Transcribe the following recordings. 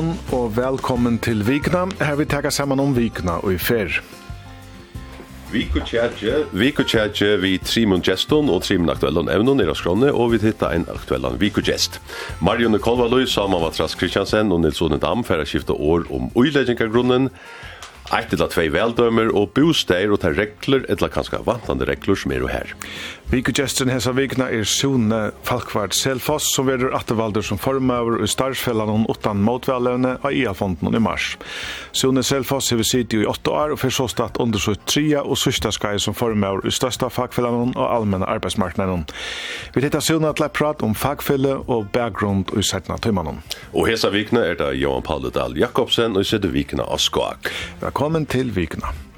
morgon og velkommen til Vikna. Her vi tega saman om Vikna og i fer. Vikutjadje, vi trimon geston og trimon aktuellan evnon av skronne, og vi hitta en aktuellan viku gest. Marion Kolvaløy, Sama Vatras Kristiansen og Nils Odne Dam færa skifta år om uileggingargrunnen, Eitt eller tvei veldømer og bosteir og ta regler, eller kanskje vantande regler som er jo her. Vikugesten hesa vikna er Sune Falkvart Selfoss, som verður attervaldur som formøver i starfsfellan og åttan motvellevne av IA-fonden i mars. Sune Selfoss hever siti i åtta år og fyrir så statt undersøkt tria og sørsta skai som formøver i størsta fagfellan og allmenna arbeidsmarknaden. Vi tittar Sune at leir prat om fagfelle og bakgrund i setna tøymannen. Og hesa vikna er det Johan Palle Dahl Jakobsen og i sættu vikna av Skak. Velkommen velkommen til Vikna.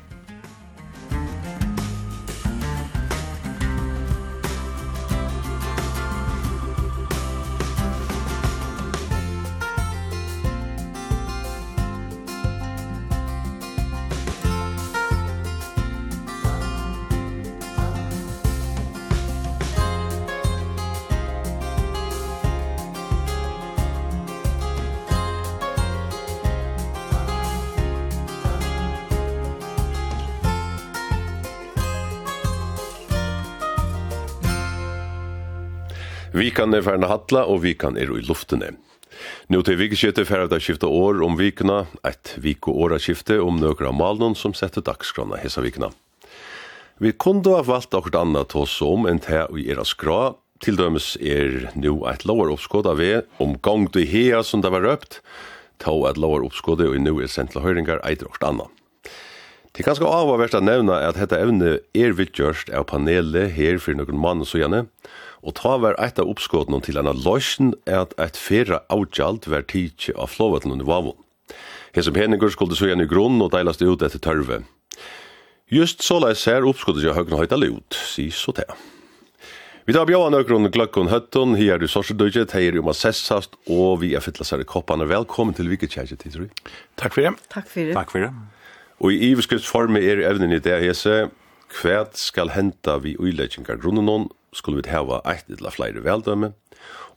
Vikan er færna hatla, og vikan er i luftene. Nå til vikeskiftet færre da skiftet år om vikene, et vik og åra skifte om nøkra av malen som setter dagskrona hessa vikene. Vi kunne ha valgt akkurat annet til oss om enn til vi er skra, til dømes er nå et lovar oppskåd av vi, om gang du hea som det var røpt, ta et lovar oppskåd og nå er sendt til høyringar eitir akkurat annet. Det er skal avhverst å nevne at dette evne er vidtgjørst av panelet her for noen mann og Og ta var eit av oppskåten til anna løysen er at eit fyrre avgjalt var tidsi av flåvetlen under vavun. Hes som peningur skulle søgja i grunn og deilast ut etter tørve. Just så lai ser oppskåten seg høyne høyta ut, si så til. Vi tar bjóan nøkron gløkkon høtton, hi er du sorsedøyget, hei er jo ma sessast, og vi er fytla sær i koppane. Velkommen til Viketjækje, Tidru. Takk for det. Takk for det. Takk for det. Og i iverskriftsforme er evnen i det hese, kvært skal henta vi uileggingar grunnen skulle vi hava eitt eller flere veldømme,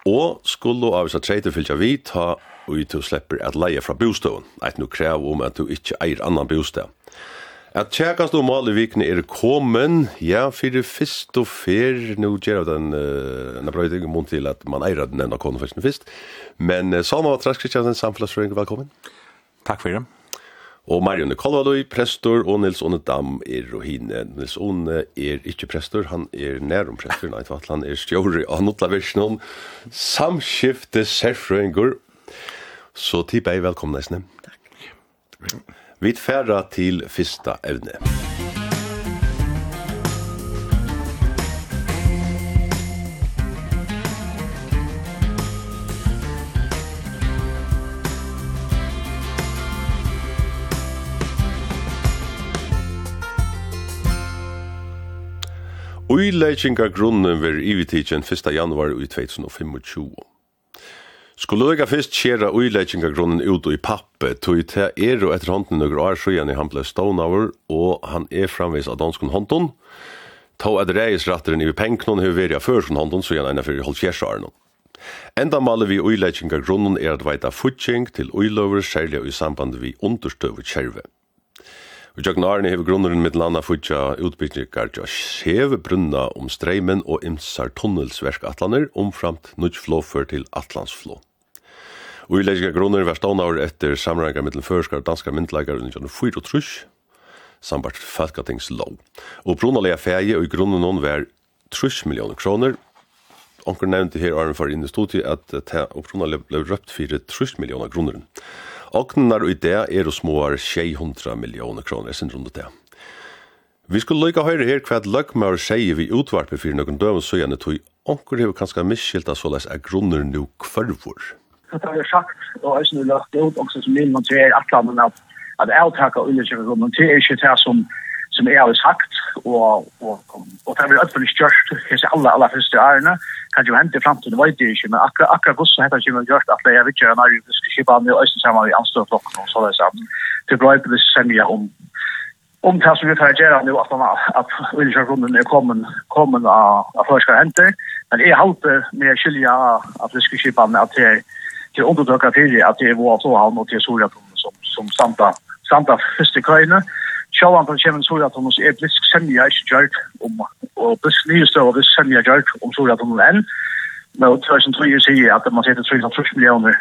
og skulle av disse treite fylgja vi ta og du slipper at leie fra bostøven, eit no krev om at du ikkje eier annan bostøv. At tjekast og mal i vikene er kommen, ja, fyrir fyrst og fyr, nu gjer av den, uh, na brøy mot til at man eier den enda konen fyrst, men fyrst, men uh, Salma Trask Kristiansen, samfunnsføring, velkommen. Takk fyrir. Og Marion Kolvaløy, prestor, og Nils Åne Dam er og hine. Nils Åne er ikke prestor, han er nærum prestor, nei, for han er stjåri av Notla Versjonen, samskifte Serfrøyngur. Så tippa er velkomna, Isne. Takk. Vi tfæra til fyrsta evne. Takk. Uilegginga grunnen ver ivitidjen 1. januar i 2025. Skulle lukka fyrst kjera uilegginga grunnen ut i pappe, tog til er og etter hånden nøkker år sjøen i han ble stånavur, og han er framvis av danskun hånden, tog at reisratteren i pengnån hever veri av førskun hånden, så gjerne enn fyrir holdt kjersjaren. Enda maler vi uilegginga grunnen er at veita futsing til uilover, særlig i samband vi understøver kjerve. Og Jøgnarni hever grunneren mitt landa futja utbyggningar til å skjeve brunna om streimen og imsar tunnelsverk atlaner omframt nudj flåfør til atlansflå. Og i leisga grunner var stånaur etter samrangar mittel førskar og danskar myndleikar under Jan Fyr og Trush, sambart Falkatings lov. Og brunalega feie og i grunnen hon var Trush millioner kroner, Onker nevnte her Arne for inn i til at det opprunnet ble røpt fyrir trusk millioner kroner. Ognar og det er og småar 600 millioner kroner, jeg synes rundt det. Vi skulle lykka høyre her hva løgmaur sier vi utvarpet for noen døven så gjerne tog Onker hefur kanskje miskilt av såleis er grunner nu kvarvor. Det har jeg sagt, og jeg har lagt ut, også som min monterer at landet at at avtaka undersøkere, men det er ikke det som som jeg har sagt, og, og, og det har vært ødvendig størst, jeg ser alle, alle første ærene, kan jo hente frem til det vet jeg ikke, men akkurat, akkurat hvordan heter det ikke mye gjort, at jeg vet ikke, når vi skal kjøpe an, i Øysten sammen med anstående flokken, og så det sånn, Det er bra ikke det semje om, om det som vi tar gjøre nå, at, at Ullsjøkronen er kommet, kommet av, av forskere henter, men jeg halte med skylja at vi skal kjøpe an, at det er til undertøkker fyrir, at det er vår avtåhavn og til Soratron som, som samta, samta første køyene, Sjåland han kommer så at han er blisk semja ikke gjørt om, og blisk nye støv og blisk semja gjørt om så at han er enn. Men det er som tror jeg sier at man sier til 3,3 millioner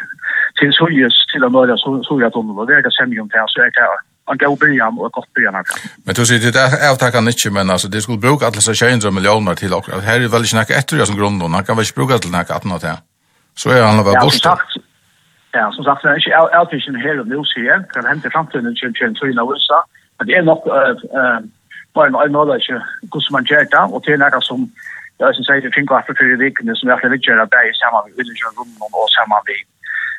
til Sojus til å møte Sojatun, og det er det semja om det, så er det en god byrjan og et godt byrjan. Men du sier, det er avtakene ikke, men altså, det skulle bruke alle disse 200 millioner til dere. Her er vel ikke noe etter som grunn, han kan vel ikke bruke til nekka 18 og til. Så er han vel bort. Ja, som sagt, det er ikke avtakkan her og nå sier, jeg. kan hente fremtiden til 23 av USA, at det er nok bare en øyne eller ikke hvordan man gjør det, og til nære som jeg synes jeg finner hvert for fire vikene som jeg har vidt gjør at det er sammen med underkjørende og sammen med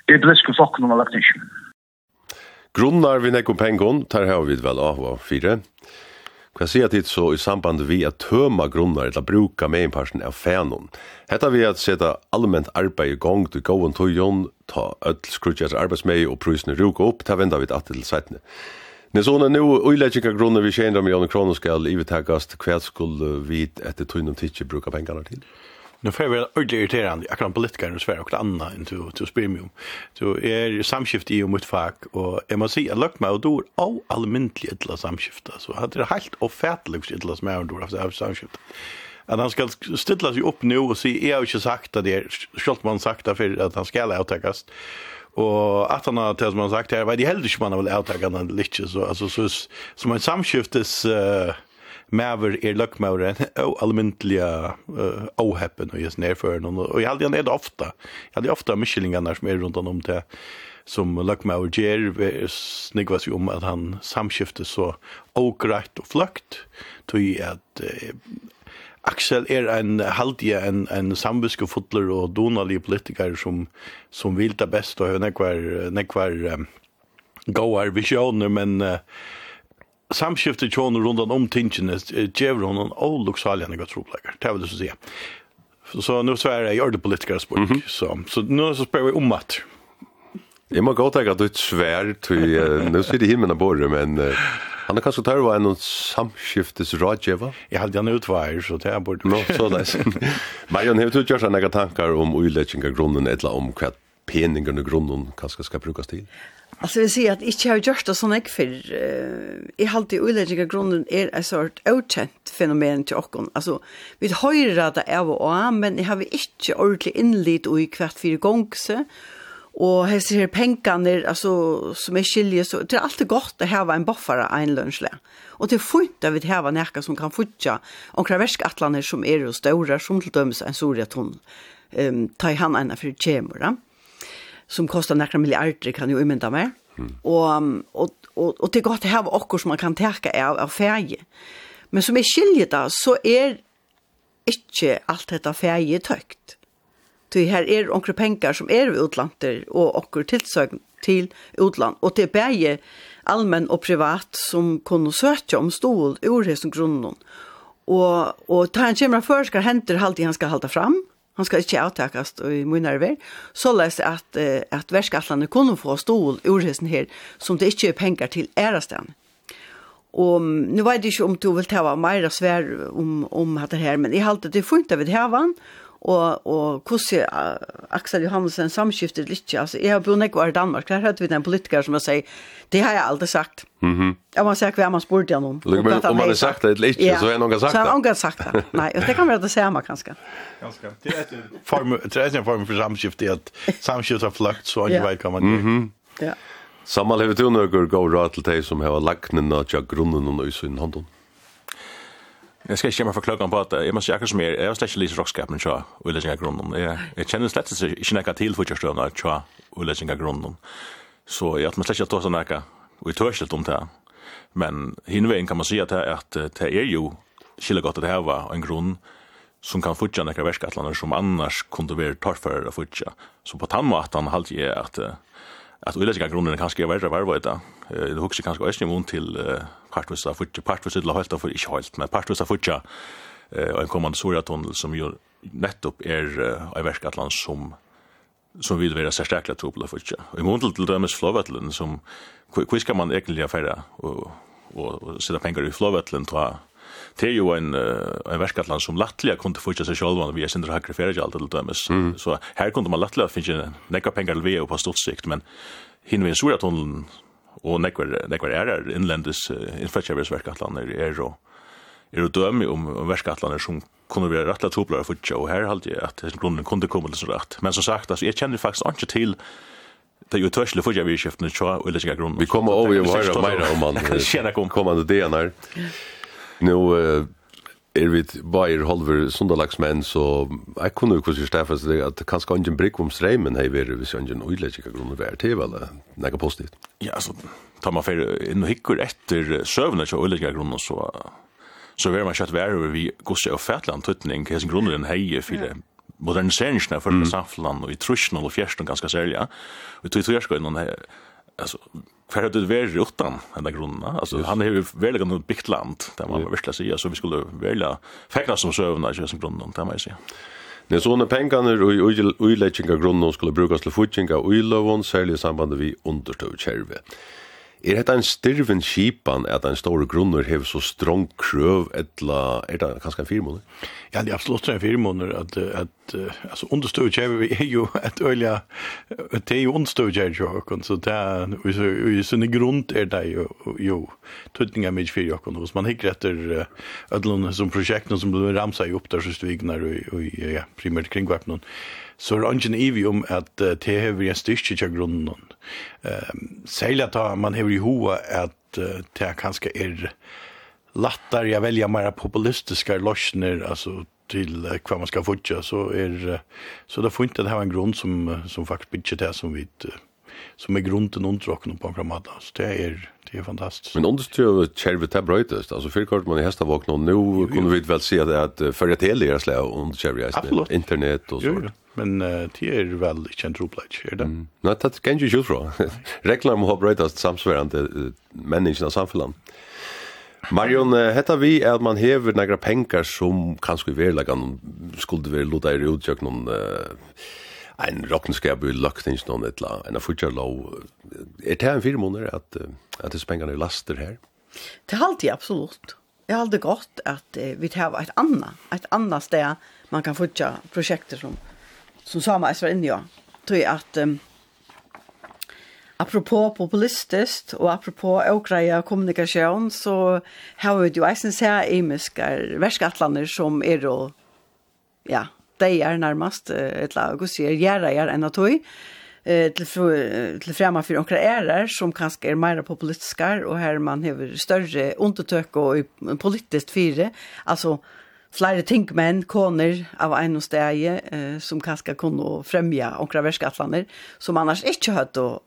det bliske flokken og lagt ikke. Grunnar vi nekkom pengon, tar her vi vel av og fire. Hva sier tid så i samband vi at tøma grunnar eller bruka meinparsen av fænon. Hetta vi at seta allmänt arbeid i gong til gåan tøyjon, ta öll skrutjas arbeidsmei og prusene ruka opp, ta venda vi at til seitne. Ni så när nu oiläggiga grunder vi tjänar miljoner kronor ska livet tagas kväll skulle vi efter tunn tidsje bruka pengarna till. Nu får vi ordentligt irriterande, akkurat politiker i Sverige och andra än till, till Spirmium. Så är samskift i och mot fack, och jag måste säga, jag lagt mig och då är av allmäntlig ettla samskift. Så hade det helt offentligt ettla som jag har haft samskift. Att han ska ställa sig upp nu och säga, jag har inte sagt att det, Scholtman sagt det för att han ska lättagas. Och Och att han har till som han sagt här, vad det heller helst man har vill outa han lite så alltså så som en samskiftes eh Maver är luck Maver och allmäntliga ohappen och just nerför og jeg hadde hade det ofta. Jeg hadde ofta mischlingar som er rundt om til som Luckmauer ger snigvas ju om at han samskifte så ograkt og fløkt, tog i att eh, Axel er en halvdige, en, en sambuske fotler og donalige politiker som, som vil det best og har nekvar, nekvar um, gåar visjoner, men uh, samskiftet tjåner rundt om tingene gjør hun en olukksalig enn jeg tror på det det som sier. Så, så nu sverre är gjør det politiker sport. Mm -hmm. Så, så nu så spør vi om att. Jeg må godt tenke att du är svär till nu sier det himmelen av det men uh, han har kanske tar være en samskiftes rådgjøver? Jag hade han utvajer så det er bort. Nå så där. Men jag har gjort några tankar om oiletchinga grunden eller om hva peningen grunnen grunden skal ska brukas till. Alltså vi ser att inte har gjort det sån ek för i halt i oiletchinga grunden är en sort okänt fenomen till och alltså vi höjer att det är vad men jag har vi inte ordentligt inlit och i kvart fyra gångse Og hese her penkene, altså, som er skilje, så det er alltid godt å hava en buffare en lønnsle. Og det er fint at vi hava närka som kan futja omkring verskatlaner som er og større, som til dømes en soria tonn, um, ta i han ena for tjemura, som kostar nekra milliarder, kan jo umynda meg. Mm. Og, og, og, og det er godt å hava som man kan teka av, av ferie. Men som er skilje da, så er ikke alt dette ferie tøkt. Ty her er onkre pengar som er ved utlanter og okker tilsøgn til utland. Og det er bæge allmenn og privat som kunne søke om stol ur hessen grunnen. Og, og ta en kjemra før skal henter halvtid han skal halda fram. Han skal ikke avtakast i munnare ver. Så les at, at verskatlande kunne få stol ur hessen her som det ikke er pengar til ærastan. Og nu vet jeg ikke om du vil ta av meira svær om, om det her, men jeg halte det funnet av det her vann, og, og hvordan Axel Johansen samskiftet litt, altså, jeg har bodd nekvar i Danmark, der hadde vi den politiker som jeg sier, det har jeg aldri sagt. mhm Mm -hmm. Jeg må si hva man spurte jeg Men Om man har sagt det eller ja. så har noen sagt det. Så har noen sagt det, nei, og det kan være det samme, kanskje. Ganske. Det er en form for samskiftet, at samskiftet har fløkt, så ikke vet hva man gjør. Ja. Sammal hevet jo nøkker gav råd til deg som har lagt nina til grunnen og i sin. Jag ska inte för klockan på att jag måste jacka som är. Jag har släckt lite rockskapen så och lägga i grunden. Jag jag känner slätt så inte några till för första när så och lägga i grunden. Så jag att man släckt att såna här och i törselt om det. Men hinvägen kan man säga att att det är ju skilja gott att det här var en grund som kan futja några värskatlander som annars kunde vara torrförare att futja. Så på tandmatan halt jag att att ulägga grunden kanske är värre varvita. Det huxar kanske ösnen till partvis av futja, partvis av helt för futja, ikke helt, men partvis av futja, og en kommande Soria-tunnel som jo nettopp er i verkatland som som vil være særstakla trobla futja. Og i måndel til dømes flåvettelen som, hvor skal man egentlig affæra og, og, og sitte penger i flåvettelen til Det er jo en, uh, en verkatland som lattelig kunne fyrtja seg sjálvan vi er sindra hakre feriegjald til dømes. Mm. Så her kunne man lattelig finne nekka pengar til vi på stort sikt, men hinvinn Soria-tunnelen og nekvar nekvar er er innlendis är er då er det dømi om verkatlanar som kunde vera rettla toplar for jo her haldi at hesen grunden kunde koma til rætt men som sagt altså eg känner faktisk ikkje til Det er jo tørselig for jeg vil skifte tror og ulike grunn. Vi kommer over i å høre mer om han kommande DNR. Nå, er vi bayer halver sundalagsmenn, så jeg kunne jo hvordan stefas det at kanskje en brikk om streimen hei veri hvis ingen uileggjika grunner vær til, eller nekka positivt? Ja, altså, tar man fyrir inn og hikker etter søvnet til uileggjika grunner, så så vær man kjøtt vær vi gosje og fætland tuttning, hans grunneren hei fyrir moderniseringsna for mm. samfland og i trusjon og fjerstun ganske særlig, og i tog i tog i tog i tog i Hver hadde det vært utan denne grunden Altså, han har ju väldigt något byggt land, där man vill säga så vi skulle välja fekna som sövna i som grunden där man säger si. Nei, så når pengene og uiletjinga grunnen skulle brukes til futjinga og uiløvån, særlig i samband vi understøv kjerve. Er dette en styrven kipan at en stor grunner hever så strong krøv, etla, er det kanskje en fire måneder? Ja, det er absolutt en fire måneder, at, at altså, understøvkjøver er jo et øyla, det er jo understøvkjøver, så det er, i sinne grunn er det jo, jo tøtninga mye fire jokken, hvis man hikker etter ødlån som prosjekten som blir ramsa i opp der, så stvigner og, ja, primært kringvapnen, så er det ikke ivi om at det hever en styrke til grunnen, Ehm sälja ta man har ju hoa att det kanske är lättare jag välja mer populistiska lösningar alltså till vad man ska fortsätta så är så det får inte det här en grund som som faktiskt bitchet det som vi som är grunden undrocken på programmet så det är det är fantastiskt. Men understöd Cherry där brötest alltså för kort man i hästa vakna och nu kunde vi väl se att förra hela deras lä under Chervet internet och så. Jo, jo men uh, det er vel ikke en troplegg, er det? Mm. Nei, det kan ikke ut fra. Regler må ha brøytast samsverande menneskene av samfunnet. Marion, hetta vi er at man hever negra penkar som kanskje i verlegan skulle være lota i utjøk noen uh, en rockenskap i løktings noen etla, en av futjarlov. Er det en fire måneder at, uh, at disse pengene er laster her? Det er alltid absolutt. Det er alltid godt at uh, vi tar et annet, et annet sted man kan futja prosjekter som som Sama var inne i. jeg at um, apropå populistiskt och apropå åkreja kommunikation så har vi jo eisen se imiske verskattlander som är og ja, de är närmast ett lag och ser gärna gärna en eh till till framma för några ärer som kanske är mer populistiska och här man har större undertök och politiskt fyra alltså flere tinkmenn, koner av en og steg, eh, som kanskje kunne fremja omkra verskattlander, som annars ikke hadde å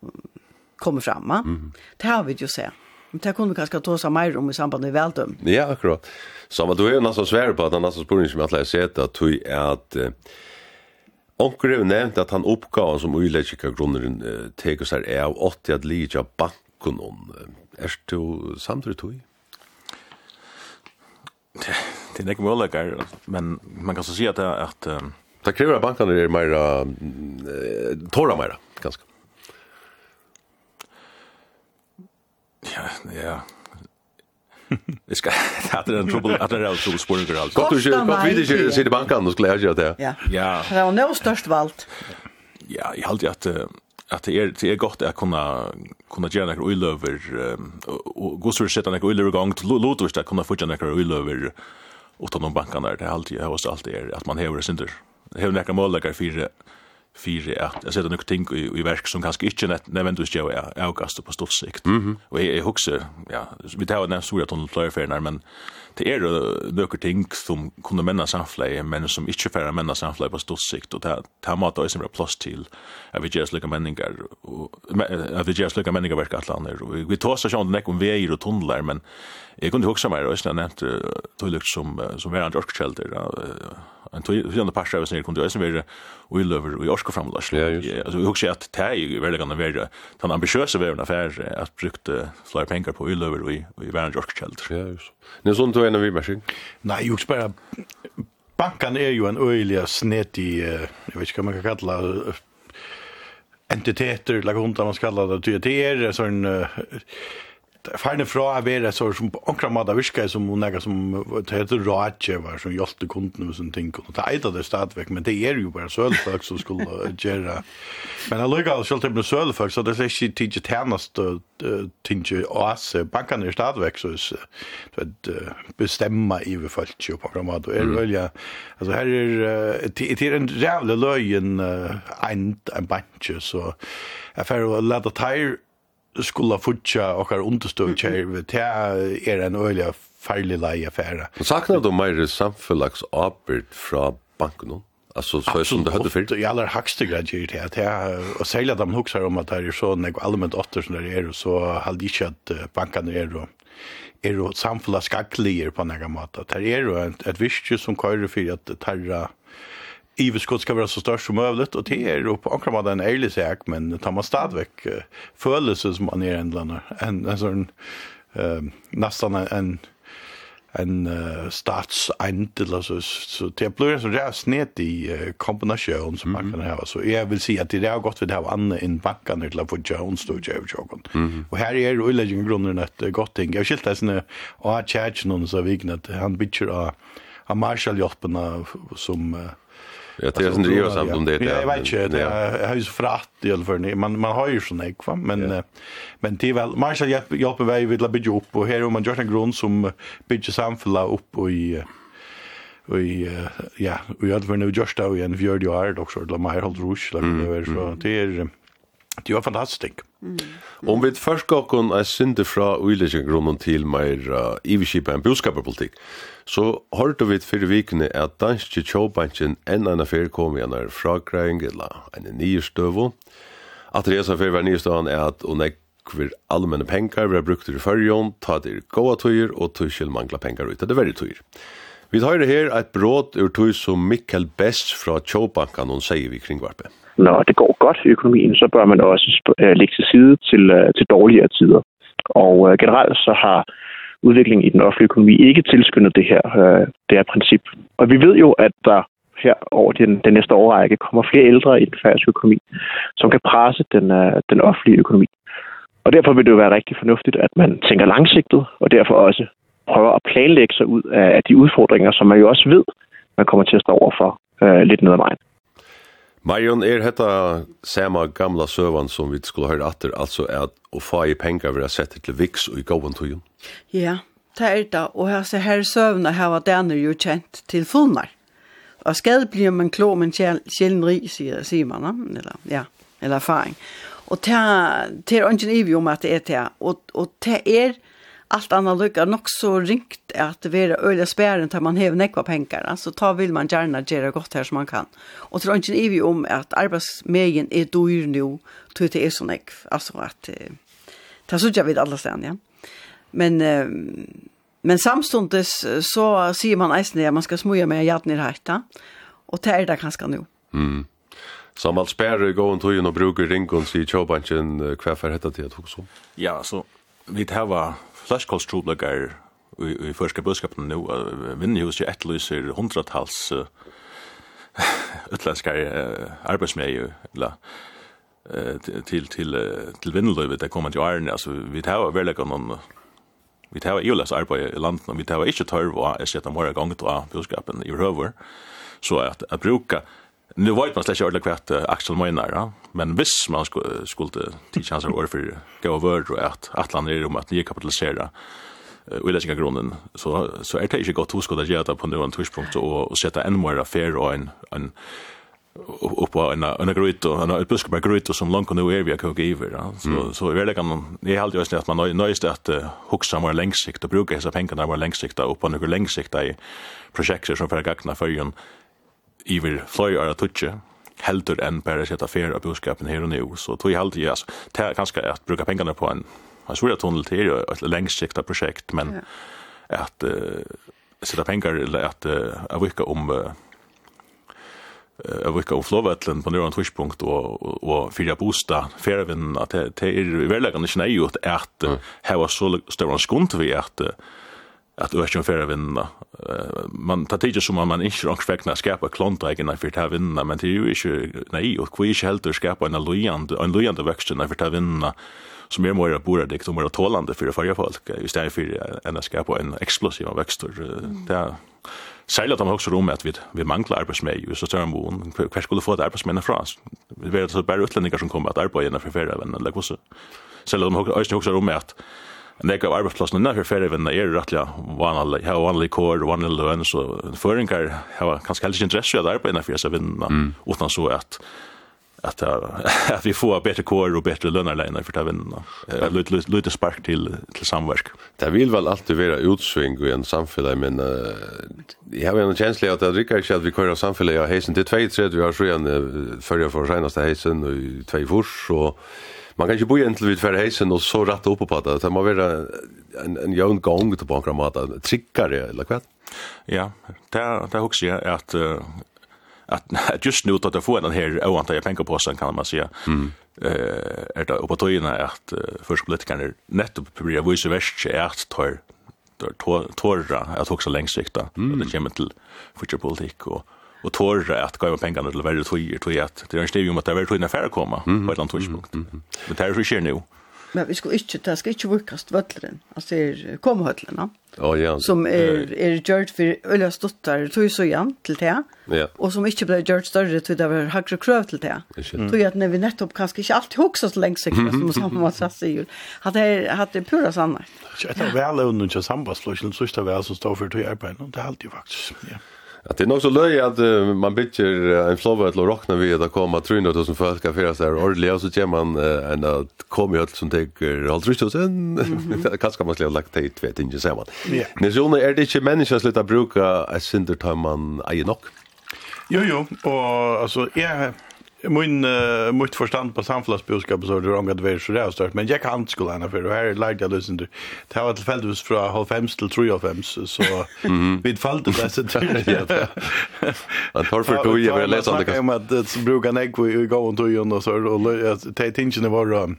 komme fram. Mm -hmm. Det har vi jo sett. Men det kunne vi kanskje ta seg mer om i samband med veldøm. Ja, akkurat. Så men du er jo nesten svære på at han nesten spurning som jeg har sett, at du er at eh, Onker har nevnt at han oppgaven som uileggikker grunneren eh, teker seg er av 80 at lidja banken om. Er du samtidig tog? det är inte möjligt, men man kan så säga att, att um, Det kräver att bankarna är mer uh, torra mer, ganska. Ja, ja. Det ska att det är en trouble att det är så trubbel spårningar alltså. Gott du kör gott vi det sig det banken och skulle jag göra det. Ja. Ja. Det var nog störst valt. Ja, jag håller att att det är det är gott att kunna kunna göra några oil över och gå så sätta några oil över gång till Lotus att kunna få göra några oil över utan de bankarna det är alltid jag har alltid är att man häver synder häver näka målläkare för för att jag sätter några ting i, i verk som kanske inte net nödvändigtvis gör jag avkastar på stort sikt mm -hmm. och jag, jag huxar ja vi tar den stora tunnelflöjfärden men det er nøkker ting som kunne menna samfleie, men som ikke færre menna samfleie på stort sikt, og det er mat og som er plass til at vi gjør slike menninger, at vi gjør slike menninger verka alle andre. Vi tar seg sånn nekk om veier og tunnler, men jeg kunne huske meg, og jeg nevnte tog som, som verand orkkjelder, en tøylukt parser av sin kunne jeg som være uiløver og i orsk og orskoframlags. Ja, just. Altså, jeg husker at det er jo veldig kan være den ambisjøse veren affære at brukte flere penger på uiløver og i verand orkkjelder. Ja, just. Nei, sånn tøy en av vimarsing? Nei, jo ikke bare... Bankan er jo en øyelig snet i, jeg vet ikke hva man kan kalla, entiteter, eller hundar man skal kalla det. Det er sånn... Uh, ferne fra å være så som på omkring måte virker som hun er som heter rådkjøver som hjelpte kundene og sånne ting. Og det eier det stadigvæk, men det er jo bare sølfolk som skulle gjøre. Men jeg lukker selv til med sølfolk, så det er ikke tidlig tjenest og tidlig oas. Bankene er stadigvæk så vet, bestemmer i vi folk jo på omkring måte. Er veldig, altså her er, det er en jævlig løyen en, en banke, så jeg får lade teir skulle futja okkar understøv kjær, det er en öliga farlig lei Och Saknar du meir samfunnlags arbeid fra banken? Alltså så är som det hade förut. Jag har högsta grad är det att jag och sälja dem huxar om att det är så när allmänt åter som det är så hade inte att banken är då är då samfulla skacklier på några mått. Det är då ett virke som kör för att tarra överskott ska vara så störst som möjligt och det är på ankra med den ärlig sak men tar man stadväck uh, födelser som man är ändlarna en en sån eh nästan en en uh, statseind eller så, så det blir så där rätt i uh, kombination som man kan ha. Så jag vill säga att det har gått vid det här andra in bankarna till att Jones då Joe Jogon. Och här är det ju grunden att gott ting. Jag skilt det såna och har charge någon så vignat han bitcher a Marshall Joppen som Jag tror inte det gör samt om det Ja. Jag vet inte, det har ju så fratt i alla fall. Man, man har ju sån ägg, va? Men, ja. men det är väl, Marshall hjälper, hjälper mig vid att bygga upp. Och här har man gjort en grund som bygger samfället upp och i i ja, vi hade för nu just då en fjärde år också, då var mer hållt rusch, det var så det är Det var fantastisk. Mm. Mm. Om vi først går kun en synde fra ulike grunnen til mer uh, iverskipa enn boskaperpolitikk, så hørte vi for vikene at danske tjåbanken enn en affær kom igjen er frakræring eller en nye støvo. At det er så fyrir var nye støvan er at hun ekver allmenne penger vi har brukt i fyrjon, ta til gåa tøyer og tøyskjel mangla penger ut av det veldig tøyer. Vi tar her et bråd ur tøy som Mikkel Best fra tjåbankan hun sier vi kringvarpet når det går godt i økonomien, så bør man også lægge til side til, til dårligere tider. Og generelt så har udviklingen i den offentlige økonomi ikke tilskyndet det her, det her princip. Og vi ved jo, at der her over den, den næste årrække kommer flere ældre i den færdiske økonomi, som kan presse den, den offentlige økonomi. Og derfor vil det jo være rigtig fornuftigt, at man tænker langsigtet, og derfor også prøver at planlægge sig ud af de udfordringer, som man jo også ved, man kommer til at stå over for øh, lidt ned ad vejen. Marion, er hetta sama gamla søvan som vi skulle høyre atter, altså at å få i pengar vi har sett til Vix og i gåvan tøyen? Ja, det er det, og ser her søvna her var denne jo kjent til funnar. Og skade blir man klå, men sjelden ri, sier, sier man, eller, ja, eller erfaring. Og det er ikke ivig om at det er det, og, og det er allt annat lukar nog så ringt att vara öliga spärren där man har nekva pengar. Så ta vill man gärna göra gott här som man kan. Och tror inte vi om att arbetsmegen är dyr nu tror det är så nekv. Alltså att eh, ta så jag vid alla ställen, ja. Men eh, men samstundes så säger man eisen att man ska smuja med jadn i rätta. Och det är det ganska nu. Mm. Som allt spärre går och tog och brukar ringon i tjobanchen kväfär hetta till att också. Ja, så vi tar här var flashkolstrublegar i, i første budskapen nå, Vinnehus er etterlyser hundratals uh, utlenskare uh, arbeidsmeier, eller uh, til, til, uh, til vinneløyvet, det kommer til årene, altså vi tar veldig noen Vi tar jo läs arbeid i landet, vi tar ikke tørv og jeg setter morgen gang til budskapen i røver, så at, at bruka Nu vet man släcker ordentligt kvart Axel Moinar, ja. men hvis man skulle till chanser år för gå över och att Atlant är rummet att nya kapitalisera och lägga grunden så så är det inte gott hos att göra på någon twitchpunkt och och sätta en mer affär och en en upp på en en gröt och en buske på gröt som långt kunde area kan ge över ja. Så så är det kan det är alltid just att man nöjst att huxa mer längsikt och bruka dessa pengarna mer långsiktigt upp på några längsikt projekt som för att gagna förjun iver fløy er tutje, heldur enn bare sette fer av budskapen her og nå. Så tog jeg alltid, altså, det er ganske at bruka pengene på en, en stor tunnel til er jo et lengsikta prosjekt, men ja. at uh, sette penger, eller at uh, jeg virker om uh, jag vill gå flowvetlen på någon twitchpunkt och och fyra bosta färven att det är i verkligheten inte nej att att ha så stor skont vi att att du är ju för att vinna. Man tar tid som man inte rank fäckna skapa klontägen för att vinna, men det är ju inte nej och kvis helt att skapa en lojande en lojande växten för att vinna som är mer borde det som är tålande för förra folk istället för en att skapa en explosiv växter. Det är Særlig at de også rommet at vi, vi mangler arbeidsmei, så større mån, hver skulle få et arbeidsmei fra oss? Vi vet at det er bare utlendinger som kommer at arbeid gjennom for ferievenn, eller hvordan? Særlig at de også rommet at en det av arbeidsplassen innenfor ferievinna er rettelig vanlig, har vanlig kår, vanlig løn, så føringar har kanskje heller ikke interesse i at arbeid innenfor disse vinna, mm. utan så at att att vi får bättre kår och bättre löner för att vinna. Lite lite lite spark till till samverk. Det vill väl alltid vara utsving i en samhälle men uh, jag har en känsla att det rycker sig att vi kör samhälle jag hejsen till 2 3 vi har så igen förra för senaste hejsen och två fors så man kan ikke bo igjen vi fer heisen og så rett opp på det. Det må være en, en jøvn gang til på en kramat, trikkare eller hva? Ja, det, det husker jeg at, at, just nu at jeg får den her oanta jeg penger på kan man säga. Mm. Eh, er det oppe tøyene at uh, først politikerne nettopp blir vise verst at tar tåra at hugsa lengst sikta. Mm. Det kommer til future politik og och tåra att gå med pengarna till värre tog tog att det är en steg om att det är tog när färre komma mm. på ett annat tidspunkt. Men det här så sker nu. Men vi skulle inte ta ska inte vurkas völlren. Alltså är komhöllarna. Ja ja. Som är är gjort för öliga stottar tog så igen till det. Ja. Och som inte blev gjort större till det var högre krav till det. Tog att när vi nettopp kanske inte alltid huxas längs sig som samma man sa sig. Hade hade pura sanna. Jag tror väl under sambandsflöjten så står väl så står för det arbetet. Det är alltid faktiskt. Ja. Ja, det er nok så løy at uh, man bygger uh, en flåvare til å rockna vid att komma 300 000 folk av fira seg här og så kommer man uh, en att komma ut som tänker håll trist och sen kanske man skulle ha lagt det vet inte så man. Men så er det ikke inte människor slutar bruka et synder tar man eier nok? Jo jo och alltså är min uh, mitt förstånd på samhällsbudskap så det ångat väl så där stört men jag kan inte skulle ana för det här lärde jag lyssna till det var tillfälligt från halv fem till tre av fem så vi fallt det där så att har för då jag vill läsa det kan om att det brukar nägg vi går och då och så och ta tingen var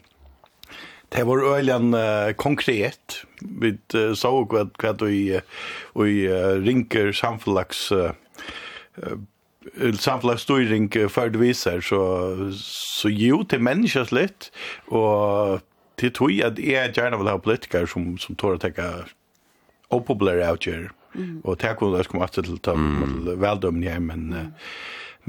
Det var öligen uh, konkret. Vi uh, såg vad vad vi vi uh, rinker samfällags uh, samflagsstyring för det visar så så ju till människas lätt och till tog att är gärna vill ha politiker som som tar att ta opopulära out here och ta kunde komma till ta väldom nej men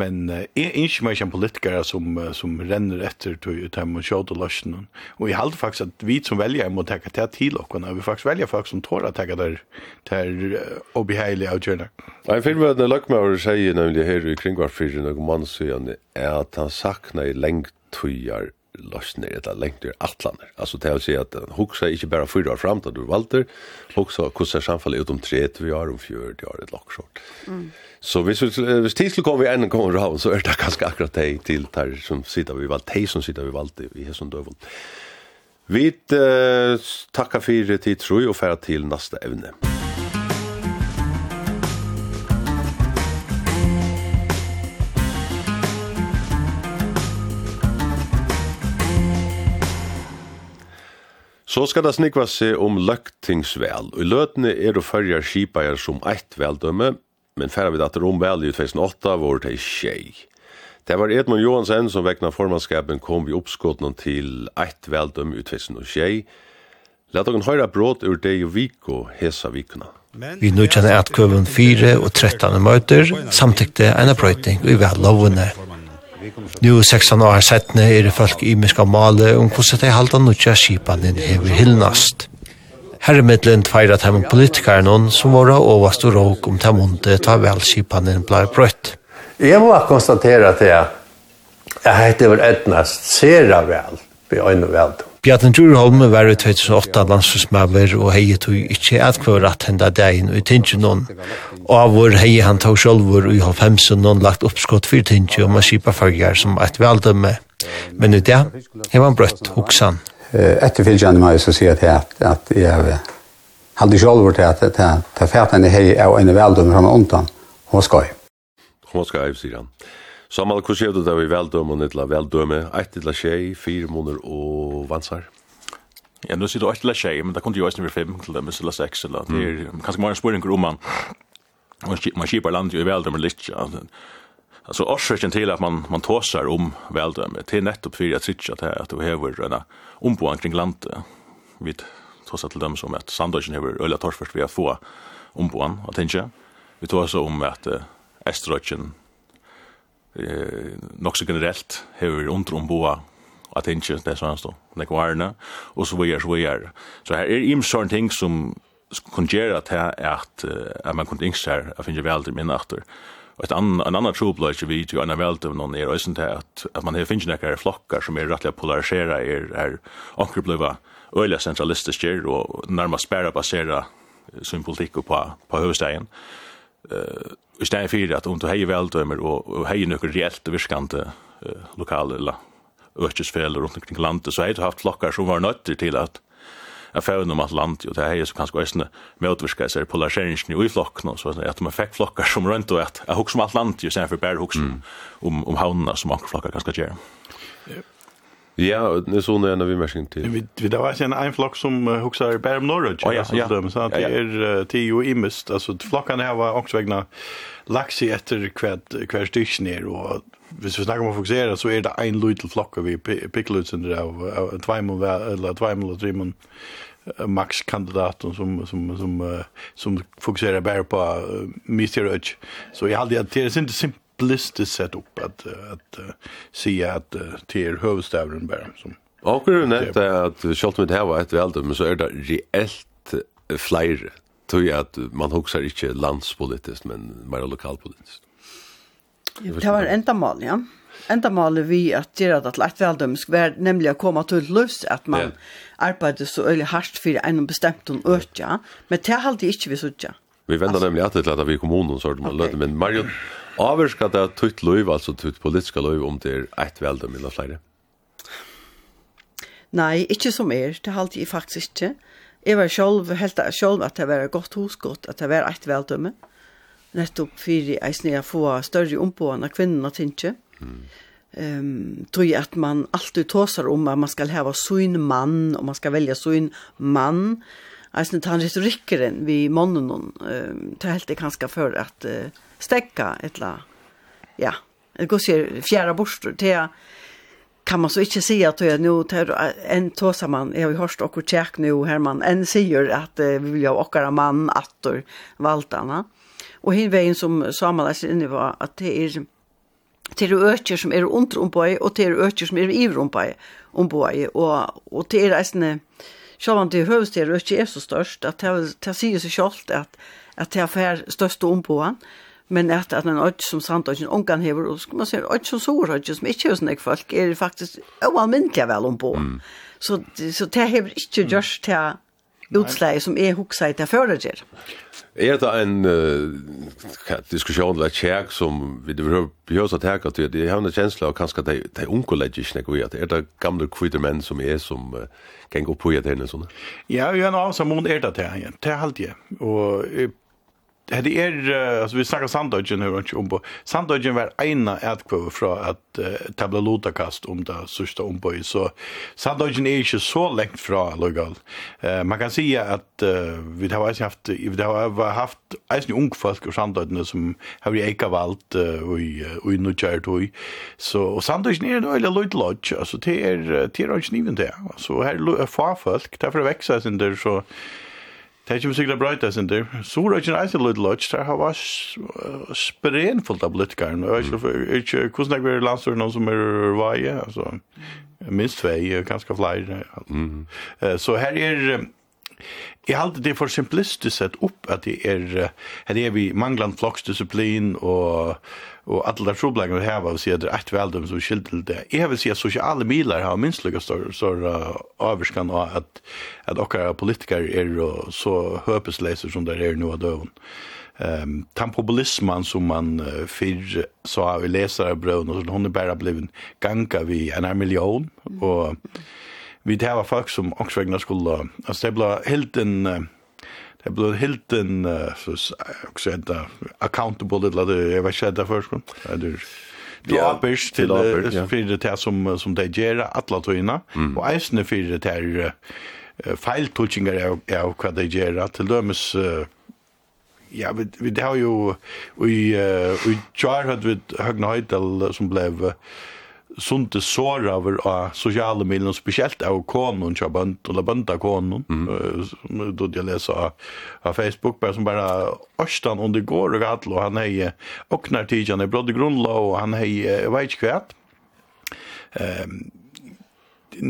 men är inte mer som politiker som som ränner efter till till och show the lotion och i halt faktiskt att vi som väljer mot ta ta till och när vi faktiskt väljer folk som tror att ta där till obehagelig outjourna. Jag finner vad det luck mer säger nämligen här i kring var för och man så är att han saknar i längt tjuar lösner eller lengt ur atlaner. Alltså det vill säga att han huxar inte bara fyra år framåt då Walter, huxar hur ser samhället ut om 30 år, om 40 år, ett lockshort. Mm. Så hvis, hvis tid skulle komme i en kommer av, så er det kanskje akkurat de til der som sitter vi valgt, de som sitter vi valgt i hesson døvun. Vi uh, takkar fyrir til jeg, og færa til neste evne. Så skal det snikva seg om løktingsvel. I løtene er det førjar skipeier som eitt veldømme, men färra vid att Rom vel i 2008 var det tjej. Det var Edmund Johansen som väckna formannskapen kom vi uppskotten till ett väldöm i 2008. Lät oss höra bråd ur det i Viko hesa vikna. Vi nu kjenner at køven 4 og 13 møter samtykte en brøyting i vel lovene. Nu 16 år settene er det folk i miska male om hvordan de halda nutja skipanen hever hyllnast herremidlen tveira dem politikarnon som var overst og råk om dem onde ta velskipanen blei brøtt. Jeg må konstatera til jeg, jeg heter vel etnast sera vel, vi øyne vel. Bjarten Djurholm var i 2008 landsløsmaver og hei tog ikkje etkvør at henda dagen i Tingenon. Og av vår hei han tog sjolvor i halvfemsen og lagt oppskott for Tinge om a skipa fargar som eit veldømme. Men i det hei var brøtt hoksan efterfylgjande må jeg så si at jeg, at jeg hadde ikke alvor til at jeg fært henne hei og en veldømmer han undan. Hun var skøy. Hun var sier han. Samal, hva skjer du da vi veldømme og nittla veldømme? Eit til tjei, fire måneder og vansar? Ja, nu sitter du eit til tjei, men det kunne jo eisen vi fem til dem, eller seks, eller det er kanskje mange spøringer om man man kipar landet jo i veldømme litt, Alltså orsaken till att man man tåsar om väldöme till nettopp för att trycka att att det behöver en omboan kring landet. Vi tåsar till dem som att Sandöchen behöver ölla torsk vi att få omboan att tänka. Vi tåsar om att Estrogen eh nog så generellt hur under omboa att tänka det så det Like warna och så vidare så vidare. Så här är imsorn ting som kunde göra att att man kunde inte så här jag finner väl det min. Og et annan, en annan trobløyke vi til annan veldøv noen er øysen til at, at man finnes nekker flokkar som er rettelig polarisera er, er anker bliva øyla sentralistisk er og nærmast bæra basera sin politikk på, på høvestegjen. Uh, I stedet fyrir at om du hei veldømer og, og hei nøkker reelt virkande uh, lokale eller økjesfeller rundt omkring landet, så hei du haft flokkar som var nøytter til at jeg får noe mat land, og det er som kanskje også medvirker seg polariseringen i flokken, så at man fikk flokker som rundt og at jeg husker om alt land, jo sen for bare husker om, om havnene som anker flokker ganske gjør. Ja, det är sån en av immersion till. Vi vi det var en en flock som uh, huxar bär om Norwich oh, ja, ja. så så att det är tio mist alltså flockarna här var också vägna laxi efter kvad kvar stycken ner och hvis vi snackar om att fokusera så är det en liten flock av picklutsen där av tvaimon eller tvaimon och trimon max kandidat som som som som fokuserar bara på uh, Mr. Edge. Så jag hade det är inte simpelt simplistiskt sätt upp att, att, att se att det är huvudstaden bara. Som, och det är att kjallt med det här var ett väldom så är det reellt fler tror att man huxar inte landspolitiskt men mer lokalpolitiskt. Det var ändamål, ja. Ändamålet vi att göra det till ett väldom skulle nämligen komma till lust att man yeah. arbetar så öle hardt för en bestämt om ötja, men det har alltid inte vi suttja. Vi vänder nämligen att det att vi kommunen så att man låter men Marion avvirka det av tutt loiv, altså tutt politiska loiv, om det er ett velde, milla flere? Nei, ikkje som er, det halte jeg faktisk ikkje. Jeg var selv, helt selv at det var godt hosgått, at det var et veldømme. Nettopp for jeg få større ombående kvinner til ikke. Mm. Um, tror jeg at man alltid tåsar om at man skal hava sån mann, og man skal velja sån mann. Eisne tar han retorikkeren vi mannen, um, det helt det kanskje for at... Uh, stekka etla. Ja, det går sig fjärra borstor till kan man så inte säga att jag nu tar en tåsa man jag har hört och check nu här man en säger att vi vill ha åkara man attor valtarna och hin vägen som samlas inne var att det är till öcher som är under om på och till öcher som är i om på om på och och till resten så själva det högst det är så störst att det det säger sig självt att att det är för störst om på Men at, at en ødt som sant ått en ungan hever, og skal man se ødt som Sorøkken som ikke er sånn folk, er faktisk uanmyndelig vel om på Mm. Så, så det hever ikke gjørst til utslag som er hoksa i det fører Er det en uh, diskusjon eller tjekk som vi behøver å teka til, jeg har en kjensla av kanskje at de unge legger ikke noe i at er det gamle kvitter menn som er som uh, kan gå på i at henne sånne? Ja, jeg har en annen som hun er det til, det er alltid. Og Det är er, alltså vi snackar Sandögen hur inte om på. Sandögen var ena ätkvö från att uh, tabla lotakast om det sista om på så Sandögen är inte så långt från legal. Eh man kan säga att uh, vi har alltså haft vi har haft en ung folk och Sandögen som har vi eka valt och i och i och så och Sandögen är då eller lite lodge alltså det är det är inte even. Så här är få folk därför växer sen där så Det er ikke sikkert brøyta sin der. Så er det ikke en eisig lyd lodge, der har vært sprenfullt av politikeren. Jeg vet ikke hvordan det er landstår noen som er vei, altså minst vei, ganske flere. Så her er, jeg har alltid det for simplistisk sett opp at det er, her er vi manglant floksdisciplin og og alle der trobleggene vi har, og sier at det er et veldom som skilt til det. Jeg vil si at sosiale miler har minst lykke større, så uh, avvarskan av at, at dere politikere er så høpesleiser som det er nå av døven. Um, den populismen som man uh, fyr så har vi leser av brøven, og sånn, hun er bare blevet ganga vi en her million, og vi det var folk som også skulle, altså det ble helt en... Uh, det blev helt en också ett accountable eller det jag vet inte först det Du ja, apers til apers, ja. fyrir det som, som det gjerra atla tøyna, mm. og eisne fyrir det her uh, feiltolkingar av, av hva de gjør, til dømes uh, ja, vi, vi det har jo i, uh, i tjar høyt vi Høgne Høydal som blev uh, sunt det sår av sociala medier och speciellt av konen, jag band eller banda konen, mm. då jag läser av Facebook bare som bara Ørstan under det går og gatt, og han är och när tidigare bröd grundla och han är vet kvärt ehm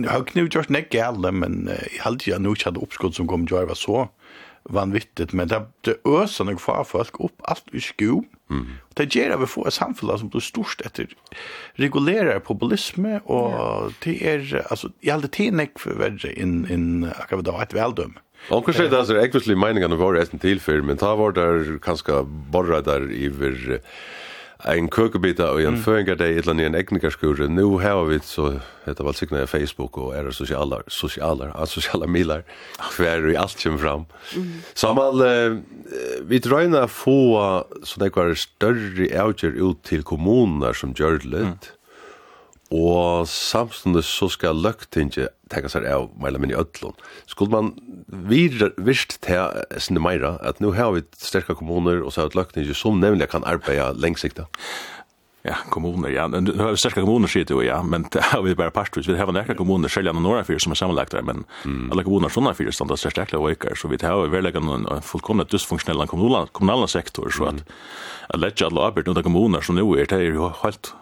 har knu just näck gärle men jag hade ju nog hade uppskott som kom ju var så vanvittigt men det öser nog för folk upp allt i skog Mm. Det gjør vi får et samfunn som blir stort etter regulerer populisme, og det er, altså, i alle tiden jeg in inn, inn akkurat da, et veldøm. Onkur sier det, altså, ekvislig meningene var etter tilfyr, men ta var där kanskje borra der iver en køkebita og en mm. føringardag, et eller annet en eknikerskure. Nå har vi så, heter vel sikkert Facebook og er sosiale, sosiale, sosiale miler, hver i alt kommer fram. Mm. Samal, eh, vi drøyna få sånne ekvar større avgjør ut til kommuner som gjør det litt. Mm Og samstundes så skal løgtinget tenka seg av meila minni öllum. Skulle man vir, virst til sinne meira, at nu har vi sterka kommuner og så har vi som nemlig kan arbeida lengsikta? Ja, kommuner, ja. Nu har vi starka kommuner sier du, ja, men det har vi bare partvis. Vi har några kommuner sälja några fyra som er sammenlagt der, men mm. alle kommuner såna fyra stannar så starka og ökar så vi har vi lägga en fullkomligt dysfunktionell kommunal kommunala sektor så at att lägga alla arbeid under kommuner som nu är det är ju helt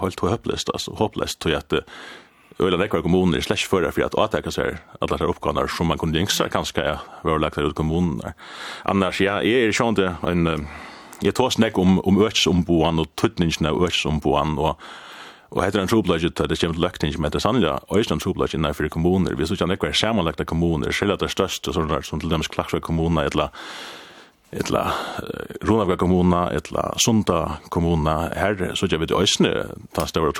helt hopplöst alltså hopplöst tror jag att ekvar kommuner slash förra för att attacka så här alla de uppgångar som man kunde jinxa kanske var lagt ut kommuner. Annars ja, är det ju inte en jeg tar snakk om, om øksombåan og tøtningene av øksombåan og Og heter en trobladje til det kommer til løkning, men det er sannlig også en nei fyrir kommuner. Vi synes ikke nekvar samanlagte kommuner, selv at det er største, sånn der, som til dømis klagsra kommuner, etla, etla Runavga kommunar etla Sunda kommunar. Her så gjør vi det også, ta større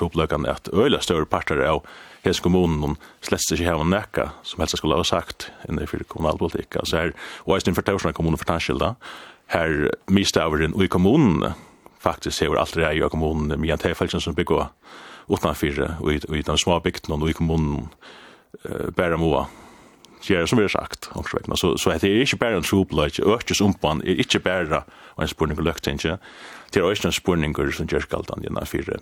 at øyla større parter av hese kommunen, slett ikke heva nekka, som helst skulle ha sagt, fyrir kommunalpolitikk. Altså her, og også innenfor Taursna kommunen for her mistaveren i kommunen faktisk hever alt rei i kommunen med en tilfelsen som bygger utenfor og i den små bygden og i kommunen uh, bare må gjøre som vi har sagt omkring. Så, så det er ikke bare en trobløyt, økes umpan er ikke bare en spurning og løkt, ikke? Det er også en spurning som gjør skaldan innenfor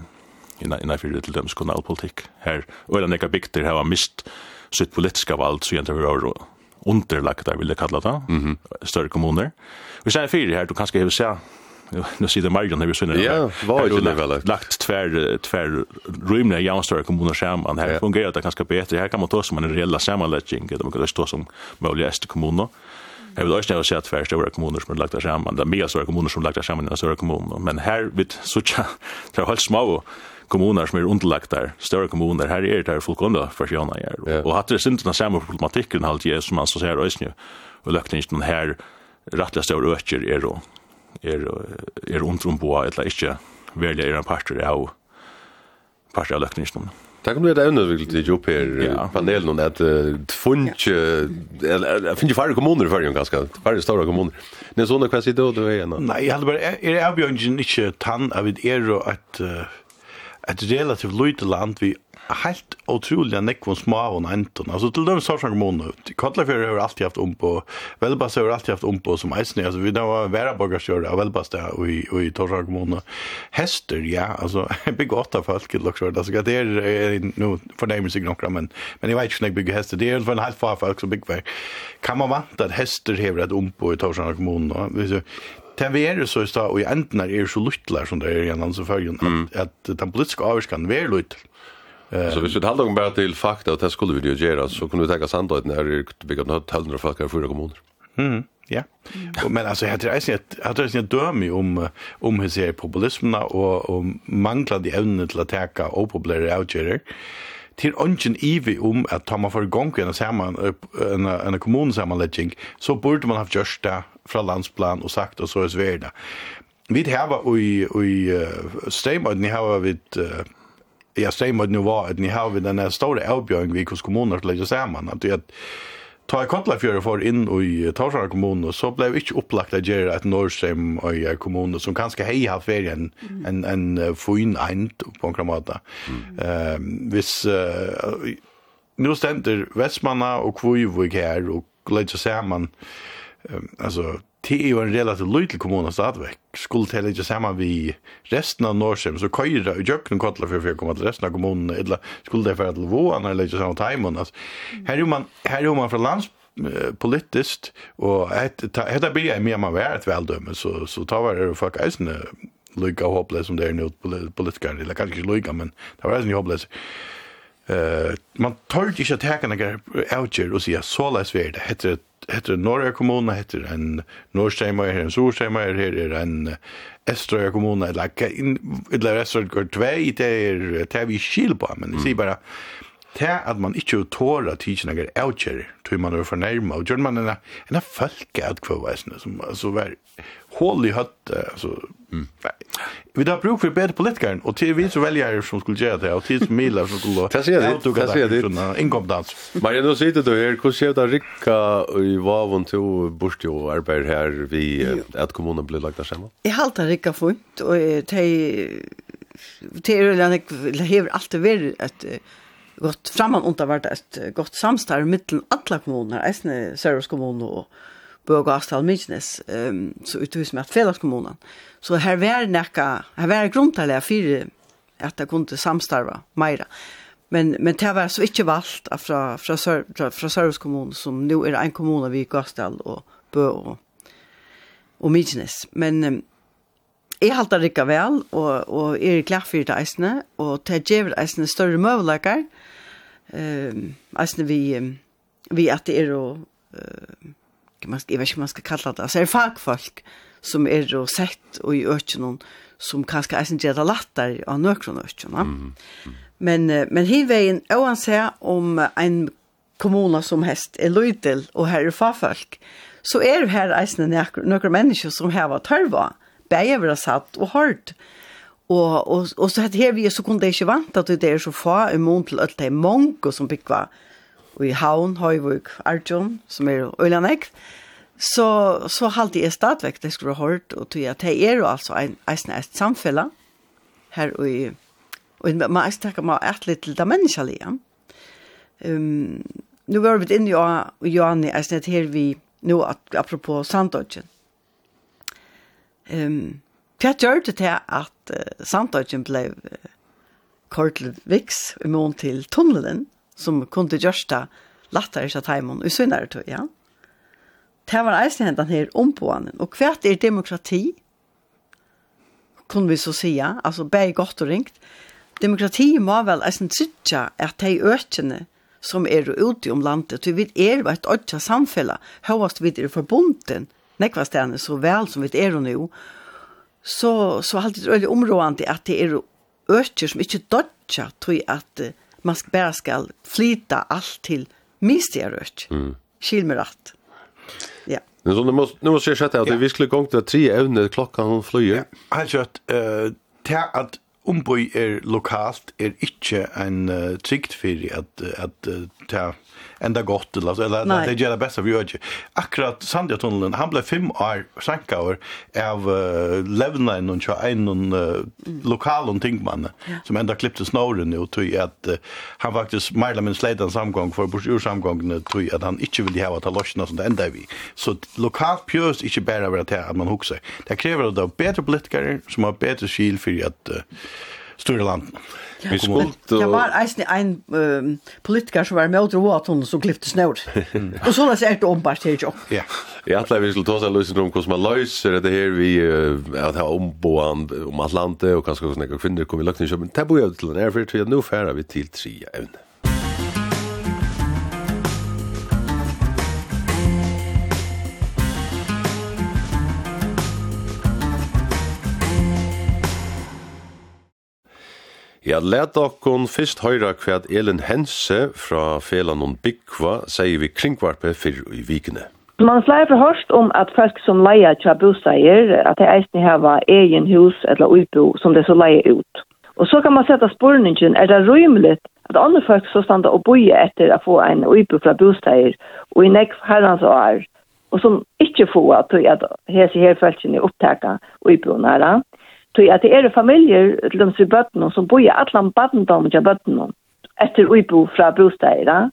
innanfyrir til dømes kommunalpolitikk. Her, og er nekka bygder har mist sitt politiska vald, så gjerne det underlagda, vil jeg kalla det, mm -hmm. større kommuner. Vi sier fire her, du kanskje hever seg, nu sitter Marion her vi synes. Ja, var ikke det väl. Lagt tvär, tvär rymliga jaunstørre kommuner samman. Här ja. det ganska bättre. Här kan man ta som en reella det man kan ta som mulig æste kommuner. Jag vill också säga att två stora kommuner som har lagt samman, det är mer stora kommuner som har lagt samman än stora kommuner, men här vid Sucha, det är helt små kommuner som er underlagt der, større kommuner, her er det fullkomne versjoner her. Ja. Og hatt det sin den samme problematikken halt jeg som man så ser øyne, og løkningen her rettelig større økker er og er, er undrum på eller ikke velja er en parter av parter av løkningen. Det kan du er evne vil til jobb her i panelen, at det finnes ikke færre kommuner i Førjen ganske, færre større kommuner. Men sånn, hva sier du? Nei, jeg hadde bare, er avbjørnsen ikke tann av et er og at et relativt lite land vi helt otroliga nekvon små og enten. Altså til dem Sorsang kommune, Kotlafjør har alltid haft om på, Velbast har alltid haft om på som eisne, altså vi var Væraborgarskjøret av Velbast og i, og i Torsang kommune. Hester, ja, altså bygge åtta folk i Loksjøret, altså det er nu fornærmer sig nokra, men, men jeg vet ikke når jeg bygger hester, det er for en halv far folk som bygger Kan man vant at hester hever et om på i Torsang kommune? den vi er så i stad, og i enden er så luttler som det er gjennom så følgen, at, at den politiske avgjørskan er luttler. Uh, så hvis vi talar om bare til fakta, og det skulle vi jo gjøre, så kunne vi tenke sandøyden her, vi kan ha 100 folk her i fyra kommuner. Mm. Ja. Og men alltså jag tror jag att jag tror dömi om om hur ser populismen och och manglar de evnen till att ta och populära outgärder til ungen ivi om at ta man for gong en, saman, en, en kommunesammanlegging, så burde man ha gjort det fra landsplan og sagt og så er sverda. Vi har i, i uh, ni har vi uh, ja, nu var at ni har vi den store avbjøring vi hos kommuner til saman legge sammen, at det Ta i Kottlafjøret for inn i kommun kommune, så ble vi ikke opplagt å gjøre et Norrstrøm i kommune, som kanskje hei har ferien en, en, en fin eind på en kramata. Mm. Uh, hvis, uh, nå stender Vestmanna og Kvøyvøk her, og gleder seg sammen, um, altså, det er jo en relativt lydelig kommune stadigvæk. Skulle det ikke sammen vi resten av Nordsheim, så køyre og jøkken kottler for å komme til resten av kommunen, eller skulle det være til våan, eller ikke sammen teimen. Altså. Her er man, her er man fra lands politiskt och detta blir jag mer man var ett väldöme så så tar var det fuck eisne lika hopplös som det är nu politiker eller kanske inte lika men det var eisne hopplös Eh, man tar ikke at hekene er avgjør og sier så leis vi er det. Heter, heter Norge kommune, heter en Norrsteimer, her en Sorsteimer, her er en Estrøya kommune, eller, eller Estrøya 2, det er, det vi skil på, men jeg sier bare, mm Det at man ikke tåler tidsen er avkjører, tror man er fornærmet, og gjør man en, en følge av kvaveisene, som altså var hål i høtt, altså, mm. vi har bruk for bedre politikeren, og til vi som velger som skulle gjøre det, og til som miler som skulle avtukke det, sånn innkomtdans. Maria, nå sitter du her, hvordan skjer det Rikka i Vavon til Borsti og arbeid her, vi, at kommunen blir lagt av sammen? Jeg halte Rikka funnet, og til er det er alltid vært at gått framman och det varit ett gott samstarv mellan alla kommuner, Esne, Sörjus kommun och Bøge og Astal Mykinesnes, um, så uthus med felagskommunen. Så her var nekka, her var grunn til det at det kunne samstarva meira. Men, men det var så ikke valgt fra, fra, Sør, fra, fra Sørhus som nå er en kommune vi i Gastal og Bø og, og Mykinesnes. Men um, jeg halter ikke vel, og, og er glad for det eisene, og det gjør eisene større møvelager, og ehm alltså vi vi att det är då kan man jag vet inte man ska kalla det alltså är fagfolk som är då sett och i öknen som kanske är inte det lättare av nökron öknen. va Men men hivvägen oansett om en kommun som häst är lydel och här är fagfolk så är det här eisne några människor som har varit törva bäver har satt och hört. Og, og, og så her vi så kunne det ikke vant at det er så få i mån til alt det mange som bygger i Havn, Høyvøk, Arjun, som er Ølanegg. Så, så halte jeg stadigvæk det skulle ha hørt, og tog at det er jo altså en, en, et samfunn her i Og man er stakka meg et litt til det menneskelige. Um, nå var vi inne i Johanne, jeg snitt her vi, nå apropos Sandodgen. Um, Hva gjør det til at uh, Sandøyden ble uh, kortlet viks i mån til tunnelen, som kunne gjøre det lettere til Taimon i sønnere tog, ja? Det var eisen hentan her ompående. Og hva er demokrati? Kunne vi så sija, altså bare godt og ringt. Demokrati må vel eisen trytja at de økene som er ute om landet, til vi er jo et økja samfella, høyest vi er forbundet, nekva stedene så vel som vi er jo nå, så, så har det väldigt områdende att det är öcher som ikke dodger att uh, man ska bara ska flyta allt till mistiga. Mm. Skil. Ja. Men så nu måste nu måste jag säga att det vi skulle gång till tre evne klockan hon flyger. Ja. Alltså kört eh att umboi er lokalt er ikkje ein uh, trygt fyrir at, at uh, ta enda gott eller, eller at det gjør det beste for Jørgen. Akkurat Sandjatunnelen, han ble fem år sanka av uh, levnein og en uh, lokalen tingmann ja. som enda klippte snoren og tog at uh, han faktisk meila min sleit samgang samgång for bors ur samgången tog at han ikkje vil hava ta lossna som det enda vi. Så lokalt pjøs ikkje bæra vera til at man hukse. Det krever at det er bedre som har bedre skil fyrir at uh, större land. Vi skulle Det var eisen en um, politiker som var med och drog åt hon som klippte snor. och så läser det ombart här jobb. Ja. Jag tror vi skulle ta oss en om hur man löser det här vi uh, att ha omboan om Atlante och kanske sådana kvinnor kommer lagt in. Men det bor jag till en här för att nu färrar vi till tre ämnen. Ja, let okkon fyrst høyra kvad Elin Hense fra Felanon Bikva sier vi kringvarpe fyrir i vikene. Man slår for hørst om at folk som leier tja bosteier, at det eisne heva egen hus eller utbo som det så leier ut. Og så kan man sette spurningen, er det rymelig at andre folk så standa og boie etter å få en utbo fra bosteier og i nekv herrans år, og som ikke få at hese her folkene opptaka uibo næra. Tui at det er familjer, til dem som bøttene, som bor i alle badendom til bøttene, etter uibo fra bosteier,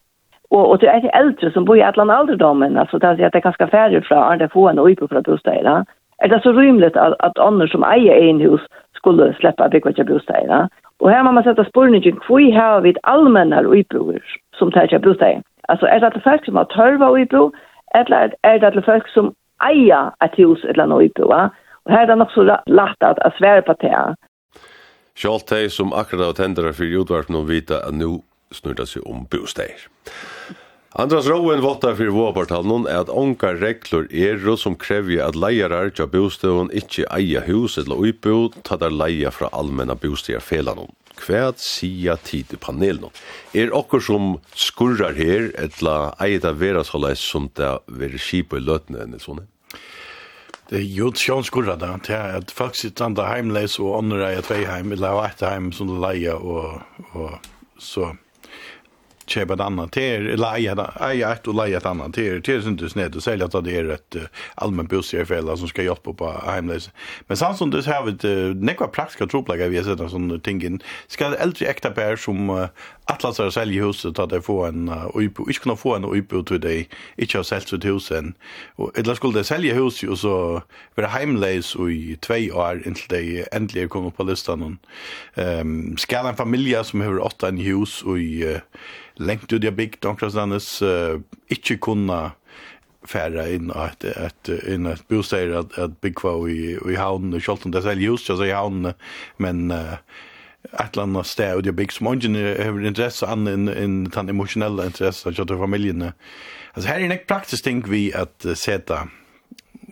og, og det er äldre eldre som bor i alle alderdommen, altså det er, at det er ganske færre fra andre få enn uibo fra bosteier, er det så rymligt at, at andre som eier en hus skulle släppa bygga til bosteier. Og her må man sette spørningen, hvor har vi allmennere uiboer som tar til bosteier? Alltså är det att folk som har törva uibo, eller är det att folk som eier et hus eller noe uibo, Og her er det nok så lagt at jeg svære på det. Kjalt de som akkurat av tendere for jordvarpen og vita at nå snur det seg om bosteier. Andras Rowen våttar fyrir våpartalen er at onka reglur er som krevje at leierar tja bostøvun ikkje eia hus eller uibo ta der leia fra allmenna bostøyarfelanon. Hva sia tid i panelen. Er okkur som skurrar her etla eida vera såleis som det veri skipa i løtene enn sånne? Det är ju sjonskurra da, til at folk sitter andre heimleis og andra är tvei heim, eller har ett heim som du leier og, og så kjøper et annet. Til, eller eier et og leier et annet. Til, til sin du sned og særlig at det är ett allmenn bostadsfälla som skal hjelpe på heimleis. Men sånn som du har ett nekva praktiska troplegger vi har sett sånne ting inn, skal eldre ekta bær som uh, Atlas er säljer huset att det får en uipo. ikke kunna få en uipo til dig. Inte har sålt sitt husen og Och eller skulle det sälja huset og så vara hemlös i två år intill endelig äntligen kommer på listan. Ehm um, skall en familie som har åtta en hus och i uh, lengt ut i bygd omkringstandes uh, inte kunna färra in att att in att bostäder att att bygga i i havnen och självt det säljer hus så i havnen men uh, ett land annet sted och det bygg, som ingen har intresse an enn en, den emosjonelle interesse av familjen alltså här är en praktisk ting vi att uh, sätta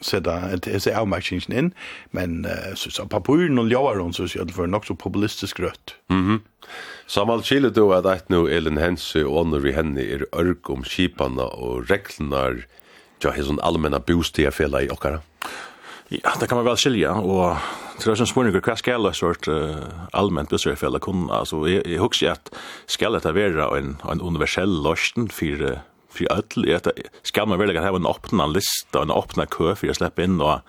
seta et se avmärkningen in men uh, så så och og ljøren så så för något så populistisk rött Mhm. Mm Samal chile då att att nu Ellen Hense och Onner vi henne är örk om skiparna och reglerna ja, hesson allmänna bostäder fälla i okkara? Ja, det kan man väl skilja, og Så det som sånn spørninger, hva skal jeg sort uh, allment besøkfelle kunne? Altså, jeg, jeg husker at skal dette være en, en universell løsning for för öll är det ska man väl ha en öppen lista och en öppen kö för att släppa in och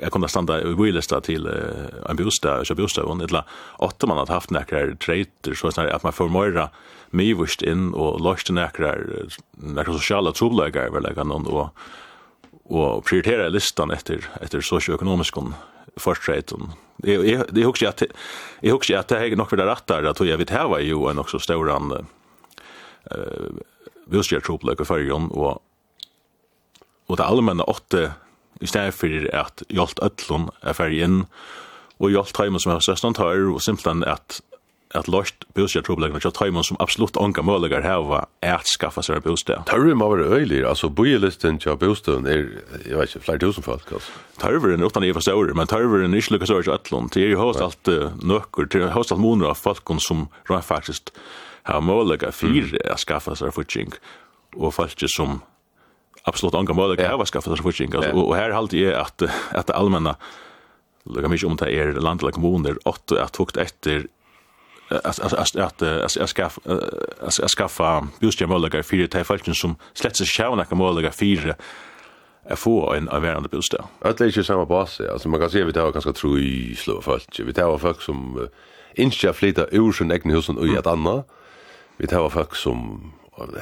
jag kommer stanna i vilista till en bostad så bostad och eller åtta man har haft några trader så att man får mera myvust in och lost några några sociala trubbelagar väl kan och och prioritera listan efter efter socioekonomisk förstreten. Jag jag jag husar att jag husar att det är nog för det rätta att jag vet här var ju en också stor an eh vilsjer troplek för Jon och och det allmänna åtta i stedet för att hjälpt öllon är färgen och hjälpt hemma som har sestan tar och simpelthen att at lost bostad problem och tajmon som absolut onka möjligar hava att skaffa sig en bostad. Törren må vera øyli, alltså bojelisten til bostaden er jag vet inte, flera tusen folk. Alltså. Törren utan i för större, men törren er inte lukka större till Ötlund. Det är ju högst allt nöcker, det är högst allt månader av folk som rör faktiskt har möjliga fyra att skaffa sig en og och folk som absolut onka möjligar hava skaffa sig en Og Och här halter at att, att det allmänna Lukka mykje om det er landliga kommuner, åtte att tukt efter att att skaffa just jag möjliga fyra till falken som slett så sjävna kan möjliga fyra att få en avvärande bostad. Det är ju samma bas. Alltså man kan se vi tar ganska tro i slå folk. Vi tar folk som inte flytta ur sin egen hus och i ett annat. Vi tar folk som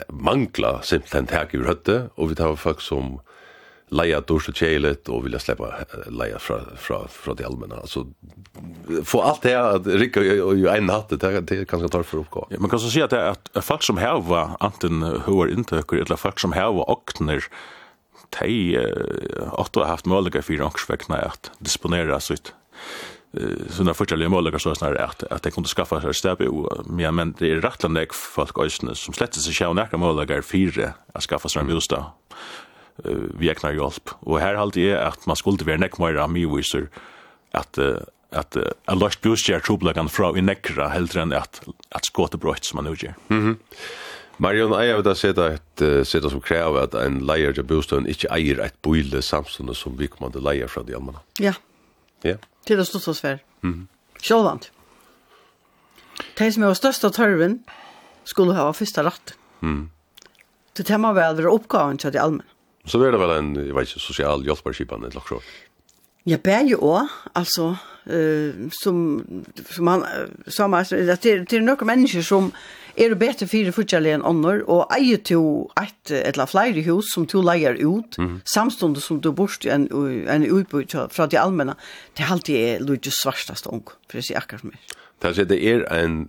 manglar simpelthen tak i rötte och vi tar folk som leia dors og kjelet och vilja släppa leia fra, fra, fra de allmänna. Alltså, få allt det här att rycka i en natt, det er ganske är for oppgå. för. Ja, man kan så si att, det er att folk som heva antingen hör inntøkker, eller folk som heva åkner de uh, åtta har haft möjlighet för åksväckna at disponera sitt såna förtäliga målagar så snarare att att det kunde skaffa sig stäbe och men men det är rätt landet folk ösnen som slätter sig själva nära målagar fyra att skaffa sig en bostad uh, veknar hjelp. Og her halte jeg at man skulle være nekk mer amiviser at uh, at uh, a lost booster trublagan fra i nekra heldre enn at, at skåte brøtt som man nu gjør. Mm -hmm. Marion, jeg vil da sette et uh, sette som krever at en leier til bostøen ikke eier et boile samstående som vi kommer leier fra de allmänna. Ja. Ja. Til det stod så svært. Mm -hmm. Sjålvand. De som er størst av tørven skulle ha første ratt. Mm. Det tema vel er oppgaven til de allmänna. Så er det vel en, jeg vet ikke, sosial hjelparskipan, et lakk Ja, bär ju også, alltså, uh, som, som han som alltså det är det är några människor som bättre för fire fortjellig än annor och eier til ett eller flera hus som to leier ut, mm. samstående som du bor en, en utbud från det allmänna, det är alltid lite lukket svartast ung, for å si akkurat mer. Det er det er en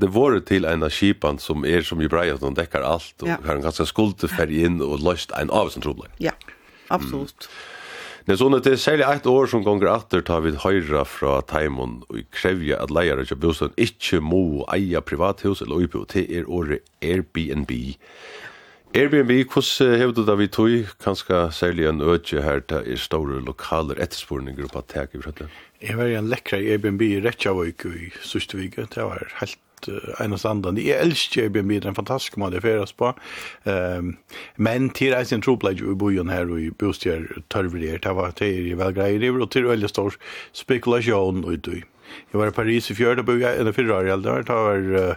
det var til en av skipan som er som i breia som dekkar alt og ja. har en ganske skulde ferdig inn og løst en av sin trobler. Ja, absolutt. Mm. Det er sånn at det er særlig ett år som gonger atter tar vi høyra fra Taimon og krevja at leier ikke bostad ikke må eia privathus eller uipo til er året Airbnb. Airbnb, hvordan hevde du da vi tog, kanskje særlig en øtje her til er store lokaler ettersporninger på tek i Frøtland? Jeg var i en lekkere Airbnb i Reykjavik i Sustvika. Det var helt uh, en av standan. Jeg elsker Airbnb, det er en fantastisk måte jeg feras på. Um, men til eis en troplegg i bojen her og i bostjer tørver det var til jeg vel greier i, og til veldig stor spekulasjon ut i. Jeg var i Paris i fjør, da bor jeg en av fyrre år, det var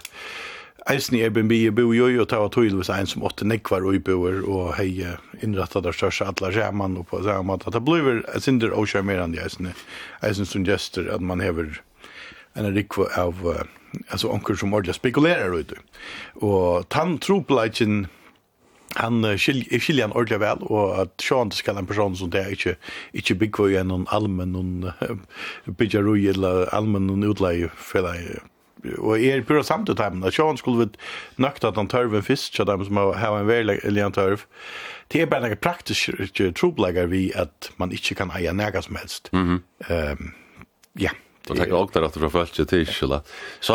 Eisen i Airbnb i bo jo jo ta var tydligvis en som åtte nekvar og boer og hei innrettet der største atla skjermen og på samme måte. Det blir et sinder og skjermerende eisen, eisen som gester at man hever en rikva av altså onker som ordentlig spekulerer ut. Og tann tropleikken han skiljer skiljer han ordentlig vel og at Sean skal en person som det er ikke ikke bygger i en allmenn noen bygger eller allmenn noen utleie for det och är pura samtidigt här at Sean skulle vi nøkta att han törven fisk så dem som har en veldig eller en det är bare en praktisk trubbläggar vi att man inte kan äga nega som helst mm -hmm. um, ja Och tack också att du har följt sig till Kjella.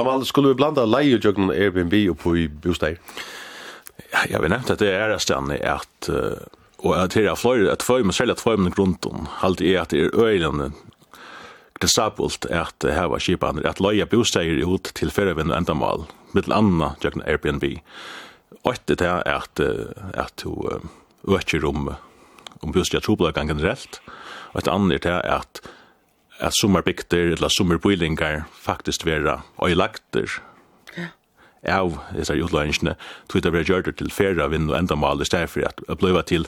man skulle vi blanda jogna Airbnb och på i Ja, Jag vet nämna att det är resten är att och att det är flöjt att få med sälja två med grunden. Allt är att det är öjlande akseptabelt at hava skipaner, at loja bosteier ut til ferievenn og endamal, mittel anna jøkken Airbnb. Åtte det er at, at du øker om, om bosteier troblagan generelt, og et annet er at at sommarbygter eller sommerboilingar faktisk vera øylagter av disse utløyngene, tog det ble gjørt til færre vind og endamal i stedet for at det ble til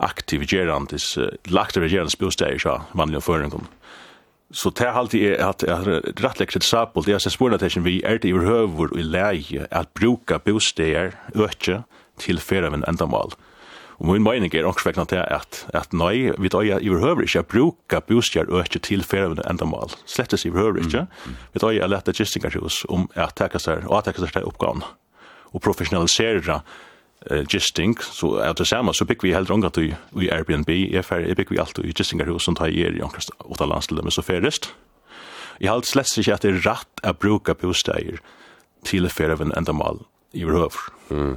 aktivigerandes, eller aktivigerandes bosteier, sa vanlige føringen. Ja Så det er alltid at jeg har rettelig kritisabel, det er sin at vi er det i høver og i leie at bruka bosteder økje til ferien endamal. Og min mening er også vegna til at, at nei, vi tar jeg i høver ikke at bruka bosteder økje til ferien endamal. Slettes i høver ikke. Vi tar jeg lette gistingarhus om at tekka seg og at tekka seg oppgaven og professionalisera uh, gisting så är det samme, så bygger vi heller ångat till i Airbnb jeg, är jeg bygger vi allt i gistingarhus som tar er i ankrast åt alla landställen så färrest. Jeg har slett ikke at det er rett å bruke bosteier til för av en ändamal i behöver. Mm.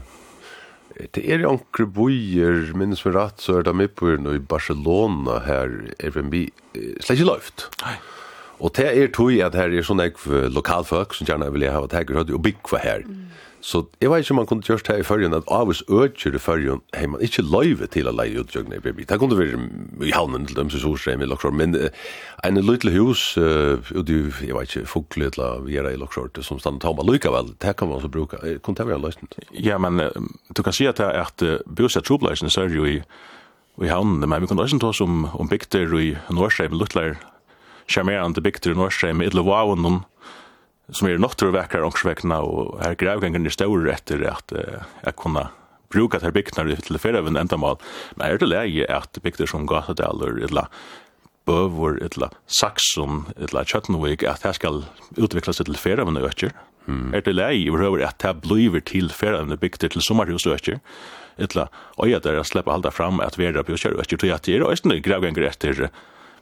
Det er ankre bojer minnes vi rett, så er det med på i Barcelona her, Airbnb slett ikke løft. Nei. Og det er tog at her er sånne lokalfolk som gjerne vil ha ett her, og bygge her. Mm Så jeg vet ikke om man kunne gjørst her i førjen, at av oss øker i førjen, hei man ikke løyve til å leie utgjøkne i BB. Det kunne være i havnen til dem som sorstrem i Loksjord, men uh, en lydelig hus, uh, og du, jeg vet ikke, fukle til å gjøre i Loksjord, som stand og man lykka vel, det kan man så bruka. Kunne det være løsning? Ja, men uh, du kan si at det er at uh, bjøsja trobleisen sør jo i, i havnen, men vi kunne også ta oss om, om bygter i Norrstrem, luttler, charmerande bygter i Norrstrem, i Idlevaun, som är något tror verkar också väckna och här grävgången är stor efter att jag kunna bruka till byggnader till flera även ändamål. Men är det läge att byggnader som Gatadaler eller Bövor eller Saxon eller Köttenvik att här ska utvecklas till flera även ökar? Mm. Er det lei i røver at det blir til ferende bygder til sommerhusøkker, etla, og jeg der slipper halda fram at vera bjørkjørøkker, tog at det er også grevganger etter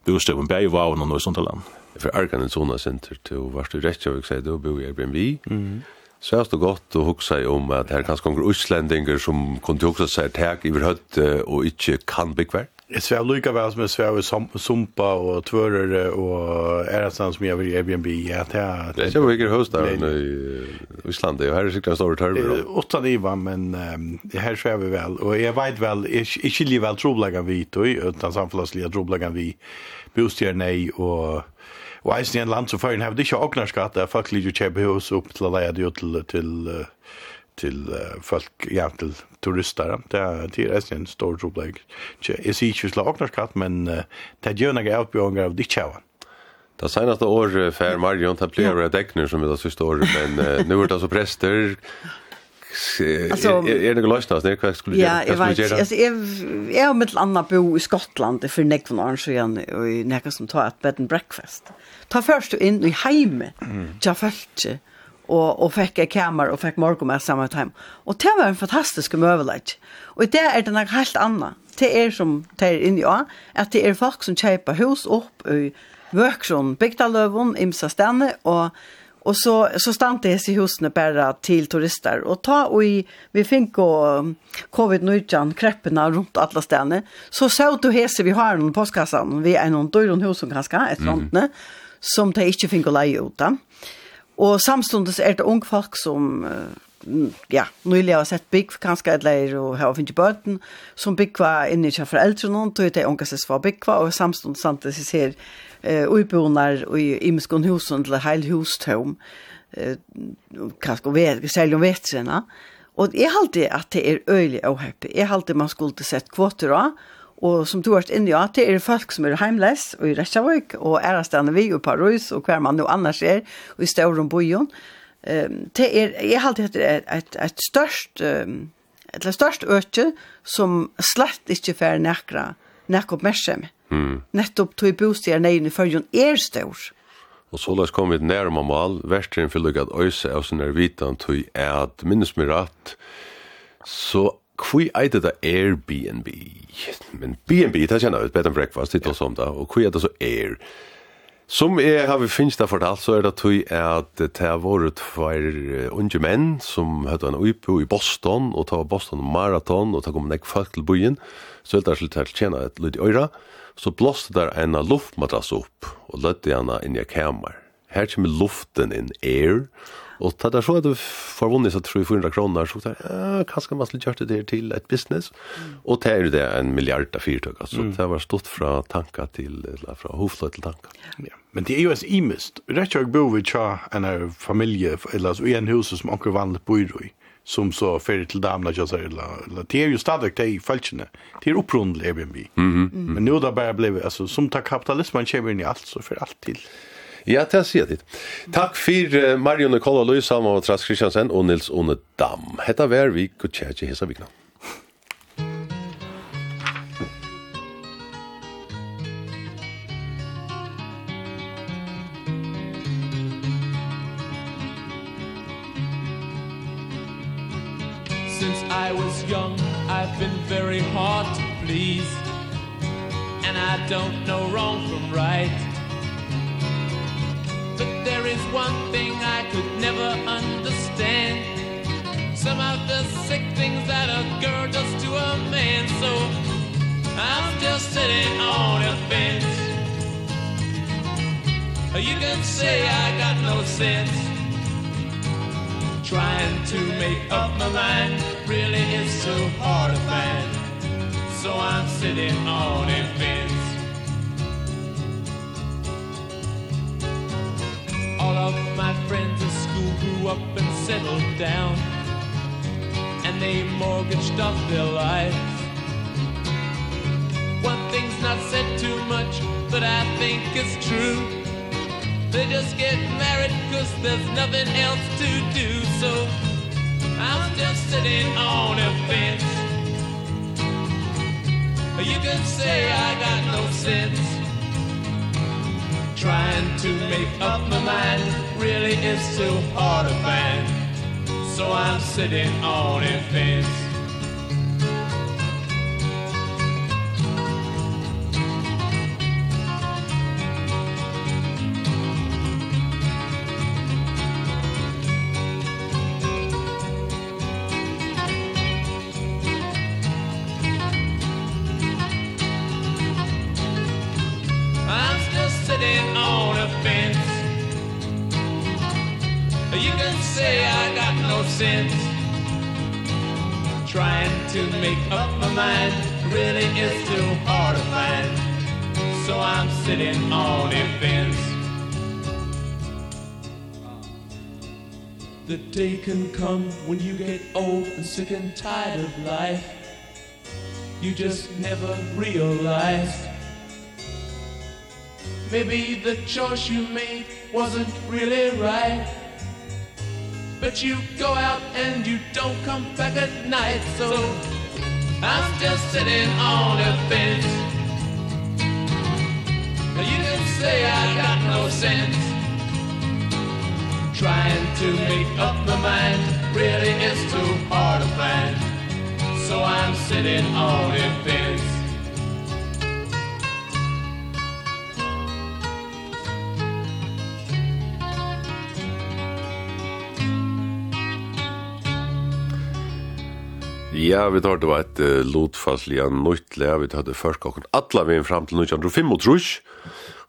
bostøven, bæg i vavn og noe sånt land för Arkan en Sona Center till vart du rätt jag säger då bor jag Airbnb. Mm. Så är det gott att huxa om att här kanske kommer utländingar som kunde också säga tag i hött och inte kan bygga. Jag svär lika väl som jag svär sumpa och tvörer och är det som jag vill Airbnb att jag Det är ju vilket hus där i Island och här är säkert en stor turbo. Åtta niva men här svär vi väl och jag vet väl inte skiljer väl troblagan vi utan samfälliga troblagan vi bostjer nej och Og eisen i en land som føren hevde ikke åknarskatt, det er folk ligger kjøpe hus opp til å leie det til, til, til folk, ja, til turister. Det er til eisen en stor troblegg. Jeg sier ikke slå åknarskatt, men det er gjønne avbjørnger av ditt kjøven. Det senaste året för Marion, det blir det däckner som vi har sista året, men nu är det alltså präster, Alltså är det löst det det skulle Ja, jag vet. Alltså jag är med ett annat bo i Skottland för näck från Arns igen och i näka som tar ett bed and breakfast. Ta först in i hemmet. Jag följde och och fick en kammare och fick morgonmat samma time. Och det var en fantastisk möjlighet. Och det är det något helt annat. Det är som det är i ja, att det är folk som köper hus upp i Vøksjon, Bygdaløvun, Imsa Stene, og Og så så stand det sig husene bare till turister och ta och i, vi fick och covid-19 kreppene runt alle städerna. Så så du hese vi har noen postkassene, vi är någon dörren hus som et ett sånt mm. som de ikke fikk å leie ut. Och samstundes er det unge folk som ja, nylig har sett bygg kanske ett lejer och har finnet bøten, som byggva inne i foreldre noen, tog då är det ångastes var byggva och samstundes samtidig ser eh uppbonar i imskon husen till heilhustom eh kanske vet säljer om vetserna och jag hade att det är öjligt happy jag hade man skulle sett kvoter då Og som du har vært inne i, ja, det er folk som er heimless og i Restavik, og ærestene vi og Paris, og hver man nå annars er, og i Stauron Bojon. Um, det er, jeg har alltid et, et, et størst, um, et størst øke som slett ikke får nekra, nekra oppmerksomhet. Mm. Nettopp tog bostier nei i fyrjon er stor. Og så lades kom vi nærmere mal, versteren fyllig at øyse av sin ervitan tog er at minnes mig rett, så Kvi eit da Airbnb? Men B&B, det kjenner vi, bed and breakfast, det er som det, og kvi eit så Air? Som jeg har vi finnes det fortalt, så er det tog at det har vært for unge menn som høyde en uipo i Boston, og ta Boston Marathon, og ta kom nek folk til byen, så er det til å tjene et lyd i øyra, og så blåste der en luftmadrass opp og lødde henne inn i kamer. Her kommer luften inn air, og ta der så er det forvunnet seg 300 kroner, så tar jeg, kanskje man skulle gjøre det til et business, mm. og det er det en milliard av fyrtøk, så mm. det var stått fra tanka til, eller fra hofløy til tanka. Ja. Men det er jo en imist, rett og slett bor vi tja en familie, eller i en hus som anker vanlig bor i, som så fer til damna jag säger la det är ju stadigt det i falskne det är upprundligt Airbnb mm -hmm. men nu da bare blev altså som tar kapitalismen kommer inn i alt så för alt til Ja, det sier jeg dit. Takk for Marion Nikola Louis, Salma og Tras Kristiansen og Nils Onedam. Hetta vær vi, god tjej, hesa vikna. I don't know wrong from right. But there is one thing I could never understand. Some of the sick things that a girl does to a man. So I'm just sitting on a fence. You can say I got no sense. Trying to make up my mind Really is so hard to find. So I'm sitting on a fence. grew up and settled down. And they mortgaged off their lives. One thing's not said too much But I think it's true. They just get married Cause there's nothing else to do. So I'm still sitting on a fence. You can say I got no sense. Trying to make up my mind really is too hard to find So I'm sitting on a fence. sitting on a fence The day can come when you get old and sick and tired of life. You just never realized. Maybe the choice you made wasn't really right. But you go out and you don't come back at night. So I'm just sitting on a fence say I got no sense Trying to make up my mind Really is too hard to find So I'm sitting on a fence Ja, vi tar det var et uh, lotfastlige nøytle, vi tar det først kokken alle veien frem til 1905 og trus.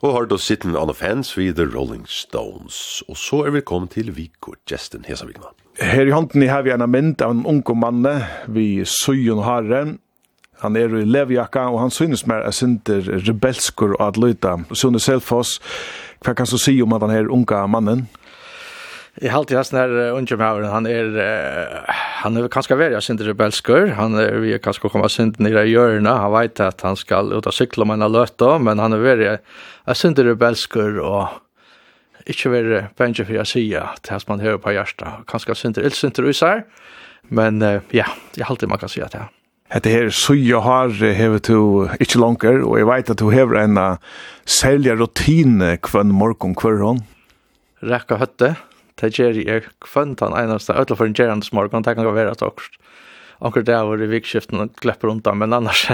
Og har då sitten on the fans with The Rolling Stones. Og så er vi kommet til Viko Justin Hesavikna. Her i hånden har vi en mynd av en unge manne vi Søyen Harren. Han er i levjakka, og han synes mer er synder rebelskur og at løyta. Sunne Selfoss, hva kan du si om at han er unga mannen? Jeg halte jeg sånn her ungemhaveren, han er, han er kanskje veri av sin rebelskur, han er vi er kanskje kommet sin nere i hjørnet, han vet at han skal ut av sykla med en har men han er veri av sin rebelskur, og ikke veri bensje for jeg sier til hans man hører på hjertet, kanskje sin ildsynter usar, men ja, jeg halte man kan si at ja. Hette her suja har hevet du ikke langer, og jeg vet at du hever en særlig rutine kvann morgon morgen kvarhånd. Rekka høtte det gjør jeg kvønt han eneste, i for en gjerne smorgon, det kan gå være tokst. Anker det var i vikskiften og glepper undan, men annars,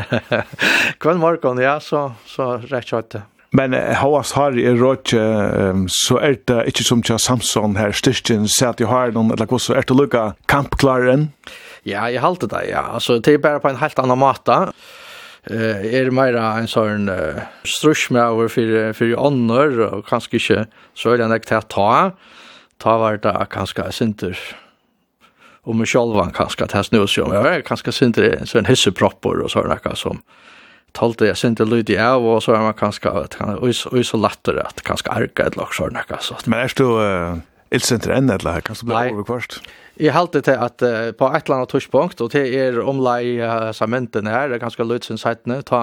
kvønt morgon, ja, så, så rett og slett. Men Havas har i rådje, så er det ikke som til Samson her, styrkjen, se at jeg har noen, eller hva så er det lukka kampklaren? Ja, jeg halte det, ja. Altså, det er bare på en helt annan måte eh er meira ein sånn uh, strusch med over för för annor och kanske inte så er det nek til å ta ta var det kanskje sinter, og meg sjálvan kanskje til snus, og jeg var kanskje sinter så en hissepropper og sånne noe som talte jeg sinter lyd i av, og så er man kanskje, og så latter at kanskje arka et lagt sånne noe sånt. Men er du uh, ildsenter enn et lag, kanskje blir overkvarst? Jeg halte til at uh, på et eller annet tørspunkt, og til er omlai uh, samenten her, det er ganske løyt sin seitene, ta,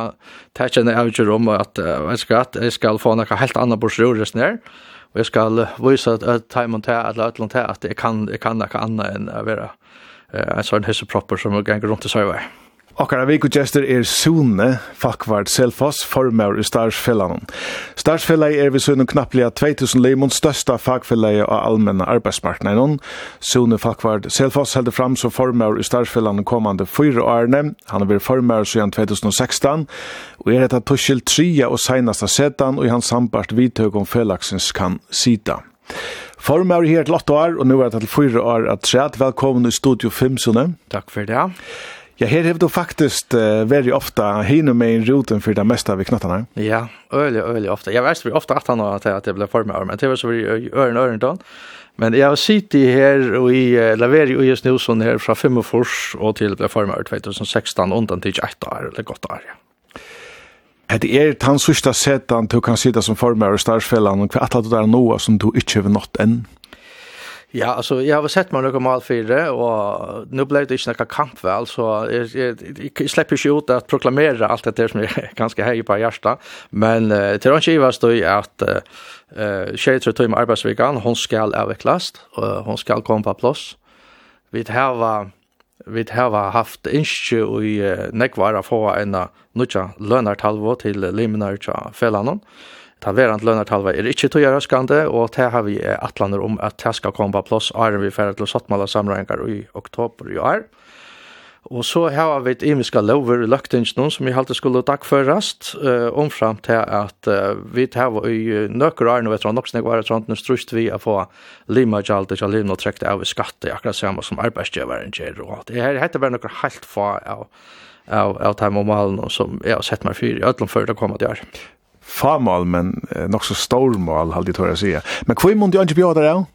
ta kjenner jeg ikke om at, uh, jeg skal, jeg skal få noe helt annet bortsrøres ned, Og jeg skal vise at jeg tar imot til, eller et eller annet at jeg kan, jeg kan ikke annet enn å være en sånn hissepropper som ganger rundt i server. Okkara vikugester er Sune Fakvard Selfoss, formar i Starsfellan. Starsfellan er vi sunnum knapplega 2000 limon, størsta fagfellan av allmenna arbeidsmarknaden. Sune Fakvard Selfoss heldur fram som formar i Starsfellan kommande fyra årene. Han har vært formar siden 2016, og er etta tushil tria og seinasta setan, og i hans sambart vidtøk om felaksins kan sida. Formar her til 8 år, og nu er det til 4 år at træt. Velkommen i Studio 5, Sune. Takk for det. Ja, her har du faktisk uh, veldig ofte hinner med en roten for det meste av knottarna. Ja, øyelig, øyelig ofte. Jeg vet ikke ofte at han har at jeg ble formet av, men det var så vi øren øren øren. Men jeg har sittet her og i uh, leverer i Jes Nilsson her fra 5 og til ble formet av 2016, undan til 1 år, eller godt år, ja. Det er den sørste setan du kan sitte som former og starfellan, og hva er det der noe som du ikke har nått enn? Ja, alltså jag har sett mig några mål fyra och nu blev det inte några kamp väl så jag, jag, jag släpper ju ut att proklamera allt det där som är ganska hej på hjärta. Men eh, till och med står ju att eh tjej tror timmar arbetsveckan hon skall avvecklas och hon skall komma på plats. Vi har vi har haft i och i nekvara få en nutja lönartalvo till liminar tja fällanon. Ta verant lønartalva er ikkje tøyra skande, og det har vi atlander om at det skal komme på plass åren vi ferdig til sattmala samrøyngar i oktober i år. Og så har vi et imiska lover i løgtingsen som vi halte skulle dagførast, uh, omfram til at uh, vi tar i nøkker årene, og vet tror nok snakk var et sånt, nå strust vi å få lima gjaldt, ikke lima trekt av skatte, akkurat samme som arbeidsgjøveren gjør. Og det her heter bare nøkker helt få av av av time og malen som jeg har sett meg fyr i ødlom før det kommer til her famal, men eh, nok så stormal, halde jeg tør å si. Men hva må du ikke bjøre det av?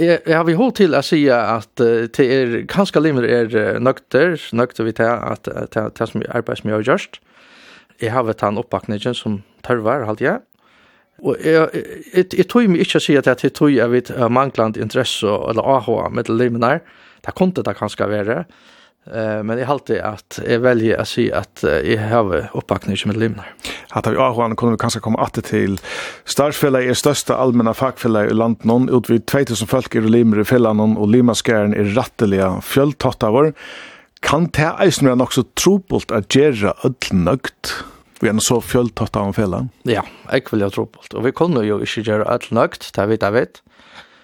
Jeg, jeg har vi holdt til å si at uh, det er ganske limer er uh, nøkter, nøkter vi til at det er som arbeid som jeg har gjort. Jeg har vært han oppbakningen som tørver, halde jeg. Og jeg, jeg, jeg tog meg ikke å si at jeg tog jeg vet manglant interesse eller AHA med limer. Det kunne det kanskje være. Eh men det hållte att jag väljer att se att jag har uppbackning med limnar. Att vi har han kunde kanske komma att till Starsfälla är största allmänna fackfälla i landet någon ut vid 2000 folk i limmer i fällan och limaskärn är ratteliga fjölltottavar. Kan det eisen vara också trobult att göra öll nögt? Vi er så fjölltottavar fällan. Ja, jag vill jag trobult. Och vi kunde ju inte göra öll nögt, det vet jag vet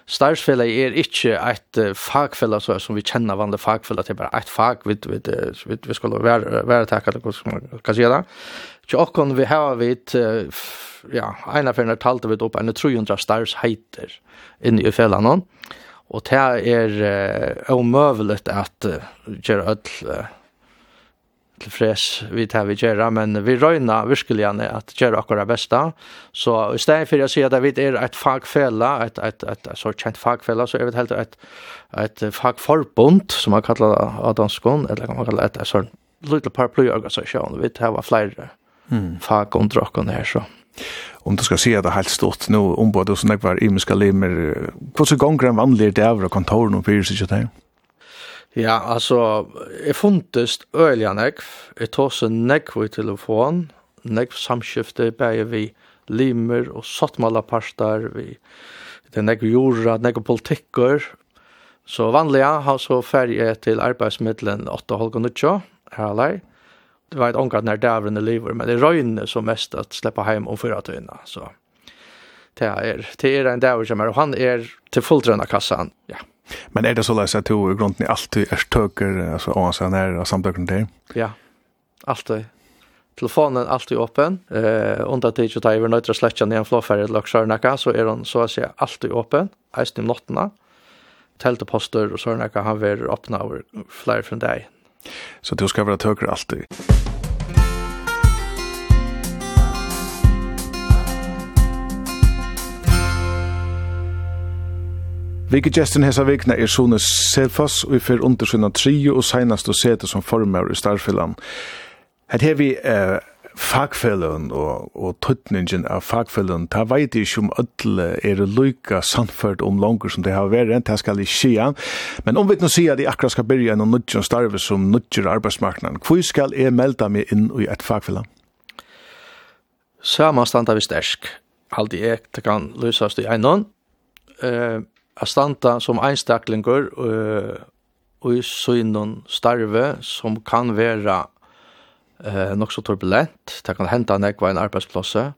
starsfella er ikke et fagfella så som vi kjenner vanlig fagfella til bare et fag vi, vi, vi, vi skal være, være takket, eller hva kan jeg da? Så okkon vi har vidt, ja, ene ferner talte vi opp en 300 stars heiter inne i fellene, og det er uh, omøvelig at uh, gjøre ødel uh, tilfreds vi tar vi gjøre, men vi røyna virkelig at gjøre akkurat besta. Så i stedet for å si at vi er et fagfella, et, et, et, et så kjent fagfella, så er vi helt et, et fagforbund, som man kallar av danskon, eller kan man kallar et, et sånn little paraplyorganisasjon. Vi tar var flere mm. fag under okkon her, så. Om du skal si at det er helt stort nå, om både hos var imenska limer, hvordan gonger en vanlig dæver og kontoren og fyrir seg til det? Ja, altså, jeg funtest øyelig nekv, jeg tog seg nekv i telefon, nekv samskifte, bare vi limer og sottmalaparster, vi det nekv jorda, nekv politikker, så vanlig ja, har så ferie til arbeidsmiddelen 8.30, her alai, det var et omgatt nær dævren i livet, men det røyne som mest at slippe heim om fyra tøyna, så det er, det er en dæver som er, og han er til fulltrønna kassan, ja. Men er det så läs att du i grunden alltid är töker alltså om sen är samtöken där? Ja. Alltid. Telefonen är alltid öppen. Eh under tid så tar vi några släcka ner en flåfärg eller skärnaka så är den så att säga alltid öppen. Äst i natten. Tälteposter och sådana kan han vara öppna över flyr från dig. Så du ska vara töker alltid. Vikegesten hesa vikna er Sone Selfoss, og vi fyrir undersynna trio og seinast og sete som formar i Starfilan. Her hevi eh, fagfellun og, og tøtningin av fagfellun, ta veit ikkje om öll er luka sannført om langer som det har vært, det skal ikkje skia. Men om vi nå sier at jeg akkurat skal byrja enn nudjon starve som nudjon arbeidsmarknaden, hvor skal jeg melda meg inn i et fagfellan? Samanstanda vi stersk. Aldi ek, det kan løsast i einon. Uh, a standa som einstaklingur uh, og i synon starve som kan vera eh, nok så turbulent, det kan henta nekva en arbeidsplasse,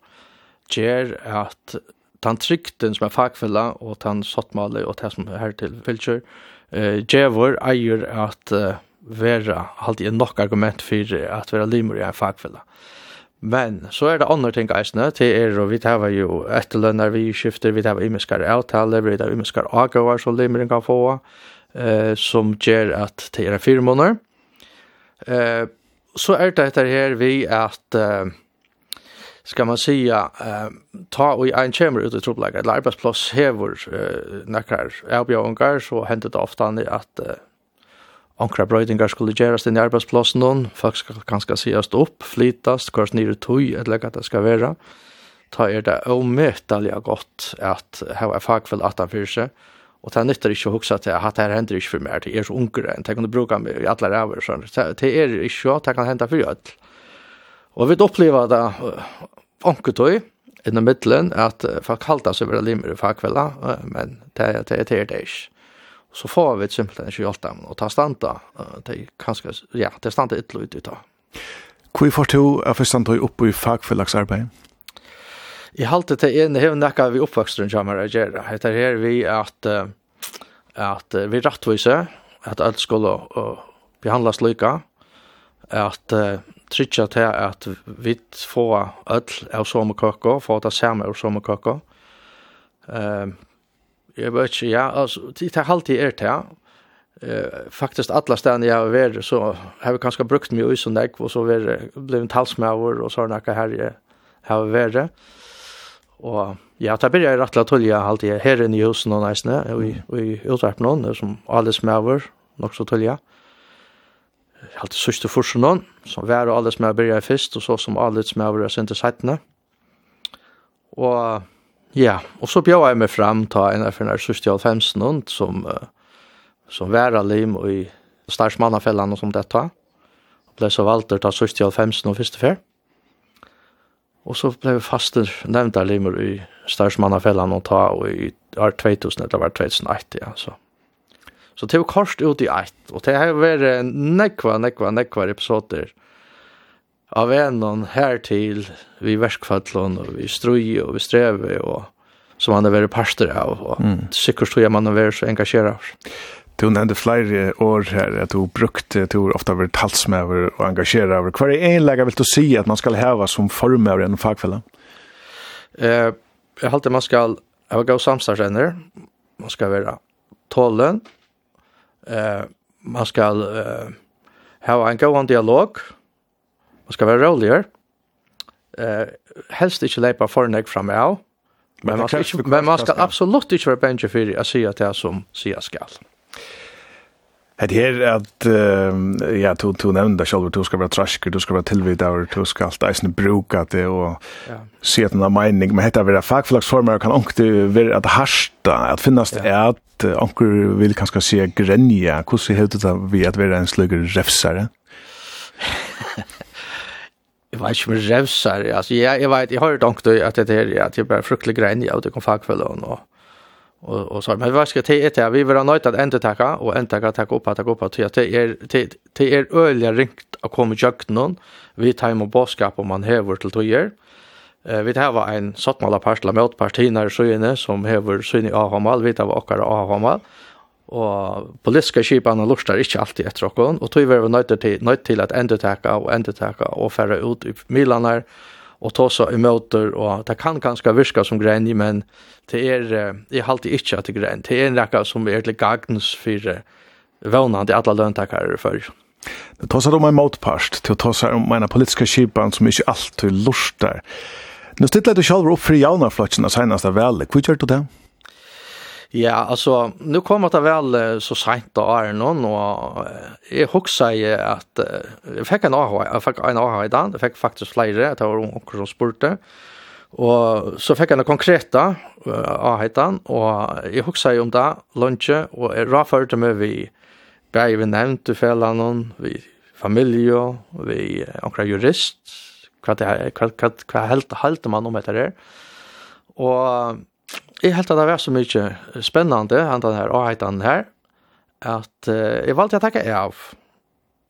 gjer at tan trygten som er fagfella og tan sottmale og det som er her til fylkjør, eh, gjevor eier at uh, vera, halte jeg nok argument for at vera limur i en fagfella. Men så er det andre ting eisne, til er og vi tar jo etterlønner vi skifter, vi tar imiskar avtaler, vi tar imiskar agavar som limeren kan få, eh, som gjør at det er fire måneder. Eh, så er det etter her vi at, eh, skal man säga, eh, ta og i en kjemer ut i troblaget, eller arbeidsplass hever eh, nekkar avbjørngar, så hender det ofte at eh, Onkra brøydingar skulle gjerast inn i arbeidsplassen noen, folk skal kanskje sigast opp, flytast, kvart nire tøy, eller hva det skal være. Ta er det omøtaliga godt at hava er fagfell at han fyrir seg, og det nyttar ikkje å hugsa til at det her hender ikke for mer, det er så unger enn, det kan du bruka med i alle ræver, sånn. det er ikkje, det kan henda fyrir alt. Og vi opplever det onketøy, innan middelen, at folk halda seg vera limer i fagfella, men det er det, det, det, det, det, det, det, det, det, så får vi simpelthen ikke hjalt dem, og ta standa, det kanskje, ja, det standa ytlo ut i ta. Hvor får du er for standa opp i fagfellagsarbeid? Jeg halte til en hev nekka vi oppvoksteren kommer å gjøre. Etter her vi at, at vi rettviser at alt skulle behandlas lyka, at tryggja til at vi får alt av sommerkøkker, får ta samme av sommerkøkker, Jeg vet ikke, ja, altså, det er alltid er til, eh faktiskt alla ställen jag har varit så har vi kanske brukt mig i sån där och så var blev en talsmäver och så några här har varit och ja ta börjar rätt att tolja alltid det inne i husen och nästan och i och i utvärp någon som alldeles mauer nog så tulja. Alltid sørste försen någon som var alldeles mauer börjar först och så som alldeles mauer är inte sättna och Ja, og så bjør jeg meg frem til en av denne sørste av femsen som, som værer lim i starsmannafellene som dette. Og ble så valgt ta sørste av första og første fer. Og så ble vi fast nevnt av i starsmannafellene og ta och i år 2000 eller var 2008, ja, så. Så det var kort ut i ett, og det har vært nekva, nekva, nekva episoder. Ja av enon her til vi verskfallon og vi strui og vi streve og som han har vært parster av og mm. sikkert tror jeg man har vært så engasjeret av. Du nevnte flere år her at du brukte, du ofte har vært talsmøver og engasjeret av. Hva er egentlig vil du si at man skal heve som formøver enn fagfelle? Eh, jeg halte man skal ha gav samstagsender, man skal være tålen, eh, man skal eh, ha en god dialog, Man skal være roligere. Eh, helst ikke leipa for nek fram av. Men man skal, ikke, men man skal absolutt ikke være bensje for å si at det er som sier skal. Det här är att uh, ja, du, du nämnde själv att du ska vara trasker, du ska vara tillvidare, du ska alltid eisen bruka det och ja. se att den har mening, men det är være fagforlagsformer, kan också vara att harsta, att finnas det ja. att ångte vill kanske se grenja, Hur ser det vi att vara en slugger refsare? jag vet inte om revsar. Alltså, jag, jag vet, jag har ju tänkt att det är att jag bara fruktlig grej jag det kom fackfälla och och och så men vad ska det är vi vill ha något att ända tacka och ända tacka tacka upp att gå upp att det är till är öliga ringt att komma jukt någon vi tar och boskap om man häver till tojer eh vi har en sortmala parstla mot partierna så inne som häver syn i Ahamal vi tar våra Ahamal og politiska skipene lustar ikke alltid etter okken, og tog var vi nøyt til, nøyt til at enda teka og enda teka og færre ut i milanar, og ta så emøter, og det kan ganske virka som grein, men det er, jeg halte ikke at det er grein, det er en rekka som er til gagns for vannande alle løntakere før. Det tar seg om en motpast, til å ta seg om en politiske skipene som ikke alltid lustar. Nå stiller du selv opp for jaunarflotjene senast av vel, hva gjør du det? Ja, altså, nu kom det vel så sent da er noen, og jeg husker jeg at jeg fikk en AHA, jeg fikk en AHA i dag, jeg fikk faktisk flere, det var noen som spurte, og så fikk jeg noen konkrete AHA i dag, og jeg husker om det, lunsje, og jeg raførte meg vi, bare vi nevnte fellene, vi familie, vi omkring jurist, hva, det, hva, hva, hva, hva heldt man om etter det, og jeg helt at det var så mye spennende, han den her, og han her, at uh, jeg valgte å takke av.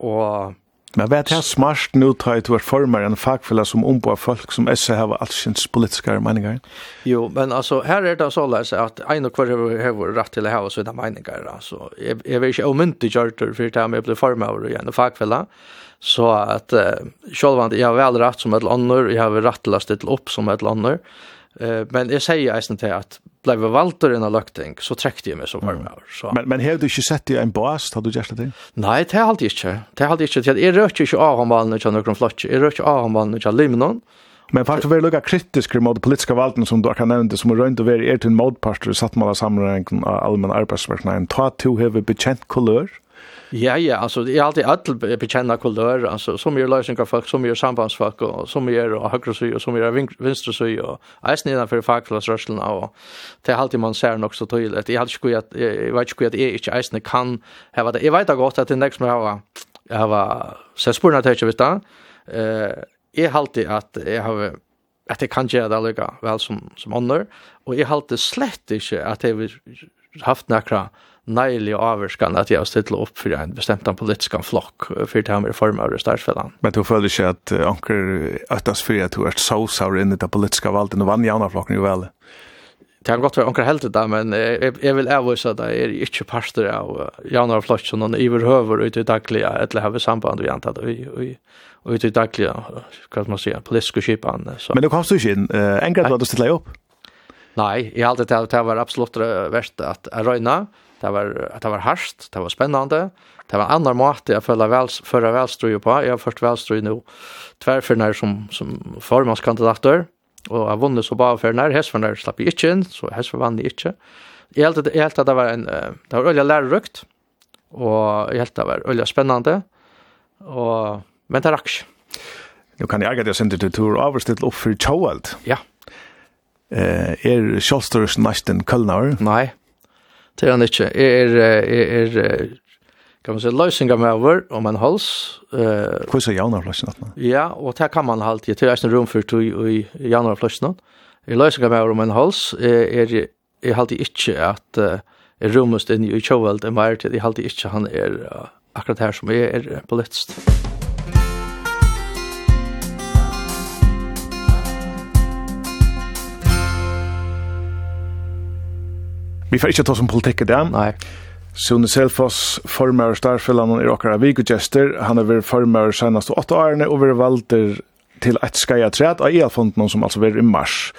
Og Men vad det smart nå tar jeg ju vart formar en fagfølge som ombor folk som SC har alt sin politiske meninger? Jo, men altså, her er det så løs at en og hver har vært rett til å ha sina meninger. Altså, jeg, jeg vil ikke om inte charter för det jeg blir former och en fagfølge. så at uh, selv om jeg har vel rett som et eller annet, jeg har rett til å stille opp som et eller annet, Eh men jag säger eisen till att blev valter en lökting så träckte jag mig så varm så. Men men hade du inte sett dig en boss hade du gjort det? Nej, det hade jag inte. Det hade jag inte. Jag rörde inte av honom när jag någon flotch. Jag rörde av honom när jag limnon. Men faktiskt var det lukka kritisk mot de politiska valden som du har nevnt som runt rönt og veri er till en satt man av sammenhengen av allmenn arbeidsmarknaden. Ta to heve bekjent kulør? Ja, ja, altså, det har alltid alle bekjenner kulør, altså, som gjør løsningerfolk, som gjør sambandsfolk, og som gjør og høyre søy, og som gjør vinstre søy, og eisen innenfor fagklassrørselene, og det er alltid man ser nok så tydelig. Jeg, ikke, jeg, jeg vet ikke at jeg ikke eisen kan hava det. Jeg vet da godt at det er nek som jeg har, jeg har sett spurnet til ikke, vet du, jeg har alltid at jeg har at jeg kan gjøre det allika vel som, som ånder, og jeg har alltid slett ikke at jeg har haft nekra nejlig avvarskan jeg har stilt opp for en bestämd politisk flokk for det her med reformer av statsfällan. Men du føler ikke at uh, anker öttas för at du er så saur inn i det politiske valget, och vann gärna flokken jo vel. Det kan godt være anker helt det, men jeg jeg vil avvise at jeg er ikke parster av Janar Flotsson og iverhøver ut i daglige, eller har vi samband vi antar det, og ut i daglige, hva man sier, politiske kipan. Men du komst du ikke inn, en grad var du stille opp? Nei, jeg har halte det, det var absolutt verst at jeg røyna, Det var, det var harst, det var spännande. Det var andra måte jag föll väl förra velstrøy på. Jag har først nu nå tverrførner som, som formanskandidater och jag vunnit så bara för när häst för när slapp jeg ikke inn, så Hesfer vann jeg ikke. Helt jag helt att det var en det var öliga lærerøkt och jeg helt det var öliga spännande. Och men det rakk. Nu kan jag gæta sender till tur overstilt upp för Chowald. Ja. Eh är Scholsters nästan Kölnar? Nej. Det er han ikke. Jeg er, er, kan man si, løsninger med over om en hals. Uh, Hva er jaunere fløsene? Ja, og det kan man alltid. Det er ikke rom for to i jaunere fløsene. Jeg løsninger med over om en hals er, er, er alltid ikke at uh, er rommest inn i kjøveld er mer til. Jeg alltid ikke han er uh, akkurat her som er, er politisk. Vi får ikke ta som politikk i det. Nei. Sune Selfoss, formar starfellan og okkara vikudjester, han er vært formar senast åtte årene og vært valgt til et skaja træt av EL-fonden som altså vært i mars.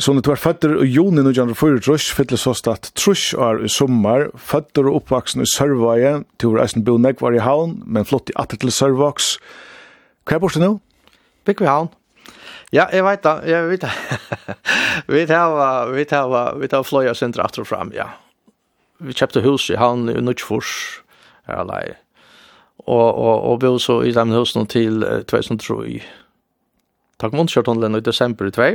Sune, du er føtter i juni 1904, fylle sås at trus er i sommar, føtter og oppvaksen i Sørvaje, til hvor eisen bo var i havn, men flott i atter til Sørvaks. Hva er borte nå? Bygg vi havn. Ja, jeg vet da, jeg vet da. vi tar, vi tar, vi tar fløya sindra aftur fram, ja. Vi kjøpte hus i havn i Nutsfors, ja, nei. Og, og, og vi så i dem husene til 2003. Takk måned kjørt i desember i 2.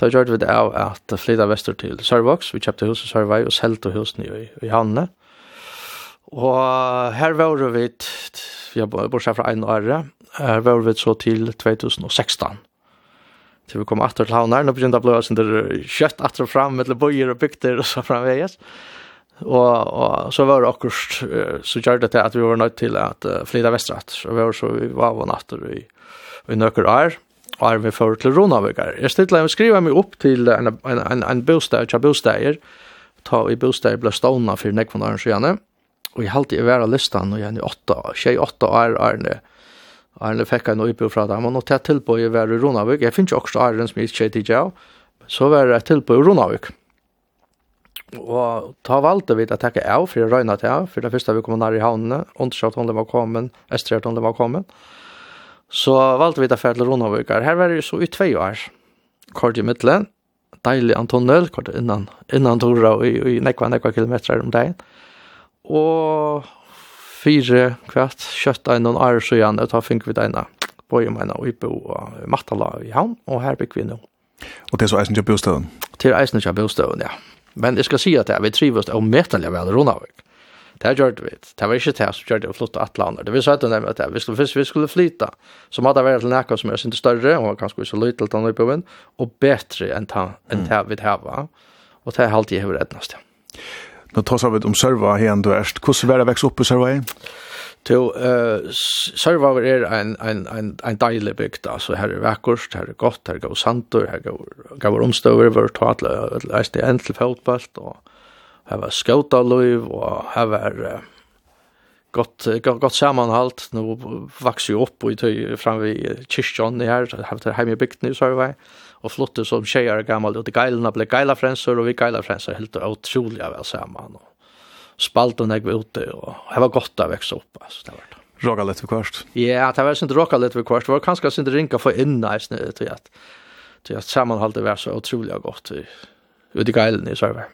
Da gjør vi det av at flytta vestur til Sørvox, vi kjøpte hus i Sørvei og selte husene i, i havnene. Og her var vi, vi har bortsett fra en året, her var vi så til 2016. Så vi kom åter til havnar, nå begynte å bli sånn kjøtt åter fram mellom bøyer og bygder og så framveges. Og, og så var det akkurat så gjør det til at vi var nødt til at uh, flytta. Så vi var så vi var vann åter i, i nøkker år, og er vi for til Ronavøkker. Jeg stilte meg skriva meg opp til en, en, en, en bostad, ikke bostader, ta i bostader ble stående for nekvann åren siden. Og jeg halte i vera listan, og jeg är i åtta, tjej åtta år, er det, Arne fikk en oppbygg fra dem, og nå til tilbøy var i Ronavik. Jeg finner ikke også Arne som ikke er tidligere, så var det tilbøy i Ronavik. Og ta valgte vi å takke av for å røyne til, for det første vi kom nær i havnene, undersøkt om det var kommet, estrert om det var kommet. Så valgte vi å fære til Ronavik. Her var det så i tve år. Kort i midtelen, deilig Antonell, kort innan, innan Tora, og i, i nekva, nekva kilometer om dagen. Og fire kvart kjøtt ein og ar så gjerne ta fink vid eina på jo meina og på Martala i havn og her bygger vi nå. Og det er så eisen til bostøven? Til eisen til bostøven, ja. Men jeg skal si at vi vil trives og metelig vel Ronavik. Det har gjort vi. Det var ikke det som gjør det å flytte alle andre. Det vil si at nemlig at vi skulle, vi skulle flytte, så måtte det være til noe som er sin større, og kanskje så lytte til denne byen, og bedre enn det vi har. Og det er alltid jeg har rednast. Ja. Nå tar vi om serva igjen du erst. Hvordan vil det vekse opp i serva igjen? Jo, uh, serva er en, en, en, en deilig bygd, altså her er vekkurst, her er godt, her er gav santor, her er gav omstøver, vi har tatt leist i en til fotballt, og her var skautaløyv, og her var uh, gott gott, gott sammanhalt nu växer ju upp och i fram vid kyrkan här har det hemma byggt nu så här og flotte som tjejer gammal ut i geilene ble geila frensor og vi geila frensor helt utrolig av oss sammen og spalt og negg ute og det var godt å vekse opp altså det var det. Råka litt ved kvart? Ja, det var inte råka litt ved kvart, det var kanskje ikke ringa for inna i snitt till at, til at sammenholdet var så utrolig godt ut i geilene i Sørvær.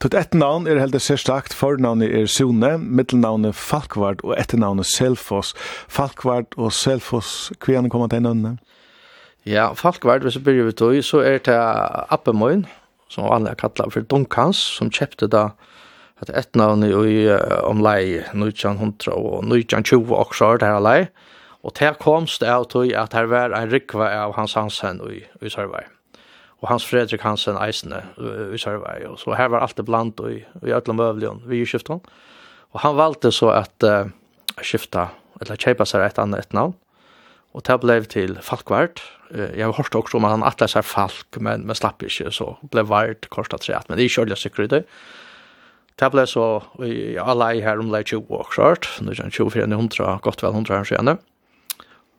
Tutt ett navn er heldig sérstakt, fornavnet er Sune, middelnavnet Falkvard og etternavnet Selfos. Falkvard og Selfos, hva er det kommet til nødvendig? Ja, Falkvard, hvis vi begynner vi tog, så er det Appemoin, som vanlig er kallet for Dunkans, som kjøpte da et navn i omlei 1900 og 1920 også, det her lei. Og til komst er det at her var en rikva av Hans Hansen i, i Sørvei. Og Hans Fredrik Hansen Eisne i Sørvei. Og så her var alt det blant i, i Øtland Møvlion, vi i skiftet. Og han valgte så at uh, skifta, eller kjøpa seg et annet et navn. Og det ble til Falkvart, jeg har hørt også om at han att seg falk men men slapp ikke, så ble vart korta treet, men det er kjølge är det. Det ble så i alla i her om 20 år, klart, nå er det för 100 gott väl 100 år siden.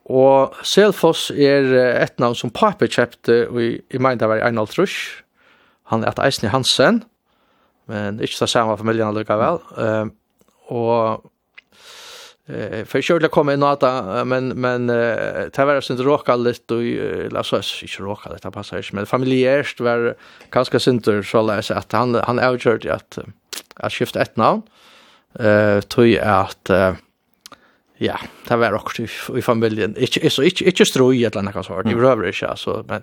Og Selfoss är et navn som Piper köpte och i det var Arnold Trusch, Han är att Eisner Hansen men ikke så samme familien allikevel. Uh, og Eh för själva kom en nata men men eh det var synd råka lite och alltså inte råka det passar inte men familjärt var ganska synd så läs att han han avgjorde att att skifta ett namn eh tror jag att ja det var också i familjen. Inte så inte inte stroj eller något sånt det behöver inte alltså men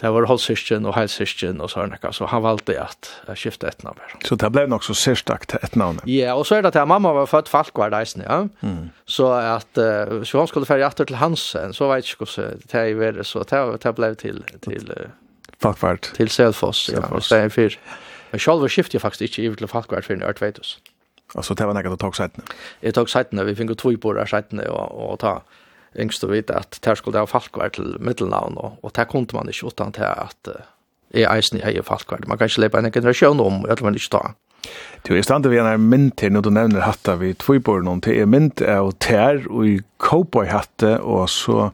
Det var halvsysken og halvsysken og sånn, så han valgte at jeg skiftet et navn. Så det ble nok så sørstakt et navn? Ja, og så er det at mamma var født Falkvardreisen, ja. Mm. Så at uh, så hun skulle fære etter til Hansen, så vet jeg ikke hvordan det er vært, så det, det ble til, til uh, Falkvard. Til Selfoss, ja, i stedet for. Men selv skiftet jeg faktisk ikke i til Falkvard for en Ørtveitus. Altså det var nekket å ta seitene? Jeg tok seitene, vi fikk to i bordet seitene og, og ta yngst å vite at der skulle det ha falkvær til middelnavn, og, og der kunne man ikke utan til at uh, jeg eisen i heie falkvær. Man kan ikke lepe en generasjon om, eller man ikke ta. Du, er stande vi en mynd til, når du nevner hatta vi tviborn om, til er mynd av tær og i cowboy-hatte, og så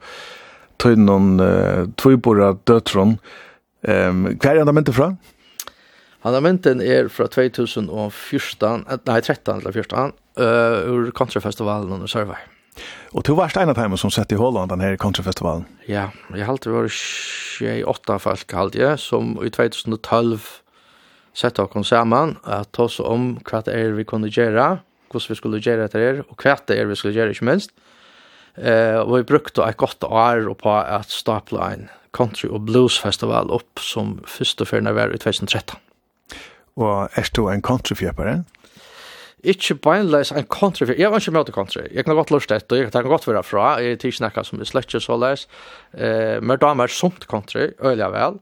tøy noen uh, tviborra døtron. Um, hva er han da mynte fra? Han har mynten er fra 2014, nei, 13 eller 14, uh, ur Kontrafestivalen under Sørvei. Och du var en av dem som sett i Holland den her countryfestivalen. Ja, jag halte alltid var 28 folk halte jag som i 2012 sett oss sammen, at att ta oss om hva det er vi kunde göra, hvordan vi skulle göra det här och vad det er vi skulle göra ikke minst. Eh och vi brukte ett gott år på att stapla en country og blues festival upp som første för var i 2013. Och är du en countryfjøpere? Ja ikke beinleis en country, jeg var ikke med til country. Jeg kan godt lort etter, jeg kan godt være fra, jeg er tidsnakka som er slett ikke så leis, eh, men da er sunt country, øyelig vel,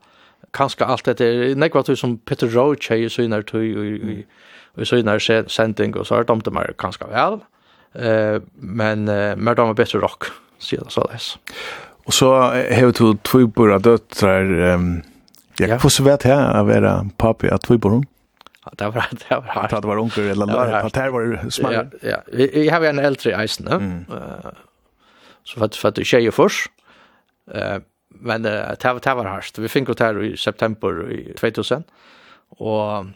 kanskje alt dette, nekva tog som Peter Roach er i synar tog, og i synar sending, og så er det mer kanskje vel, eh, men eh, mer da er bedre rock, sier det så leis. Og så har du två bura døtrar, um, ja, hvordan vet jeg å være papi av två bura? det var det var hardt. Det var onkel eller där. Det här var smart. Ja, ja. Jag har en äldre isen, va? Så vad för att tjejer förs. Eh men det var det var hardt. Vi fick det i september i 2000. Och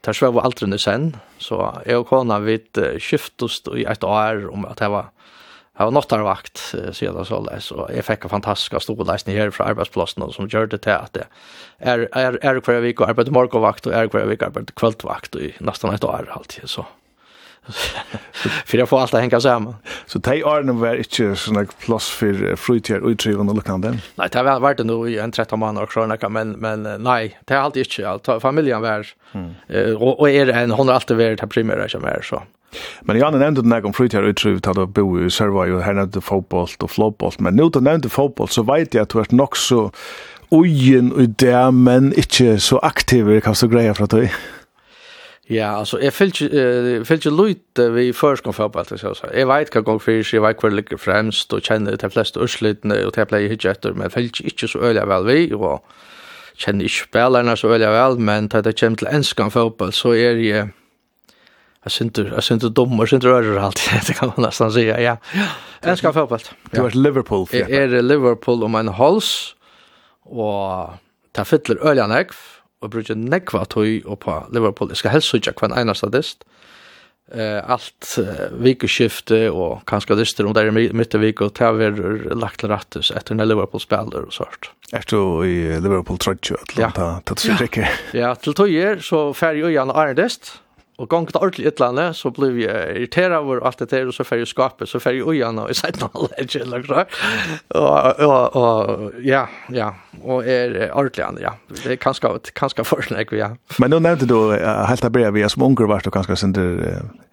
tar sväv aldrig sen så jag och kona vid skiftost i ett år om att det var Jag var nattarvakt sedan så läs så jag fick en fantastisk stor läsning här från arbetsplatsen som gjorde det till att det är är är kvar vecka arbete morgonvakt och är kvar vecka arbete kvällsvakt i nästan ett år alltid så. för jag får allt att hänga samman. Så de nog väl inte sådana plats för fritier och utriven och liknande? Nej, det har varit nu i en 13 månader och sådana, men, men nej, det har alltid inte. Allt. Familjen var, mm. och, och är en, hon har alltid varit det primära som är så. Men Janne nevnte den här om fritid och til att bo i Sörva och här nevnte fotboll och flåboll, men nu du nevnte fotboll, så vet jag att du er nog så ojen i det, men inte så aktiv, kan grejer för att du Ja, altså, jeg fyllt ikke løyt vi først kom fotboll, så jeg sa. Jeg vet hva gang fyrir, jeg vet hva ligger fremst, og kjenner de fleste urslitene, og det pleier ikke etter, men fyllt ikke så øyelig vel vi, og kjenner ikke spillerne så øyelig vel, men da det kommer til enskan fotboll, så er jeg Jag synter, jag synter syns inte rörer alltid, Det kan man nästan säga, ja. Jag älskar fotboll. Du är Liverpool. Jag är Liverpool om en hals. Och ta fyller öliga nekv. Och brukar nekva tog och på Liverpool. Jag ska helst söka kvann ena statist. Eh, allt uh, vikoskifte och kanske listor om det är mitt i vik och täver lagt till rattus efter när Liverpool spelar och sånt. Efter i Liverpool trödtjö att låta ta sig Ja, till tog er så färg och gärna arendest Og gong det ordentlig ytlande, så blir vi irriteret over alt det der, og så fer jeg skapet, så fer jeg ujan og i seiten og lege, eller så. Og, og, og, ja, ja, og er ordentlig andre, ja. Det er kanskje, kanskje forskjellig, ja. Men nå nevnte du uh, helt av brev, som unger var og kanskje sender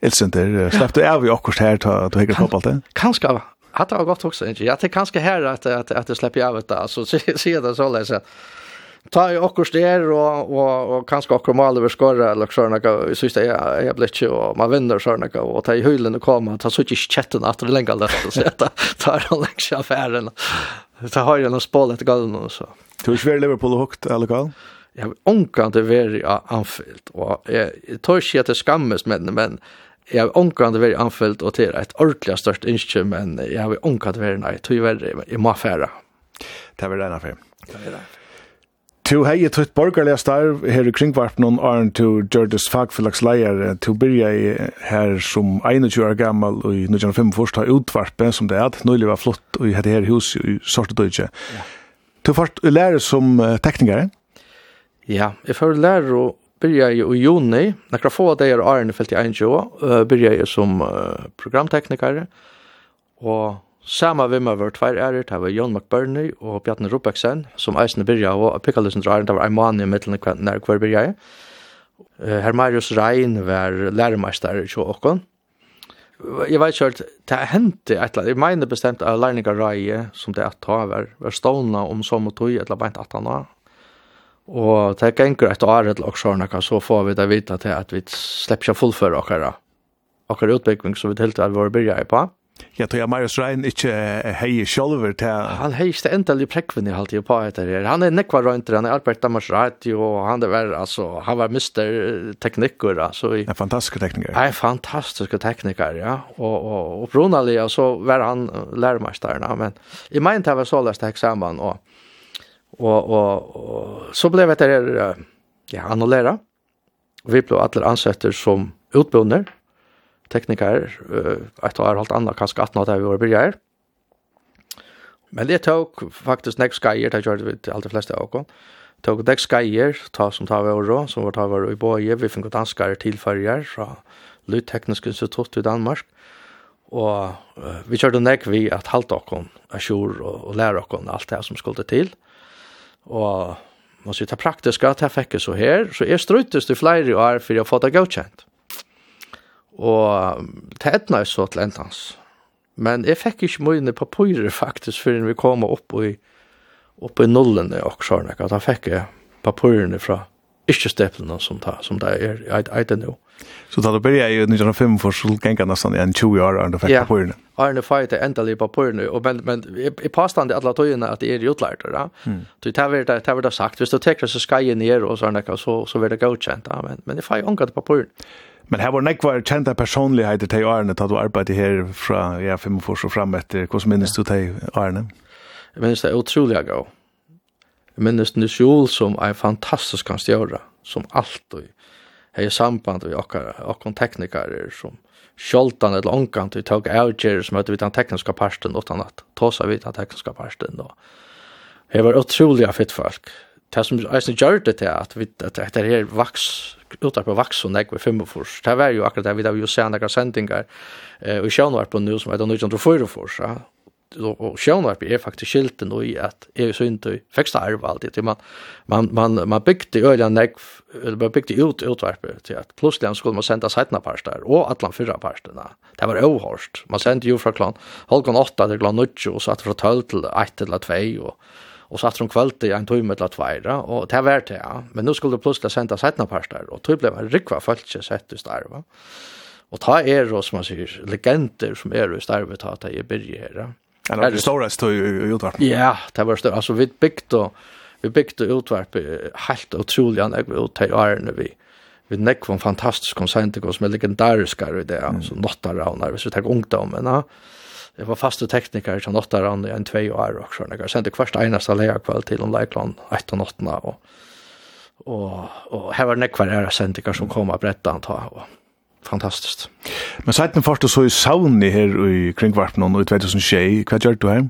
ildsenter, slapp du av i akkurat her, du hekker på alt det? Kanskje, hatt det var godt også, ikke? Ja, det er kanskje her at, at, at jeg slipper av det, altså, sier det så løs at ta i okkur styr og, og, og kanskje okkur maler vi skorre eller sånn jeg synes det er jeg blir ikke og man vinner sånn og ta i høylen og komme ta så ikke kjetten at det lenger løft og så ta tar den lengs affæren. Ta har jo noen spål etter galen og så. Du er svær Liverpool og hukt eller galen? Jeg har omkant det vært av Anfield og jeg, jeg tar ikke at det skammes men, men jeg har omkant det vært anfylt og til et ordentlig størst innskjø men jeg har omkant det vært nei, tog jeg må affæra Det er vel en affæra Det er vel en det Tu hei tutt borgarlega starv her i kringvarpen og Arn tu Gjördes fagfylagsleier tu byrja i her som 21 år gammal og i 1905 ta utvarpe som det er nøylig var flott og i hette her hus i Sortedøyge ja. Tu fart lærer som uh, teknikare? Ja, jeg fyrir lærer og byrja i juni nekra få av deir Arn fyllt i 21 år byrja i som programteknikare og Sama vi med vår tvær ærer, det var Jon McBurney og Bjarne Rubeksen, som eisene byrja og av pikkalisen drar, det var Armani i middelen nær hver byrja i. Herr Marius Rein var læremeister i Tjåkon. Jeg vet ikke, det hendte et eller annet. Jeg mener bestemt av lærninga Reie, som det er at ta var, var stående om som og tog, et eller annet at han var. Og det ganger et år eller åksjårene, så får vi det vite til at vi slipper ikke fullføre okkara. Okkara utbygging som vi tilte at vi var byrja i på. Ja, tror jeg Marius Rein ikke hei sjolver til... Han hei ikke endelig prekvinni halte jeg på etter her. Han er nekvar røynter, han er arbeidt Danmarks Radio, og han er vær, altså, han var mister teknikker, altså. I, en fantastisk tekniker. En fantastisk tekniker, ja. Og, og opprunelig, så var han lærmesteren, men i min jeg var så løst eksamen, og, og, og, og så ble det etter her, ja, annullera. Vi ble alle ansetter som utbunner, tekniker, et år halvt annet, kanskje 18 år da vi var börjar. Men det tok faktisk nek skyer, det gjør vi til allt de fleste av oss. tok nek skyer, ta som tar vi over, som var tar vi i Båje, vi fick danskere tillfärger fra Lydteknisk Institutt i Danmark. Og uh, vi kjørte nek vi at halte oss av asjur og, og lære oss alt det som skulle til. Og man sier, det praktiske, det fikk jeg så her, så jeg struttes til flere år for å få det godkjent. Og det etna er så til endans. Men jeg fikk ikke mye på pyrer faktisk før vi kom opp i, opp i nullene og sånn. Da fikk jeg papirene fra ikke steplene som ta, som det er i det nå. Så da du begynte i 1905 for så gikk jeg nesten en 20 år Arne fikk på papirene? Ja, Arne fikk det endelig på Og, men, men jeg påstand i alle togene at det er utlært. Da. Mm. Så det var det, det sagt. Hvis du teker så skal jeg ned og sånn, så, så var det godkjent. Da. Men, men jeg fikk på papirene. Men här var nek var kjenta personligheter til Arne, da du arbeidde her fra ja, 45 og fram etter. som minnes du til Arne? Jeg minnes det utrolig gå. Jeg minnes Nils Jol som er fantastisk kan stjøre, som alltid har samband med och tekniker som sjoltan eller onkant vi tog avgjer som hette vi den tekniska parsten utan at tåsa vi den tekniska parsten. då. jeg var utrolig fitt folk det som eisen gjør det til at, vi, at dette her vaks, utarpå vaks og negve fimmefors, det var jo akkurat det vi da vi jo ser noen sendinger eh, og sjønvarp på nu som heter 1904-fors, ja. Og sjønvarp er faktisk skilt nå i at jeg så ikke fikk det arve alltid, man, man, man, man bygde øyne negv, eller man bygde ut utvarpet til at plutselig skulle man sende seitene parster og atlan fyra parsterne. Det var overhårst. Man sendte jo fra klan halvgån 8 til klan 9 og så at fra 12 til 1 til 2 og Och så att kvällt i en timme eller tvåra och det var det ja. Men nu skulle det plötsligt sända sättna parstar. och typ blev en rikva falske sätt i starva. Och ta er då som man säger legender som er i starva ta att i bergera. Ja, det var det stora stod i utvarp. Ja, det var stort. Alltså vi byggt och vi byggt utvarp helt otroligt annorlunda ut i åren vi vi nekk var en fantastisk konsent som er legendariskare i det, mm. så nåttar av när vi tar ungdommen. Ja. Det var faste tekniker som åtta rann i en tvei år og sånn. Jeg sendte kvart eneste leia kveld til om leikland 1 och 8 og, og, og her var nekvar æra sendinger som kom av bretta han ta og fantastiskt. Men seiten først du så i Sauni her i kringvarpen og i 2006, hva gjør du her?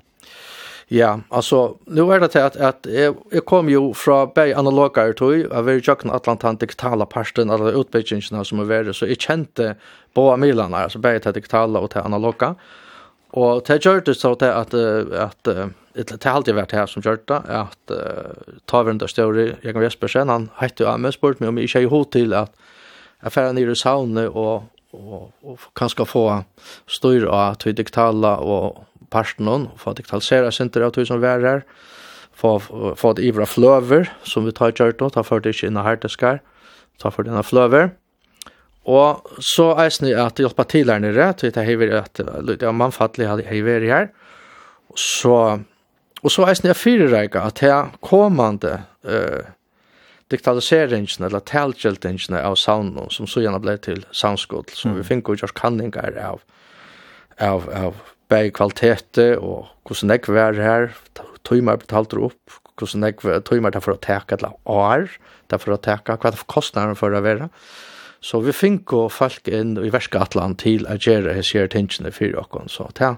Ja, altså, nu er det til at, at jeg, jeg kom jo fra bei analoga er tog, jeg var i Jøkken Atlantan digitala parsten, alle utbyggingene som er vært, så jeg kjente båda milarna altså bei til digitala og til analoga, og Og det gjør det så til at, at, det har alltid vært her som gjør det, at uh, taverende større, Jørgen Jespersen, han hette jo av meg, spurte meg om jeg ikke er hod til at jeg færre nere i saunet og, og, og kanskje få styr av til digitale og personen, og få digitalisere sinter av til som var her, få, få det ivra fløver, som vi tar gjør det, ta for det ikke inn av herdeskar, ta for denne inn av fløver, Og så eisne at hjelpa til her nere, til det hever at det ja, mannfattelig hadde hever her. Så, og så eisne jeg fyrirreika at det kommande uh, digitaliseringen eller talgjeltingene av saunen, som så gjerne ble til saunskål, som mm. vi finner jo ikke kanninger av, av, av bæg kvalitete, og hvordan jeg var her, tøymer betalte opp, hvordan jeg tøymer derfor å teke et år, derfor å teke, hva er kostnaden for å være. Mm Så vi finko folk inn i verska atlan til a gjere hess gjere tingene fyrir okkon. Så det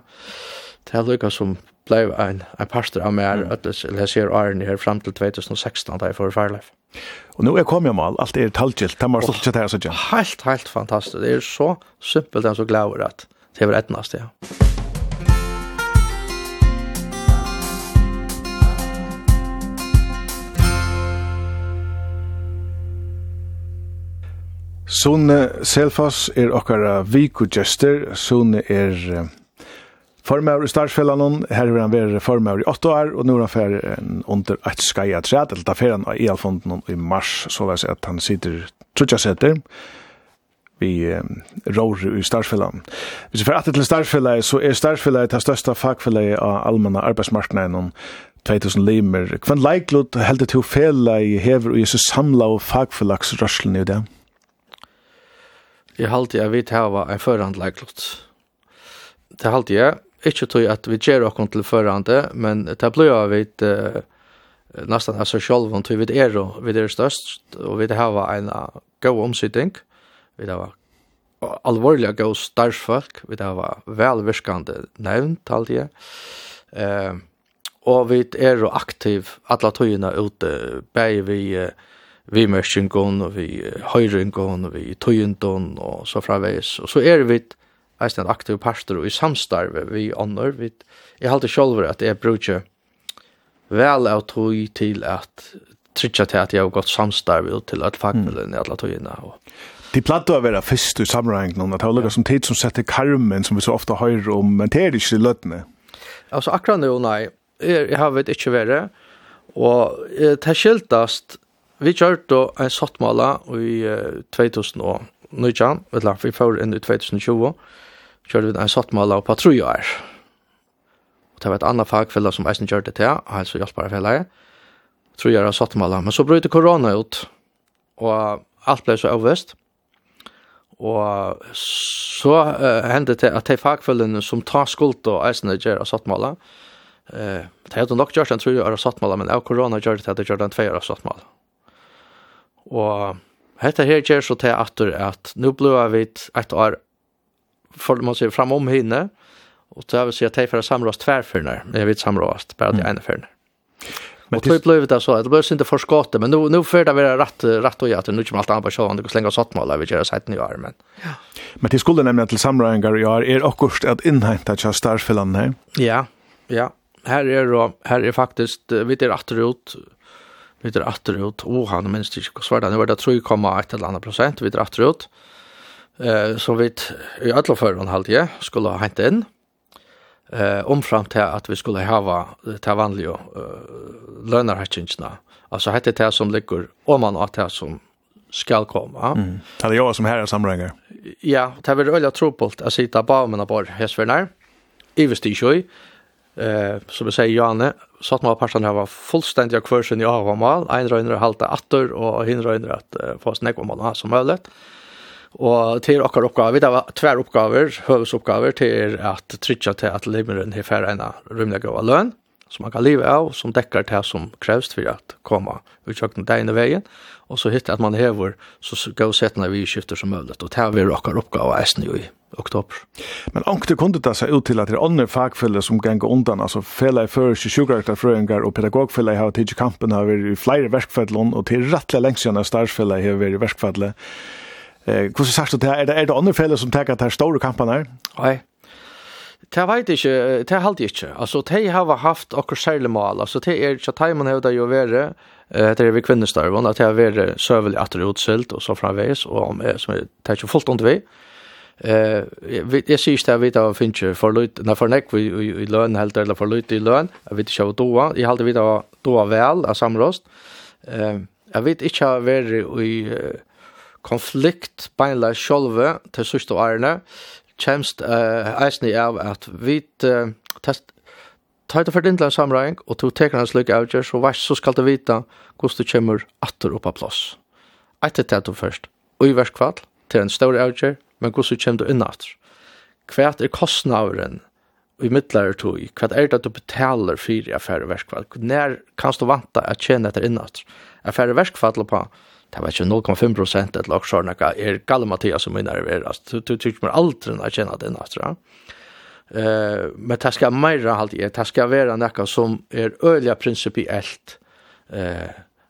er lykka som blei en, en pastor av meg, mm. eller jeg ser Arne her fram til 2016 da jeg får farleif. Og nå er kom jeg mal, alt er talgilt, det må stått ikke det her, så? Helt, helt fantastisk, det er så simpelt, det er så glæver at det er etnast, ja. Sone Selfoss er okkara vikugjester. Sone er formar i Starsfellanon. Her er han være formar i 8 år, og nå er han fer under et skaja træt, eller da fer han i Alfonden i mars, så det at han sitter trutja setter vi um, rår i Starsfellan. Hvis vi fer atter til Starsfellan, så er Starsfellan det største fagfellan av allmenna arbeidsmarknaden 2000 limer. Hvem leiklod heldur til fela i hever og jesu samla og fagfellagsrørslen i det? Ja. Jeg halte jeg vidt hava en førhandleiklott. Det halte jeg, ikke tog at vi gjør okkur til førhande, men det blir jeg vidt uh, nesten av seg selv, om vi er, vi er størst, og vi hava en god omsitting, vi hava alvorliga god starfsfolk, vi hava velvirkande nevnt, halte jeg. Uh, og vi er aktiv alle tøyina ute, bare vi uh, vi mørkingon og vi høyringon og vi tøyendon, og så fraveis. Og så er vi eisen en aktiv parster, og i samstarve vi ånder. Vi, jeg halte sjolver at jeg bruker vel av tøy til at trykja til at jeg har gått samstarve og til at fagmiddelen i alle Og, De platt å være først i sammenhengen, at det var som tid som setter karmen, som vi så ofte høyre om, men det er ikke i løttene. Altså akkurat nå, nei, jeg har vet ikke vært, og det skiltast Vi kjørte en sottmåla i 2019, vet du, vi får inn i 2020, kjørte vi en sottmåla på tre år. Og det var et annet fagfelle som eisen kjørte til, altså hjelpbarefelle, tror jeg har sottmåla, men så brøyte korona ut, og alt ble så avvist. Og så uh, hendte det at de fagfølgene som tar skuld og eisene gjør av sattmålet, uh, det hadde nok gjort en tror jeg av sattmålet, men av korona gjør det at de gjør den tvei av sattmålet. Og hetta her gjør så til atur at nu blua vi et år for man ser framom hinne, og så vil si at de får samrås tverfyrner, jeg vil samrås, bare til ene fyrner. Men det blev det så, det blev inte förskott, men nu nu för det vara rätt rätt och jag att nu kommer allt på sjön och slänga sått mål vi gör så här i år men. Ja. Men det skulle nämna till samröringar i år är också att inhämta just starfällan här. Ja. Ja. Här är då här är faktiskt vi det rätt ut vi er atterut, og oh, han minst ikke hva svært, nå var det 3,1 eller annet prosent, vi er atterut, eh, så vi i alle føren jeg skulle ha hentet inn, eh, omfram til at vi skulle hava til vanlige uh, lønnerhettingene, altså hette det som ligger, og man har det som skal komme. Mm. Det är jo som her er samlingar. Ja, det er veldig öliga tropult att sitta bara med några bar i vestisjøy, eh som vi säger Janne så att man passan här var fullständiga kursen i avamal en rönner halta attor och hin rönner att uh, få snägg om man som möjligt och till och uppgåvor det var tvär uppgåvor huvuduppgåvor till att trycka till att limren här för en rymliga lön som man kan leva av, som dekkar det som krevs for at komma ut kjøkken deg inn i veien, og så hittar at man hever så gå när vi skifter som mulig, og det er vi råkar oppgave eisen i oktober. Men ankte kunde det seg ut til at det er andre fagfeller som ganger undan, altså fela i først i sjukrektarfrøyngar og pedagogfella i hava tidsi kampen har vært i flere verkfellon, og til rettelig lengst siden av har vært i verkfellet. Eh, hur sagt du det? är det, är det andra fellet som tenker att det er store Nej. Det vet jeg ikke, det halte jeg ikke. Altså, de har haft akkur særlig mål. Altså, det er ikke at de hevda jo være, det er vi kvinnestarven, at det har vært søvelig atter utsilt og så framveis, og om, som er, det er ikke fullt under vi. Eh, jeg sier ikke det, jeg vet at vi finner ikke for løyt, nei, for nekk i løn, helt eller for løyt i løn, jeg vet ikke av doa, jeg halte vi av doa vel, av samrost. Eh, jeg vet ikke av vært i konflikt, beinleis sjolve, til sørste årene, eh, kjemst uh, eisen i av at vi uh, test tar det for din til samreing, og to teker hans lykke avgjør, så vers så skal du vite hvordan du kommer atter opp av plass. Etter det du først, og i verskvall, til en større avgjør, men hvordan du kommer du inn atter. Hva er kostnaderen i midtlare tog? Hva er det du betaler for i affære verskvall? Når kan du vante at tjene etter inn atter? Affære verskvall på, det var ikke 0,5 prosent et laksjørnaka er Galle Mathias som minner er altså du tykker meg aldri når jeg kjenner det, altså Eh men det skal mer halt det skal være noe som er øyelig prinsipielt eh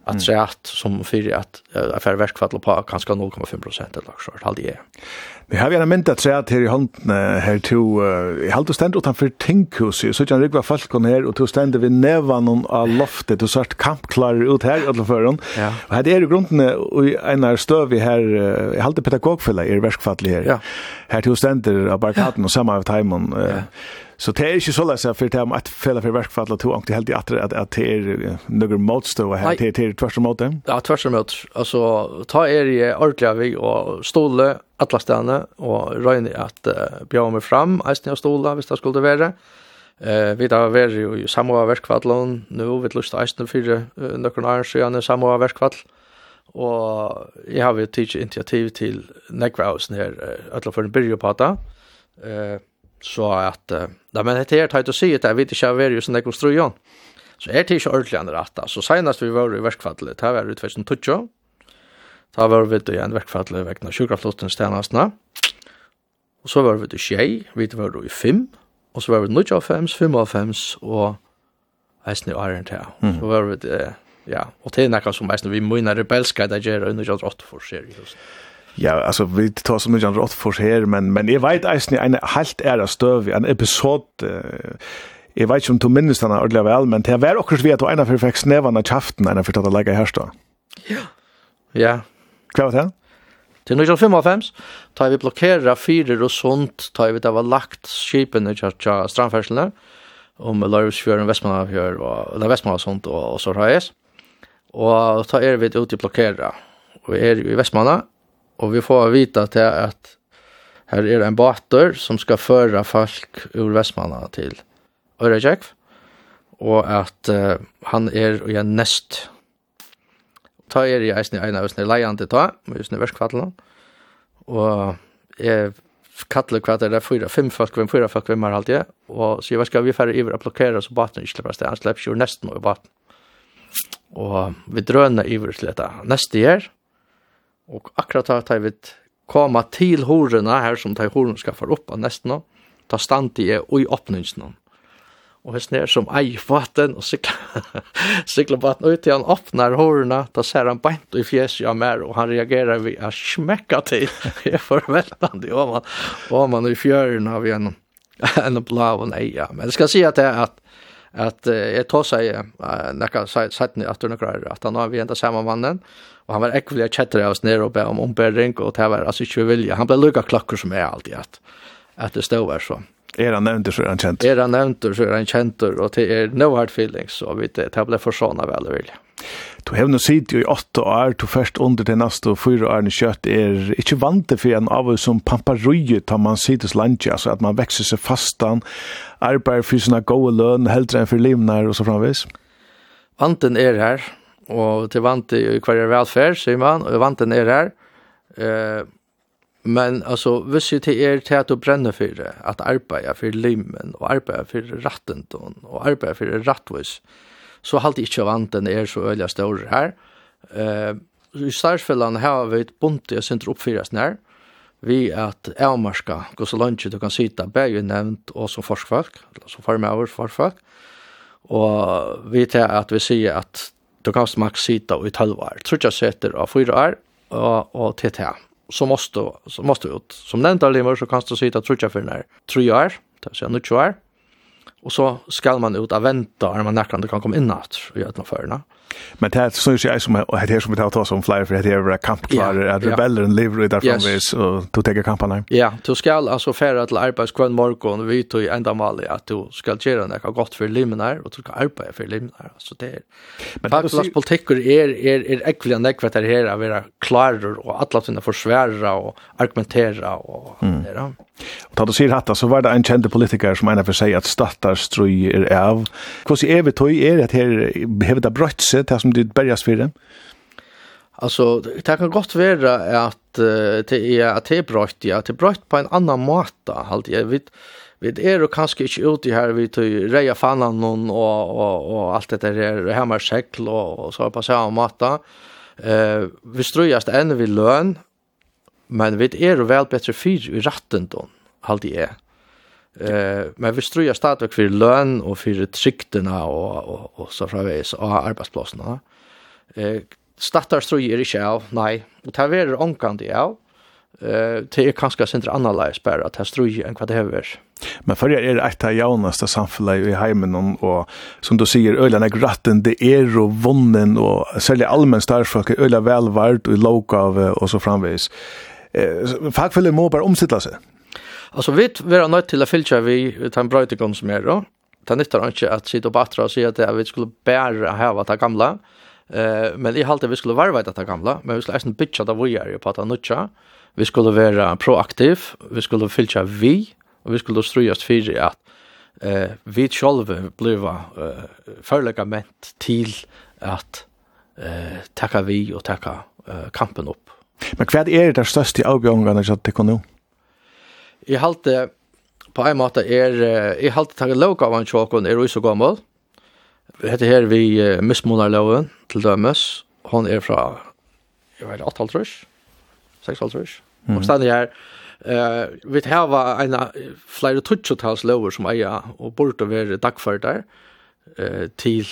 att säga att som för att affärverkfall på kanske 0,5 procent eller något sånt hade jag. Vi har ju en mynd att säga att här i hånden här to i halt stand utanför tinkhus så jag rygg var folk kon här och to stand vi nevan och loftet och sort kampklar ut här alla förrun. Ja. Och här är det grunden och en är stöv vi här i halt pedagogfälla är verkfall här. Ja. Här to ständer av barkaten och samma av timon. Ja. Så det er ikke så løs, för det att fälla for verkfall og to ångte helt i att att att det är några motstå här till til tvers og måte. Ja, tvers og måte. Alltså ta er i Arklavig och stolle alla stedene, och røyne att uh, bjør meg fram eisen och stole, hvis det skulle vara. Eh vi da var jo i samma verkfall nu vid lust hästen för några år samme samma verkfall. Och jag har vi tagit initiativ till Negraus när alla för en byrjopata. Eh Så at uh, da men det er tajt å si at jeg vet inte jag är ju sån där konstrujon. Så er det ikke ordentlig andra rätta. Så senest vi var i verkfallet, det var ut 2012. da var vi i en verkfall i veckan sjukkraftlotten stenastna. Och så var vi då tjei vi var i fem. og så var vi nudge av fems, fem av fems og eisen i åren til. Så var vi det, ja. Og til nekka som eisen vi må munna rebelska det gjør under 28 for seriøst Ja, alltså vi tar så mycket andra åt för här men men jag vet inte en helt ära stöv en episod eh, Jeg vet ikke om du minnes denne ordentlig vel, men det var akkurat vi at du ene for fikk sneven av kjaften ene for tatt å legge i herstå. Ja. Ja. Hva var det? Til 1955, tar vi blokkera fyrer og sånt, tar vi det var lagt skipen i kjartja strandferslene, om Lørvsfjøren, Vestmannafjør, eller Vestmanna og sånt, og, og så har jeg. Og da er vi ute i blokkera, og er i Vestmanna, og vi får vita til at her er en bater som skal føre folk ur Vestmanna til Örekäck. og at uh, han er i en nest. Ta er i eisen i ena ösne leiande ta, ösne verskvattlen. Og jeg kallar hva det er fyra, fem folk, fem fyra folk, hvem er alt jeg. Og sier hva skal vi færre iver å blokkere, så baten ikke slipper sted. Han slipper jo nesten over baten. Og vi drøner iver til dette. Neste gjør, Och akkurat har tar vi komma till hororna här som tar hororna ska få upp nästan. Ta stand i och i åpningsen Och hvis är som ej vatten och sykla, sykla vatten ut til han öppnar hororna. Ta ser han beint i fjeset jag mer och han reagerar å att smäcka till. Jag förvältande om man om man i fjøren har vi en en blå och nej. Men det ska se att det at att att jag tar sig nekka sätt ni att du nekker att han har vi ända samme mannen Og han var äcklig kjettere av oss ner och be om ombering, och det var alltså inte vilja. Han ble lucka klokker som är alltid att at det står var så. Är han nevnt så är han kjent? Er han nevnt så er han kjent, och det är no hard feelings så vi det det blev för såna väl vilja. Du har nå sitt ju i åtte år, du först under det og fyra åren i kött är inte vant för en av som pamparuje tar man sittes hos lunch, at att man växer sig fastan, arbeider for sina gode løn, heldre enn för livnar och så framvis. Vanten är här, og til vant i hver er velferd, sier man, og vant den er her. Eh, men altså, hvis jo til er til at du brenner for det, at arbeid for limen, og arbeid for ratten, og arbeid for rattvis, så halte ikke vant den er så øyelig større her. Eh, I størsfellene har vi et bunt i sin oppfyres nær, vi at avmarska gå så langt du kan sitta bæg nevnt og som forskfolk, som formøver forskfolk, og vi til at vi sier at du kan max sitta i 12 år. Tror sätter av 4 år och och TT. Så måste så måste ut. Som nämnt där så kan du sitta tror jag för när 3 år, det vill säga nu 2 år. Och så skal man ut og vente når man nærkant kan komme inn at og gjøre noe førene. Men det er sånn ikke jeg som er her som vi tar oss om flere, for det er kampklarer, at rebelleren lever i der framvis, og du tenker kampene. Ja, du skal altså fære til arbeidskvønn morgen, vi tog enda mal at du skal gjøre noe godt for limen her, og du skal arbeide for limen her. Så det er... Men Faktas politikker er, er, er ekvelig enn ekvelig til her, å være klarer, og alle tingene forsvære, og argumentere, og mm. det da. Og da du sier hatt, så var det en kjente politiker som ene for seg at støtta velferdsstrøy er av. Hvordan er vi tøy er at her hever det brøtt seg til som det berges for det? Alltså det kan gott vara att det är att det är brött ja, att det är brött på en annan måta. Halt jag vet vet är och kanske inte ut i här vi tar reja fanan någon och och och allt det där är hemma säckl och, och så på samma måte. Eh vi ströjas det ännu vid lön men vi är väl bättre fyr i ratten då. Halt det är. Eh, men vi strøyer stadigt for lön og for tryckterna og, og, og så fraveis och arbeidsplassene. Eh, Stattar strøy er ikke av, nei. Og det er omkant av. Eh, det er kanskje sindre annerledes bare at det strøy enn hva det hever. Men för er det ett av jaunaste samfunnet i heimen, og som du sier, øyla nek ratten, det er og vonnen, og særlig allmenn starfolk er øyla velvart og i lovgave og så framveis. Eh, fagfellet må bare omsittla seg. Alltså vi er nødt til å fylla vi den brøytekon som er da. Det nyttar ikke at sitte og batra og si at vi skulle bæra hava det gamla. Eh, men i halte vi skulle varve det gamla, men vi skulle eisen bytja det vi er på det nødja. Vi skulle være proaktiv, vi skulle fylla vi, og vi skulle strøyast fyrir at eh, vi sjolve bliva eh, førlegament til at eh, takka vi og takka eh, kampen opp. Men hva er det største avbjørnene som det kan nå? jeg halte på en måte er, jeg halte takk lov av en tjåkon er også gammel. Hette her vi uh, mismånerloven til dømes. Hon er fra, jeg vet, 8 halv trus, 6 halv trus. Mm. Og stedet her, uh, vi har en flere tutsjotals lover som eier og burde være dagført der uh, til,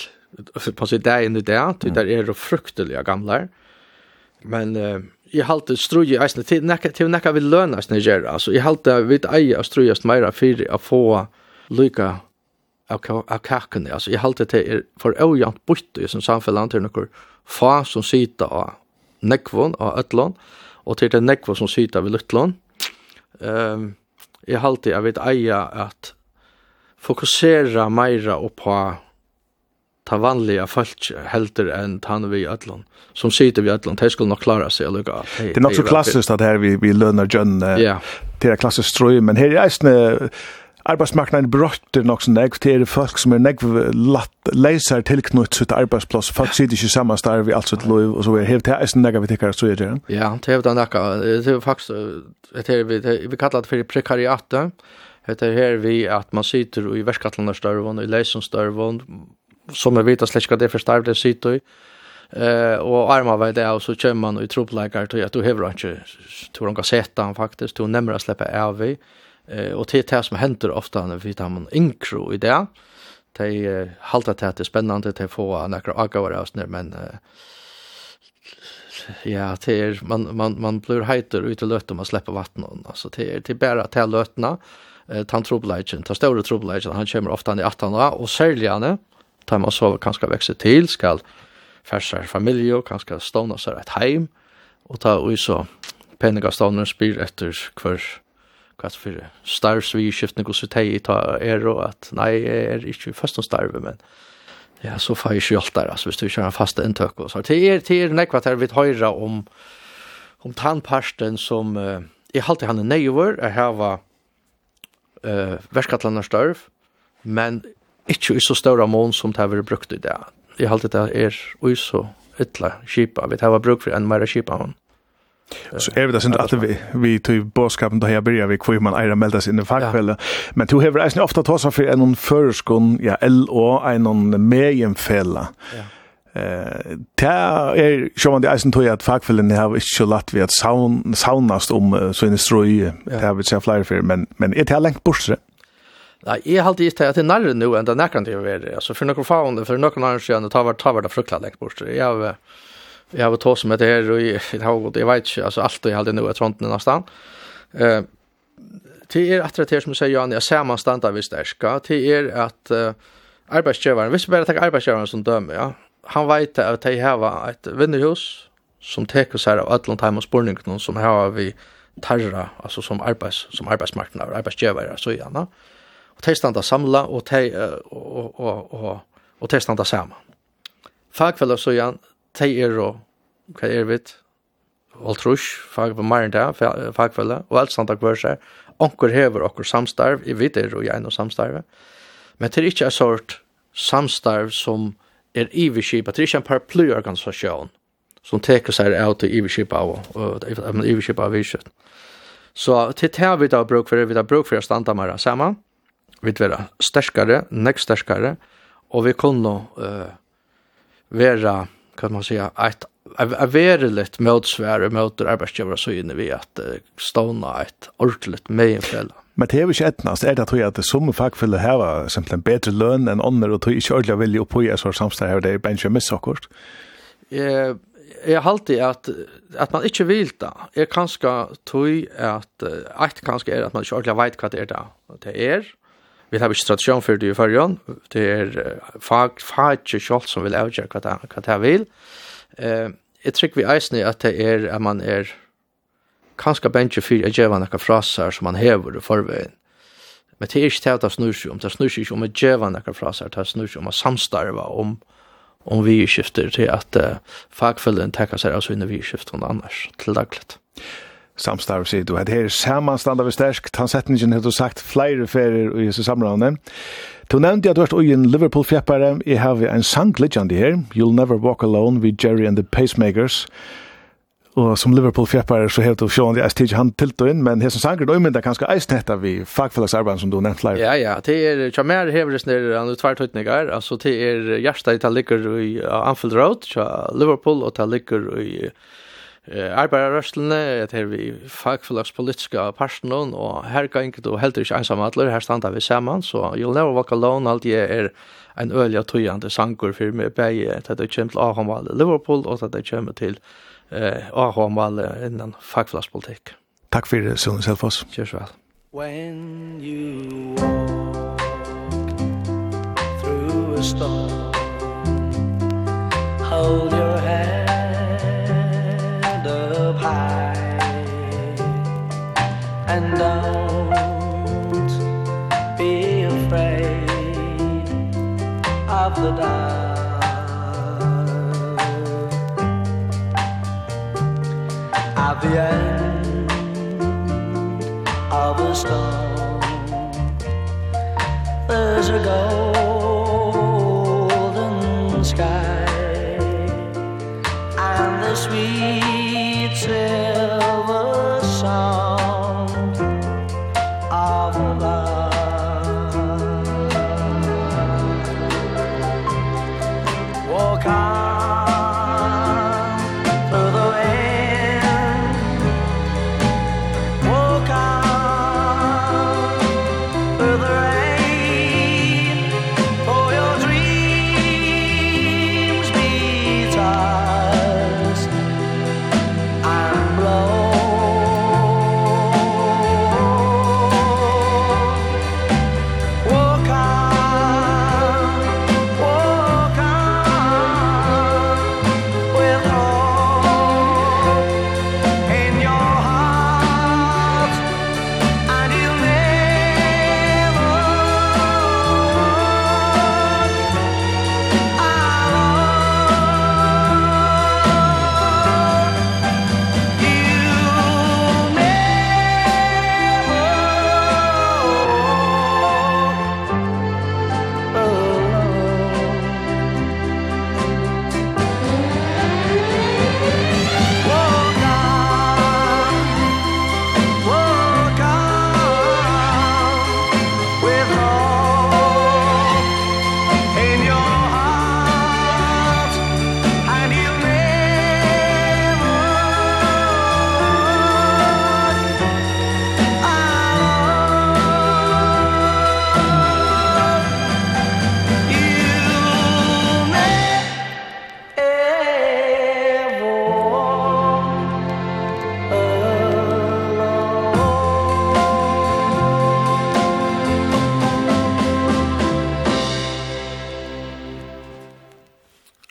på sitt dag inn i det, til der er det fruktelige gamle. Men uh, jeg halte struje eisne til nekka til nekka vi løna eisne gjera. Altså jeg halte vit ei av strujast meira fyrir å få lyka av, av kaken. Altså jeg halte til er for ojant bort i som samfellan til nokkur fa som sita av nekvon av ötlån og til det nekvon som sita av luttlån. Um, jeg halte jeg vit eia at fokusera meira oppa ta vanliga folk helter än han vi ödlon som sitter vi ödlon det skulle nog klara sig eller det är nog så klassiskt att här vi vi lönar jön. Ja. Det är klassiskt ström men här är ju arbeidsmarknaden brøtter nok som negv, det er folk som er nek latt, leiser tilknutt sitt arbeidsplass, folk sitter ikke sammen starv vi alt sitt liv, og så er det er sånn negv vi tikkar, så er det. Ja, det er det nekka, det er faktisk, det er vi, vi kallar det for prekariatet, det er her vi at man sitter i verskatlandarstørvån, i leisensstørvån, som vi vet slett hva det er for starv det sitter i. Eh och arma vad det är så kör man i troplikar tror jag du har inte tror de kan sätta han faktiskt tror nämmer att släppa av vi eh och det här som händer ofta när vi tar man inkro i det. De halta det att det är spännande att få några agavare oss när men ja det är man man man blir heiter ut i löt om man släpper vatten alltså det är till bara till lötna eh tant troplikar, ta stora troplikar han kommer ofta i 18 och säljarna tar man så kanskje vekse til, skal færsar familie og kanskje ståna seg et heim, og ta ui så penninga spyr etter hver kvart för stars vi skiftning hos vi teg i ta er og at nei, jeg er ikke først noen starve, men ja, så får jeg ikke alt der, altså, hvis du kör en faste inntøk og så. Det er, det er nekva der vi höra om om tannparsten som uh, jeg halte han er nøyver, jeg eh uh, verskatlanar starv, men ikke i så større mån som det har vært brukt i det. Jeg alltid det er ui så ytla kipa, vi tar brukt for en mer kipa hon. Så er vi det sånn at vi, vi tog bådskapen da jeg byrja vi hvor man eier meldas inn i fagkveldet. Ja. Men du hever eisen ofta tåsa for en føreskon, ja, LO, en megenfella. Ja. Eh, ta er sjó man det eisen tog at fagfellene har ikke så latt vi at saunast om så en strøy, det har vi ikke flere for, men, men er det lengt bortsett? Nei, jeg halte ikke til at det er nærre nå enn det nærkant til å være. Altså, for noen faen, for noen annen siden, det tar vært det fruktelig lengt bort. Jeg har, jeg har tås med det her, og jeg, jeg, jeg vet ikke, altså, alt det jeg halte nå er tronten i nesten. Eh, til er etter det som du sier, Jan, jeg ser man standa hvis det er ska. Til er at uh, arbeidsgjøveren, hvis vi bare tar arbeidsgjøveren som dømer, ja, han vet at de har et vinnerhus som teker seg av alle time og spurningene som har vi tarra, altså som arbeids, som arbeidsmarknader, arbeidsgjøvere, så gjerne. Ja, og de standa samla, og de, og, og, og, og de standa så Fagfellesøyan, de er og, hva er vi, Altrus fag på mer enn det, fagfelle, og alt standa hver seg, Onkur hever okkur samstarv, i vidder og gjerne samstarv. men det er ikke en sort samstarv som er iverskipa, det er ikke en paraplyorganisasjon, som teker seg av til iverskipa av, og iverskipa av virkjøtt. Så til det vi da bruk for, vi da bruk for å standa mer sammen, vi vera sterskare, nekst sterskare, og vi kunne uh, vera, kan man säga, ett er veriligt motsvär og møter arbeidsgivere så inne vi at uh, stående et ordentligt megenfelle. Men det er jo ikke etnast, er det at at som fagfelle heva simpelthen bedre løn enn ånder, og tog ikke ordentlig vilje å er så samstår her, det er bensje missakkort? Eh, jeg halte at, at man ikke vil da, er kanskje tog at, et kanskje er at man ikke ordentlig vet hva det er da, det er, vi har ikke tradisjon for det i førjen, det er fag, fag ikke selv som vil avgjøre hva det, hva det vil. Eh, jeg tror vi eisner at det er at man er kanskje bensje for å gjøre noen fraser som man hever i forveien. Men det er ikke det at det snur seg om, det snur seg ikke om å gjøre noen fraser, det snur seg om å samstarve om om vi skifter til at uh, fagfølgen tekker seg av sine vi skifter annars til dagligt samstarv sier du, at her er samanstanda vi stersk, han har du sagt flere ferier i disse samrådene. Du nevnte at du er i en Liverpool-fjeppare, jeg har en sang liggende her, You'll Never Walk Alone with Jerry and the Pacemakers, og som Liverpool-fjeppare så har du sjåan jeg stiger han tilt inn, men her sanger du mynda kanskje eisnetta vi fagfellagsarbeid som du nevnt flere. Ja, ja, det er, tja mer heveres nere an utvartøytningar, altså det er hjersta i ta ligger i Anfield Road, tja Liverpool, og ta ligger i uh, arbeiderrørslene, et her vi fagforlagspolitiske personen, og her kan ikke du heller ikke einsam atler, her standa vi saman så You'll Never Walk Alone, alt jeg er en øyelig tøyende sangur for meg, begge til det kommer til Ahomal Liverpool, og til det kommer til eh, Ahomal innan fagforlagspolitikk. Takk for det, Sønne Selfoss. Kjørs vel. When you walk through a storm Hold your head and don't be afraid of the dark. At the end of a storm there's a goal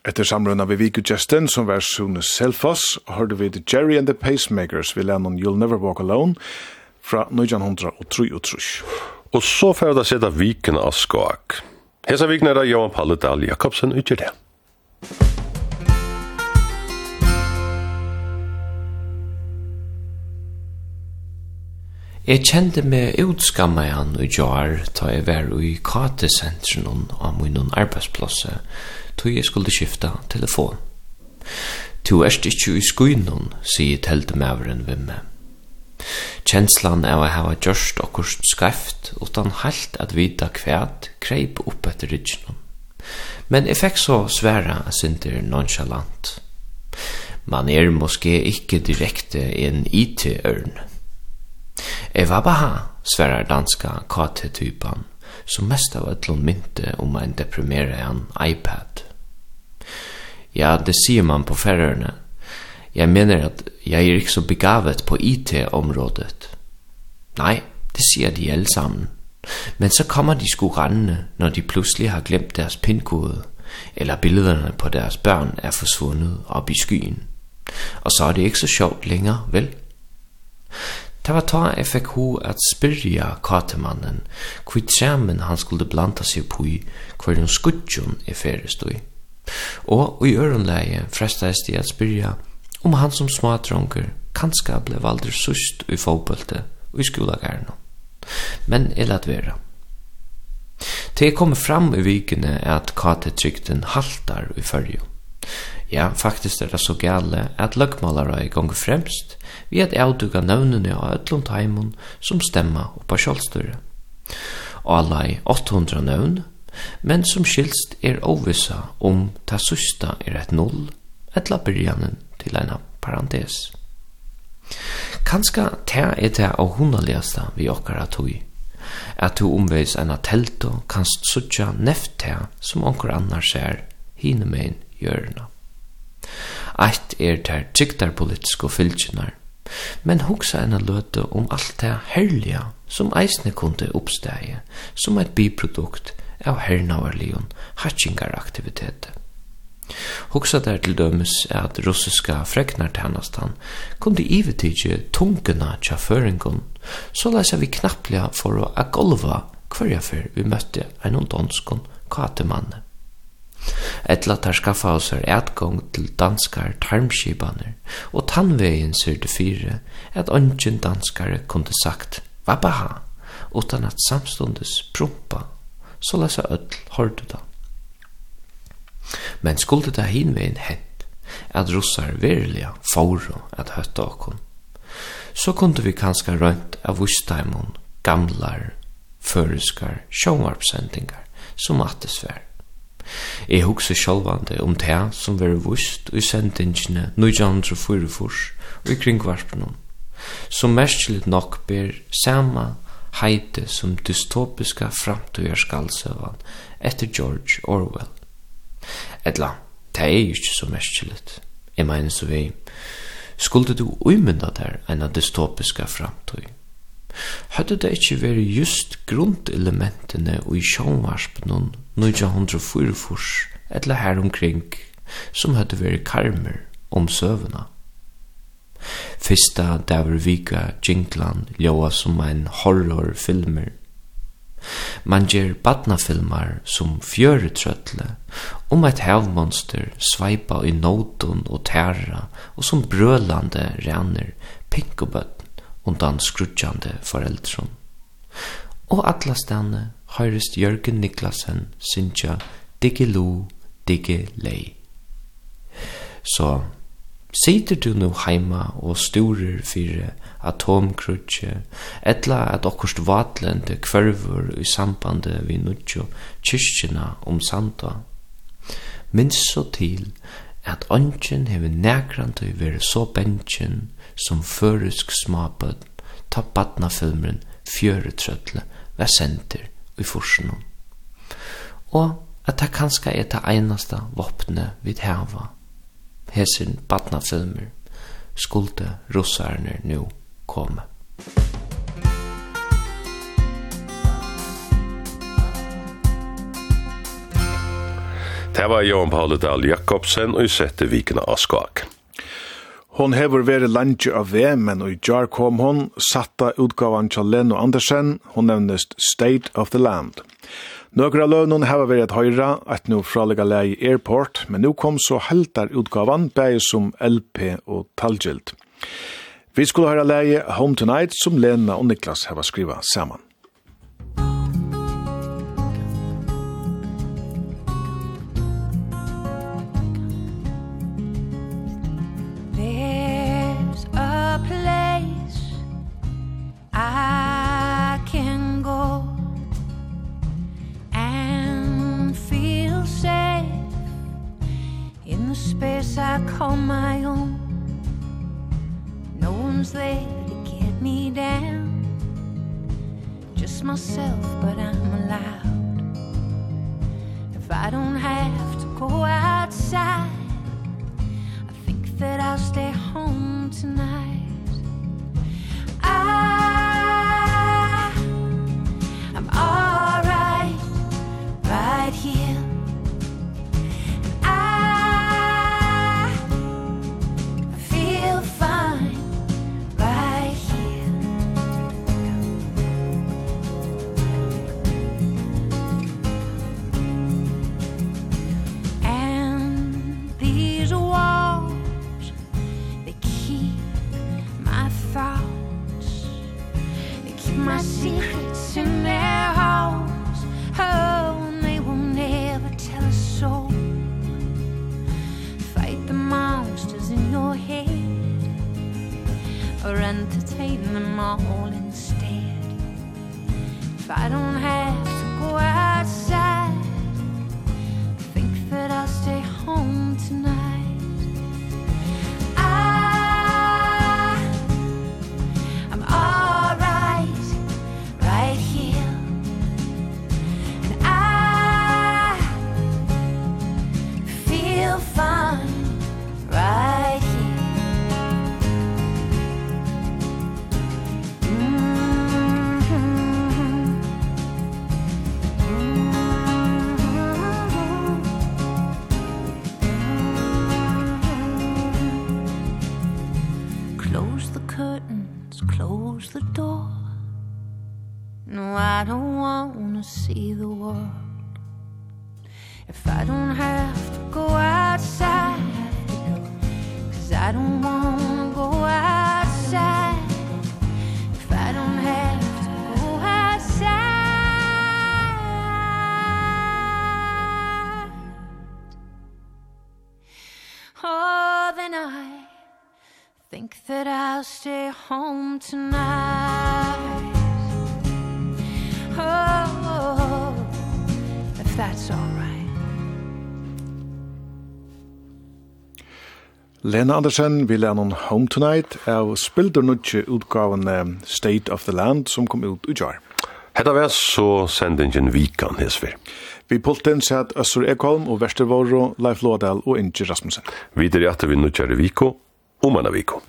Etter samrunda vi Viku Justin, som var Sune Selfoss, hørte vi The Jerry and the Pacemakers, vi lennom You'll Never Walk Alone, fra 1903. Og så fer da sette Viken av skak. Hesa Viken er da Johan Palle Dahl Jakobsen utgjør det. Jeg kjente meg utskamma han og jar ta jeg var i katesentren av min arbeidsplasse, tog jeg skulle skifta telefon. Tu erst ikkje i skuinon, sier teltemaveren meg. Kjenslan av å hava gjørst okkurst skreft, utan halt at vita kvæt kreip opp etter rydgjennom. Men jeg fikk så sværa sinter nonchalant. Man er moske ikke direkte en IT-ørn. Jeg var baha, sværar danska KT-typan, som mest av ætlun mynte om en deprimere en iPad. Ja, det sier man på færøyene. Jeg mener at jeg er ikke så begavet på IT-området. Nei, det sier de alle sammen. Men så kommer de sgu rendende, når de plutselig har glemt deres pindkode, eller billederne på deres børn er forsvundet op i skyen. Og så er det ikke så sjovt længere, vel? Det var ta jeg fikk ho at spyrja katemannen, kvitt skjermen han skulle blanda seg på i, hver hun skudjon er ferdig i. Og i øronleie frestast de at spyrja om han som smadronker kanska ble valdur sust i fotbollte og i skolagærna. Men jeg lad vera. jeg kom fram i vikene at KT-trykten haltar i fyrju. Ja, faktisk er det så gale at løgmalare er gong fremst vi at avduga navnene av ætlund taimun som stemma oppa sjolstyre. Og alla i 800 navn men som skilst er ovissa om ta susta er et null, etla byrjanen til eina parentes. Kanska ta er ta av hundaligaste vi okkara tog, at du omveis eina telto kanst sutja neft ta som onkur annar ser hinemein hjørna. Eitt er ter trygtarpolitiske fylgjinar, men hugsa eina løte om alt det herlige som eisne kunde oppstegje, som eit biprodukt av hernavarlion hatchingaraktivitet. Hugsa der til dømes at russiska freknartænastan kunde ivetidje tungena tja føringon, så lesa vi knapplega for å agolva hverja fyr vi møtte en ondonskon katemanne. Etla tar skaffa oss er etgång til danskar tarmskibaner, og tannvegin syr det fire at ongen danskare kunde sagt «Vabaha!» utan at samstundes prumpa så lesa öll hårdu da. Men skulle det hinvein hent, at russar verilega fóru at høtta okkon, så kunde vi kanska rönt av vustaimon gamlar, føreskar, sjåvarpsendingar som attesvær. Jeg hugsa sjálvande om det som var vust i sendingene 1944 og i kringvarpenum, som merskilt nok ber sama heite som dystopiska framtøyarskaldsøvan etter George Orwell. Etla, det er jo ikke så merkelig. Jeg mener så vi, skulle du umynda der enn dystopiska framtøy? Hadde det ikke vært just grundelementene og i sjånvarspenon 1944 etla her omkring som hadde vært karmer om søvna. Fyrsta daver vika jinglan ljóa som ein horrorfilmer. Man ger badnafilmar som fjöretröttle om eit hevmonster sveipa i noton og terra og som brølande renner pinkobøtten undan skrutjande foreldron. Og alla stane høyrist Jørgen Niklasen synsja Digge Lou, Digge Lei. Så Sitter du nu heima og sturer fyrir atomkrutje, etla at okkurst vatlende kvarvur i sambande vi nudjo kyrkjena om sanda. Minns så til at ongen hever nekrande vere så bensjen som føresk smabød ta badnafilmeren fjøretrøtle vesenter i forsenum. Og at det kanska er det einaste våpne vi heva hesin badnafilmer skulde russarnir nu koma. Det var Johan Paul Dahl Jakobsen og sette vikene av skak. Hon hever veri landje av VM, og i jar kom hon, satta utgavan til Leno Andersen, hon nevnest State of the Land. Nøkra lønnen hava vært høyra, at nu fralega lei airport, men nu kom så heltar utgavan, bæg som LP og talgilt. Vi skulle høyra lei Home Tonight, som Lena og Niklas hava skriva saman. space I call my own No one's there to get me down. Just myself but I'm allowed. If I don't have to go outside I think that I'll stay home tonight. I I'm all right right here. entertain them all instead. If I don't have to go outside I think that I'll stay home. home tonight Oh, if that's all right Lena Andersen vil lærne noen Home Tonight av spilder nutje utgaven State of the Land som kom ut i jar. Hetta var så sendingen vikan hesver. Vi pulten sett Øssur Ekholm og Vestervåro, Leif Lådal og Inge Rasmussen. Videre at vi nutjar i viko, om anna viko.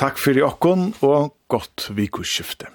Takk fyrir okkon og godt vikuskifte.